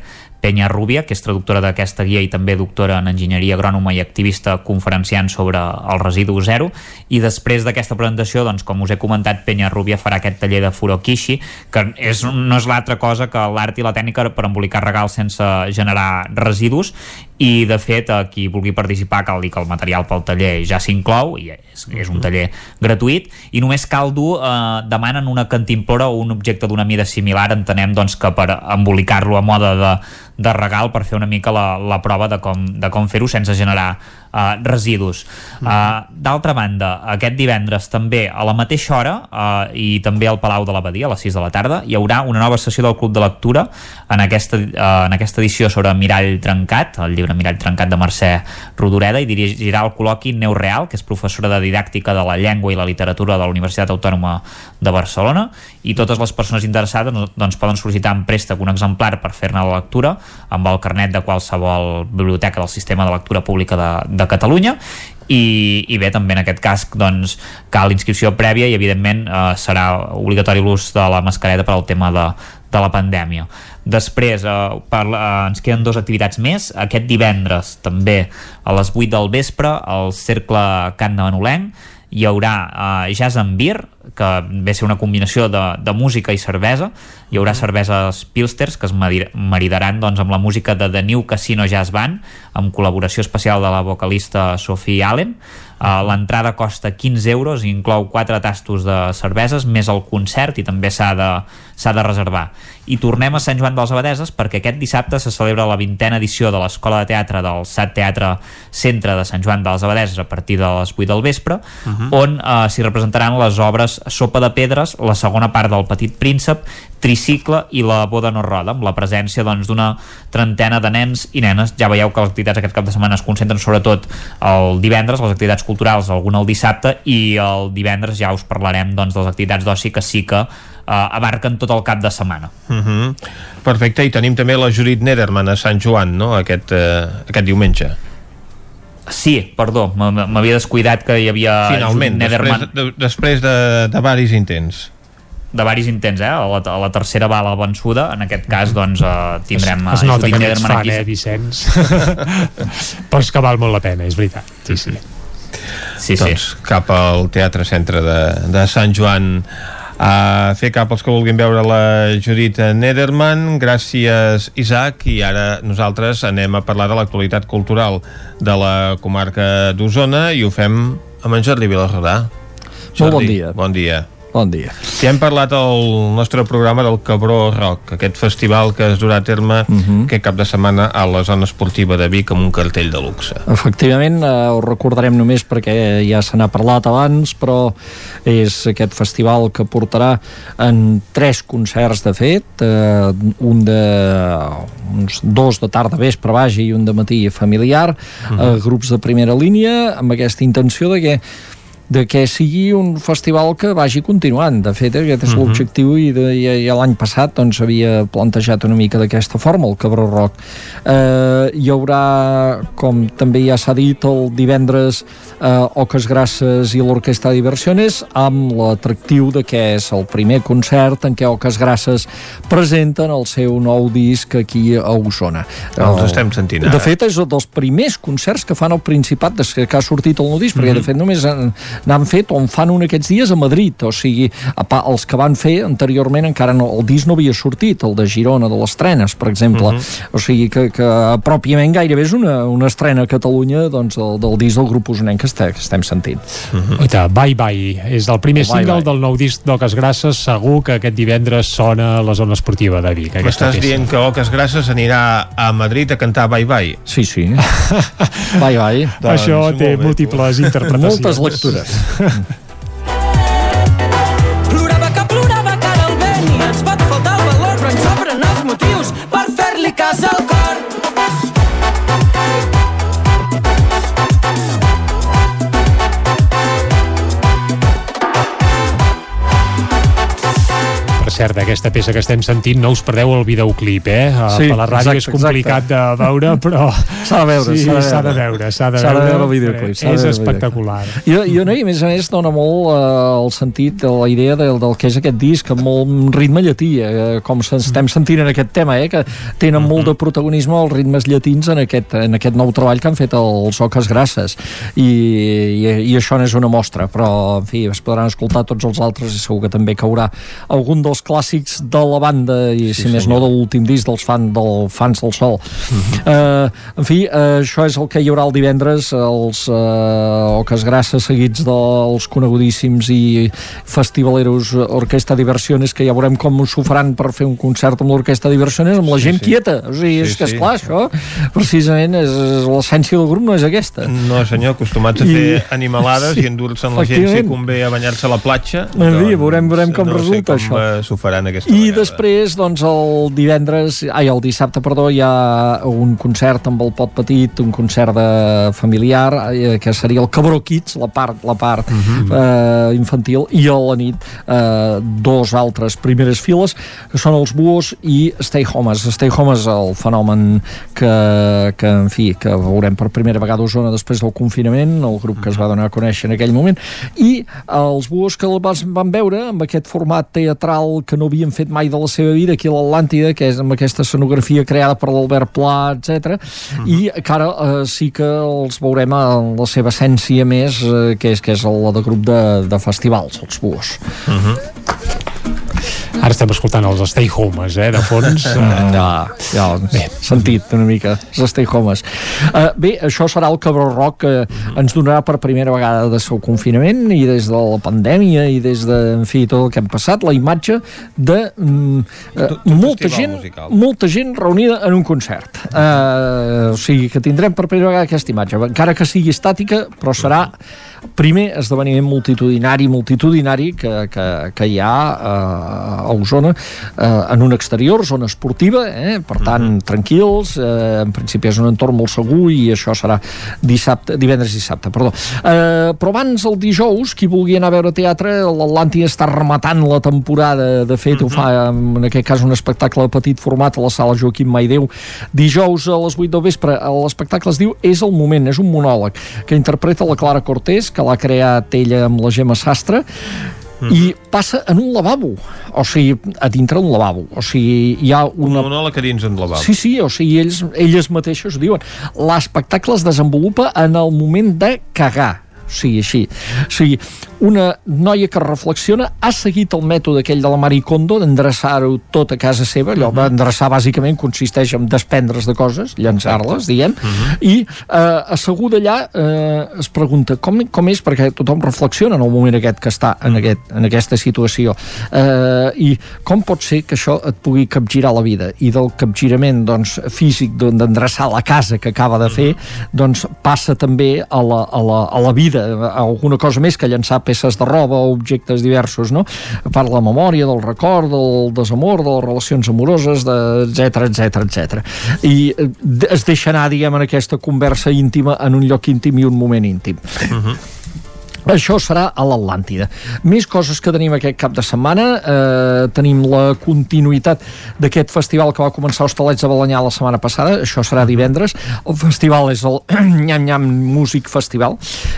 Penya Rubia, que és traductora d'aquesta guia i també doctora en enginyeria agrònoma i activista conferenciant sobre el residu zero. I després d'aquesta presentació, doncs, com us he comentat, Penya Rubia farà aquest taller de furokishi que és, no és l'altra cosa que l'art i la tècnica per embolicar regals sense generar residus i de fet a qui vulgui participar cal dir que el material pel taller ja s'inclou i és, és un taller gratuït. I només cal dur, eh, demanen una cantimplora o un objecte d'una mida similar entenem doncs que per embolicar-lo a moda de, de regal per fer una mica la, la prova de com, de com fer-ho sense generar uh, residus. Uh, D'altra banda, aquest divendres també a la mateixa hora uh, i també al Palau de l'Abadia a les 6 de la tarda hi haurà una nova sessió del Club de Lectura en aquesta, uh, en aquesta edició sobre Mirall Trencat, el llibre Mirall Trencat de Mercè Rodoreda i dirigirà el col·loqui Neu Real, que és professora de didàctica de la llengua i la literatura de la Universitat Autònoma de Barcelona i totes les persones interessades doncs, poden sol·licitar en préstec un exemplar per fer-ne la lectura amb el carnet de qualsevol biblioteca del sistema de lectura pública de, de Catalunya i, i bé, també en aquest cas doncs, cal inscripció prèvia i evidentment eh, serà obligatori l'ús de la mascareta per al tema de, de la pandèmia. Després, eh, per, eh, ens queden dues activitats més. Aquest divendres, també a les 8 del vespre, al Cercle Can de Manolenc, hi haurà uh, jazz and beer que ve a ser una combinació de, de música i cervesa. Hi haurà cerveses Pilsters que es maridaran doncs, amb la música de The New Casino Jazz Band amb col·laboració especial de la vocalista Sophie Allen. Uh, l'entrada costa 15 euros i inclou 4 tastos de cerveses més el concert i també s'ha de, s'ha de reservar. I tornem a Sant Joan de les Abadeses perquè aquest dissabte se celebra la vintena edició de l'Escola de Teatre del SAT Teatre Centre de Sant Joan de les Abadeses a partir de les 8 del vespre Mhm. on eh, s'hi representaran les obres Sopa de Pedres, la segona part del Petit Príncep, Tricicle i la Boda no roda, amb la presència doncs, d'una trentena de nens i nenes. Ja veieu que les activitats aquest cap de setmana es concentren sobretot el divendres, les activitats culturals, alguna el dissabte, i el divendres ja us parlarem doncs, de les activitats d'oci que sí que eh, abarquen tot el cap de setmana. Uh -huh. Perfecte, i tenim també la Judit Nederman a Sant Joan, no?, aquest, eh, aquest diumenge. Sí, perdó, m'havia descuidat que hi havia Finalment, Nederman. després, de, després de, de varis intents. de varis intents, eh? A la, a la tercera bala vençuda, en aquest cas, doncs, eh, tindrem es eh, nota Judit que n'ets fan, aquí. eh, Vicenç? Però és que val molt la pena, és veritat. Sí, sí. Sí, doncs cap al Teatre Centre de, de Sant Joan a fer cap als que vulguin veure la Judit Nederman gràcies Isaac i ara nosaltres anem a parlar de l'actualitat cultural de la comarca d'Osona i ho fem amb en Jordi Vilarrodà Molt bon dia. Bon dia. Bon dia. Ja hem parlat al nostre programa del Cabró Rock, aquest festival que es durà a terme uh -huh. aquest cap de setmana a la zona esportiva de Vic amb un cartell de luxe. Efectivament, eh, ho recordarem només perquè ja se n'ha parlat abans, però és aquest festival que portarà en tres concerts, de fet, eh, un de uns dos de tarda vespre vagi i un de matí familiar, uh -huh. eh, grups de primera línia, amb aquesta intenció de que de que sigui un festival que vagi continuant. De fet, aquest és uh -huh. l'objectiu i, de, i, i l'any passat doncs, havia plantejat una mica d'aquesta forma, el Cabró Rock. Eh, hi haurà, com també ja s'ha dit, el divendres eh, Oques Grasses i l'Orquestra Diversiones amb l'atractiu de que és el primer concert en què Oques Grasses presenten el seu nou disc aquí a Osona. Els estem sentint ara. De fet, és un dels primers concerts que fan al Principat des que ha sortit el nou disc, perquè Mhm. de fet només han, n'han fet o en fan un aquests dies a Madrid, o sigui, a pa, els que van fer anteriorment encara no, el disc no havia sortit, el de Girona, de les trenes, per exemple, Mhm. o sigui que, que pròpiament gairebé és una, una estrena a Catalunya doncs, del, del disc del grup usonenc que, que estem sentint. Oita, Bye Bye és el primer O Bye single Bye. del nou disc d'Oques Grasses segur que aquest divendres sona a la zona esportiva de Vic M'estàs peça. dient que Oques Grasses anirà a Madrid a cantar Bye Bye? Sí, sí. Bye Bye. Doncs, Això té molt bé. múltiples interpretacions Moltes lectures. 呵 呵 cert, aquesta peça que estem sentint no us perdeu el videoclip, eh? A- Sí, per la ràdio exacte, és complicat de veure, però... S'ha de veure, sí, s'ha de s'ha de veure. S'ha de S'ha de veure, el videoclip, de És veure espectacular. Jo, jo no, i a més a més dona molt eh, el sentit de la idea del, del que és aquest disc amb molt ritme llatí, eh, com se- estem sentint en aquest tema, eh, que tenen molt de protagonisme els ritmes llatins en aquest, en aquest nou treball que han fet els Oques Grasses i, i, i això n'és una mostra però en fi, es podran escoltar tots els altres i segur que també caurà algun dels clàssics de la banda i si més no de l'últim disc dels fan, del Fans del Sol eh, en fi, eh, això és el que hi haurà el divendres els eh, Oques Grasses seguits dels conegudíssims i festivaleros Orquesta Diversiones que ja veurem com s'ho faran per fer un concert amb l'Orquesta Diversiones amb la gent sí. quieta o sigui, Sí, és que sí. esclar, això precisament és, és l'essència del grup no és aquesta No, senyor, acostumats a I- fer animalades Sí, i endur-se'n la gent si convé a banyar-se a la platja. En fi, veurem- veurem com no resulta com això. S'ho faran aquesta I vegada. després, doncs, el divendres, ai, el dissabte, perdó, hi ha un concert amb el Pot Petit, un concert de familiar, eh, que seria el Cabró Kids, la part, la part Mhm. eh, infantil, i a la nit eh, dos altres primeres files, que són els Buos i Stay Homes. Stay Homes, el fenomen que, que, en fi, que veurem per primera vegada a Osona després del confinament, el grup que es va donar a conèixer en aquell moment, i els Buos que el van veure amb aquest format teatral que no havien fet mai de la seva vida aquí a l'Atlàntida, que és amb aquesta escenografia creada per l'Albert Pla, etc. i que ara eh, sí que els veurem en la seva essència més, eh, que és que és la de grup de, de festivals, els Buos. Ara estem escoltant els Stay Homes, eh, de fons. Mm, ja, ja, bé, sentit una mica, els Stay Homes. Uh, bé, això serà el Cabró Rock que ens donarà per primera vegada del seu confinament i des de la pandèmia i des de, en fi, tot el que hem passat, la imatge de mm, uh, molta gent musical. molta gent reunida en un concert. Uh, o sigui, que tindrem per primera vegada aquesta imatge, encara que sigui estàtica, però serà primer esdeveniment multitudinari, multitudinari que, que, que hi ha eh, a Osona eh, en un exterior, zona esportiva, eh, per tant, tranquils, eh, en principi és un entorn molt segur i això serà dissabte, divendres i dissabte, perdó. Eh, però abans, el dijous, qui vulgui anar a veure teatre, l'Atlàntia està rematant la temporada, de fet, ho fa, en aquest cas, un espectacle de petit format a la sala Joaquim Maideu, dijous a les 8 del vespre, l'espectacle es diu És el moment, és un monòleg que interpreta la Clara Cortés, que l'ha creat ella amb la Gemma Sastre, i passa en un lavabo o sigui, a dintre d'un lavabo o sigui, hi ha una... Un monòleg a dins un lavabo. Sí, sí, o sigui, ells, elles mateixes ho diuen. L'espectacle es desenvolupa en el moment de cagar o sigui, així. O sigui, una noia que reflexiona, ha seguit el mètode aquell de la Marie Kondo, d'endreçar-ho tot a casa seva, allò uh -huh. endreçar bàsicament consisteix en desprendre's de coses, llançar-les, diguem, uh -huh. i eh, asseguda allà eh, es pregunta com, com és, perquè tothom reflexiona en el moment aquest que està en, aquest, en aquesta situació, eh, i com pot ser que això et pugui capgirar la vida, i del capgirament doncs, físic d'endreçar la casa que acaba de fer, doncs passa també a la, a la, a la vida, a alguna cosa més que llançar peces de roba o objectes diversos, no? De la memòria, del record, del desamor, de les relacions amoroses, etc etc etc. I eh, es deixa anar, diguem, en aquesta conversa íntima en un lloc íntim i un moment íntim. Uh -huh. Això serà a l'Atlàntida. Més coses que tenim aquest cap de setmana. Eh, tenim la continuïtat d'aquest festival que va començar a Hostalets de Balanyà la setmana passada. Això serà divendres. El festival és el Nyam Nyam Music Festival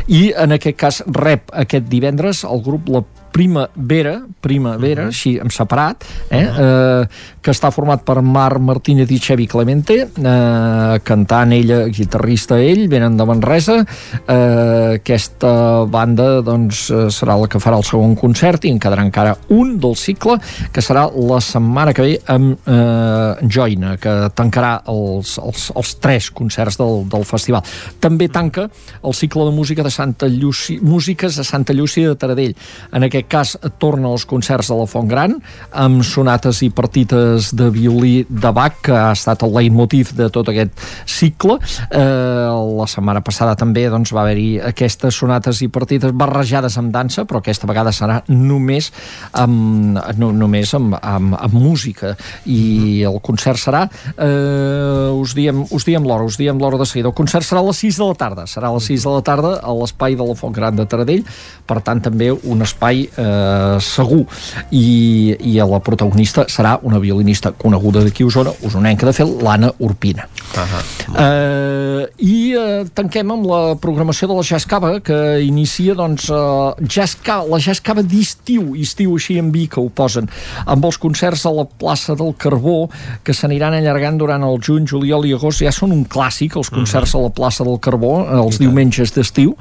i en aquest cas rep aquest divendres el grup La Primavera, Primavera, uh -huh. així en separat, eh? Uh -huh. eh, que està format per Mar Martínez i Xevi Clemente, eh, cantant ella, guitarrista ell, venen de Manresa. Eh, aquesta banda doncs, eh, serà la que farà el segon concert i en quedarà encara un del cicle, que serà la setmana que ve amb eh, Joina, que tancarà els, els, els tres concerts del, del festival. També tanca el cicle de música de Santa Llúcia, músiques a Santa Llúcia de Taradell. En aquest cas torna als concerts de la Font Gran amb sonates i partites de violí de Bach que ha estat el leitmotiv de tot aquest cicle. Eh, la setmana passada també doncs, va haver-hi aquestes sonates i partites barrejades amb dansa però aquesta vegada serà només amb, no, només amb, amb, amb música. I el concert serà eh, us diem, us diem l'hora us diem l'hora de seguida. El concert serà a les 6 de la tarda. Serà a les 6 de la tarda a l'espai de la Font Gran de Taradell. Per tant també un espai eh, segur i, i la protagonista serà una violinista coneguda d'aquí a Osona, usonenca de fet, l'Anna Urpina. Uh -huh. eh, I eh, tanquem amb la programació de la Jazz Cava, que inicia doncs, eh, jazz Cava, la Jazz Cava d'estiu, estiu així en vi que ho posen, amb els concerts a la plaça del Carbó, que s'aniran allargant durant el juny, juliol i agost, ja són un clàssic, els concerts uh -huh. a la plaça del Carbó, els diumenges d'estiu,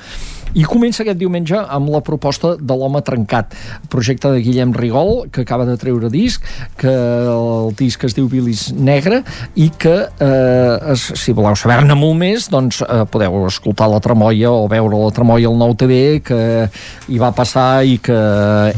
i comença aquest diumenge amb la proposta de l'Home Trencat, projecte de Guillem Rigol, que acaba de treure disc, que el disc es diu Bilis Negre, i que, eh, es, si voleu saber-ne molt més, doncs eh, podeu escoltar la Tremolla o veure la Tremolla al Nou TV, que hi va passar i que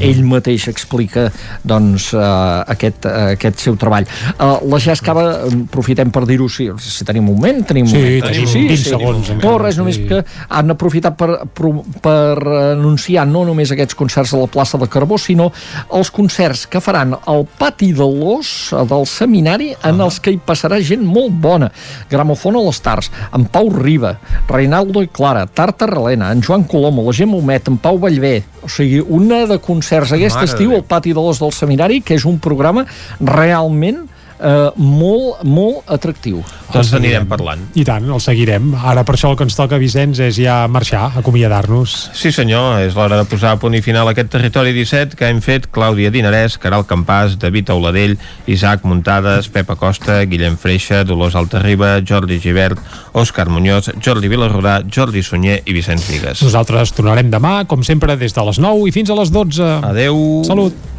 ell mateix explica doncs, eh, aquest, eh, aquest seu treball. Eh, la Jazz Cava, aprofitem per dir-ho, si, si tenim un moment, tenim un Sí, moment. tenim sí, 20 sí, segons No, encara, res, només sí. que han aprofitat per, per, per anunciar no només aquests concerts a la plaça de Carbó, sinó els concerts que faran al pati de l'Os del seminari en els que hi passarà gent molt bona. Gramofon a les Tars, en Pau Riba, Reinaldo i Clara, Tarta Relena, en Joan Colomo, la Gemma Homet, en Pau Vallvé, o sigui, una de concerts aquest Mare estiu al pati de l'Os del seminari, que és un programa realment eh, molt, molt atractiu. Doncs anirem parlant. I tant, el seguirem. Ara per això el que ens toca, Vicenç, és ja marxar, acomiadar-nos. Sí senyor, és l'hora de posar a punt i final a aquest territori 17 que hem fet Clàudia Dinarès, Caral Campàs, David Auladell, Isaac Muntades, Pep Acosta, Guillem Freixa, Dolors Altarriba, Jordi Givert, Òscar Muñoz, Jordi Vilarrodà, Jordi Sunyer i Vicenç Vigues. Nosaltres tornarem demà, com sempre, des de les 9 i fins a les 12. Adeu. Salut.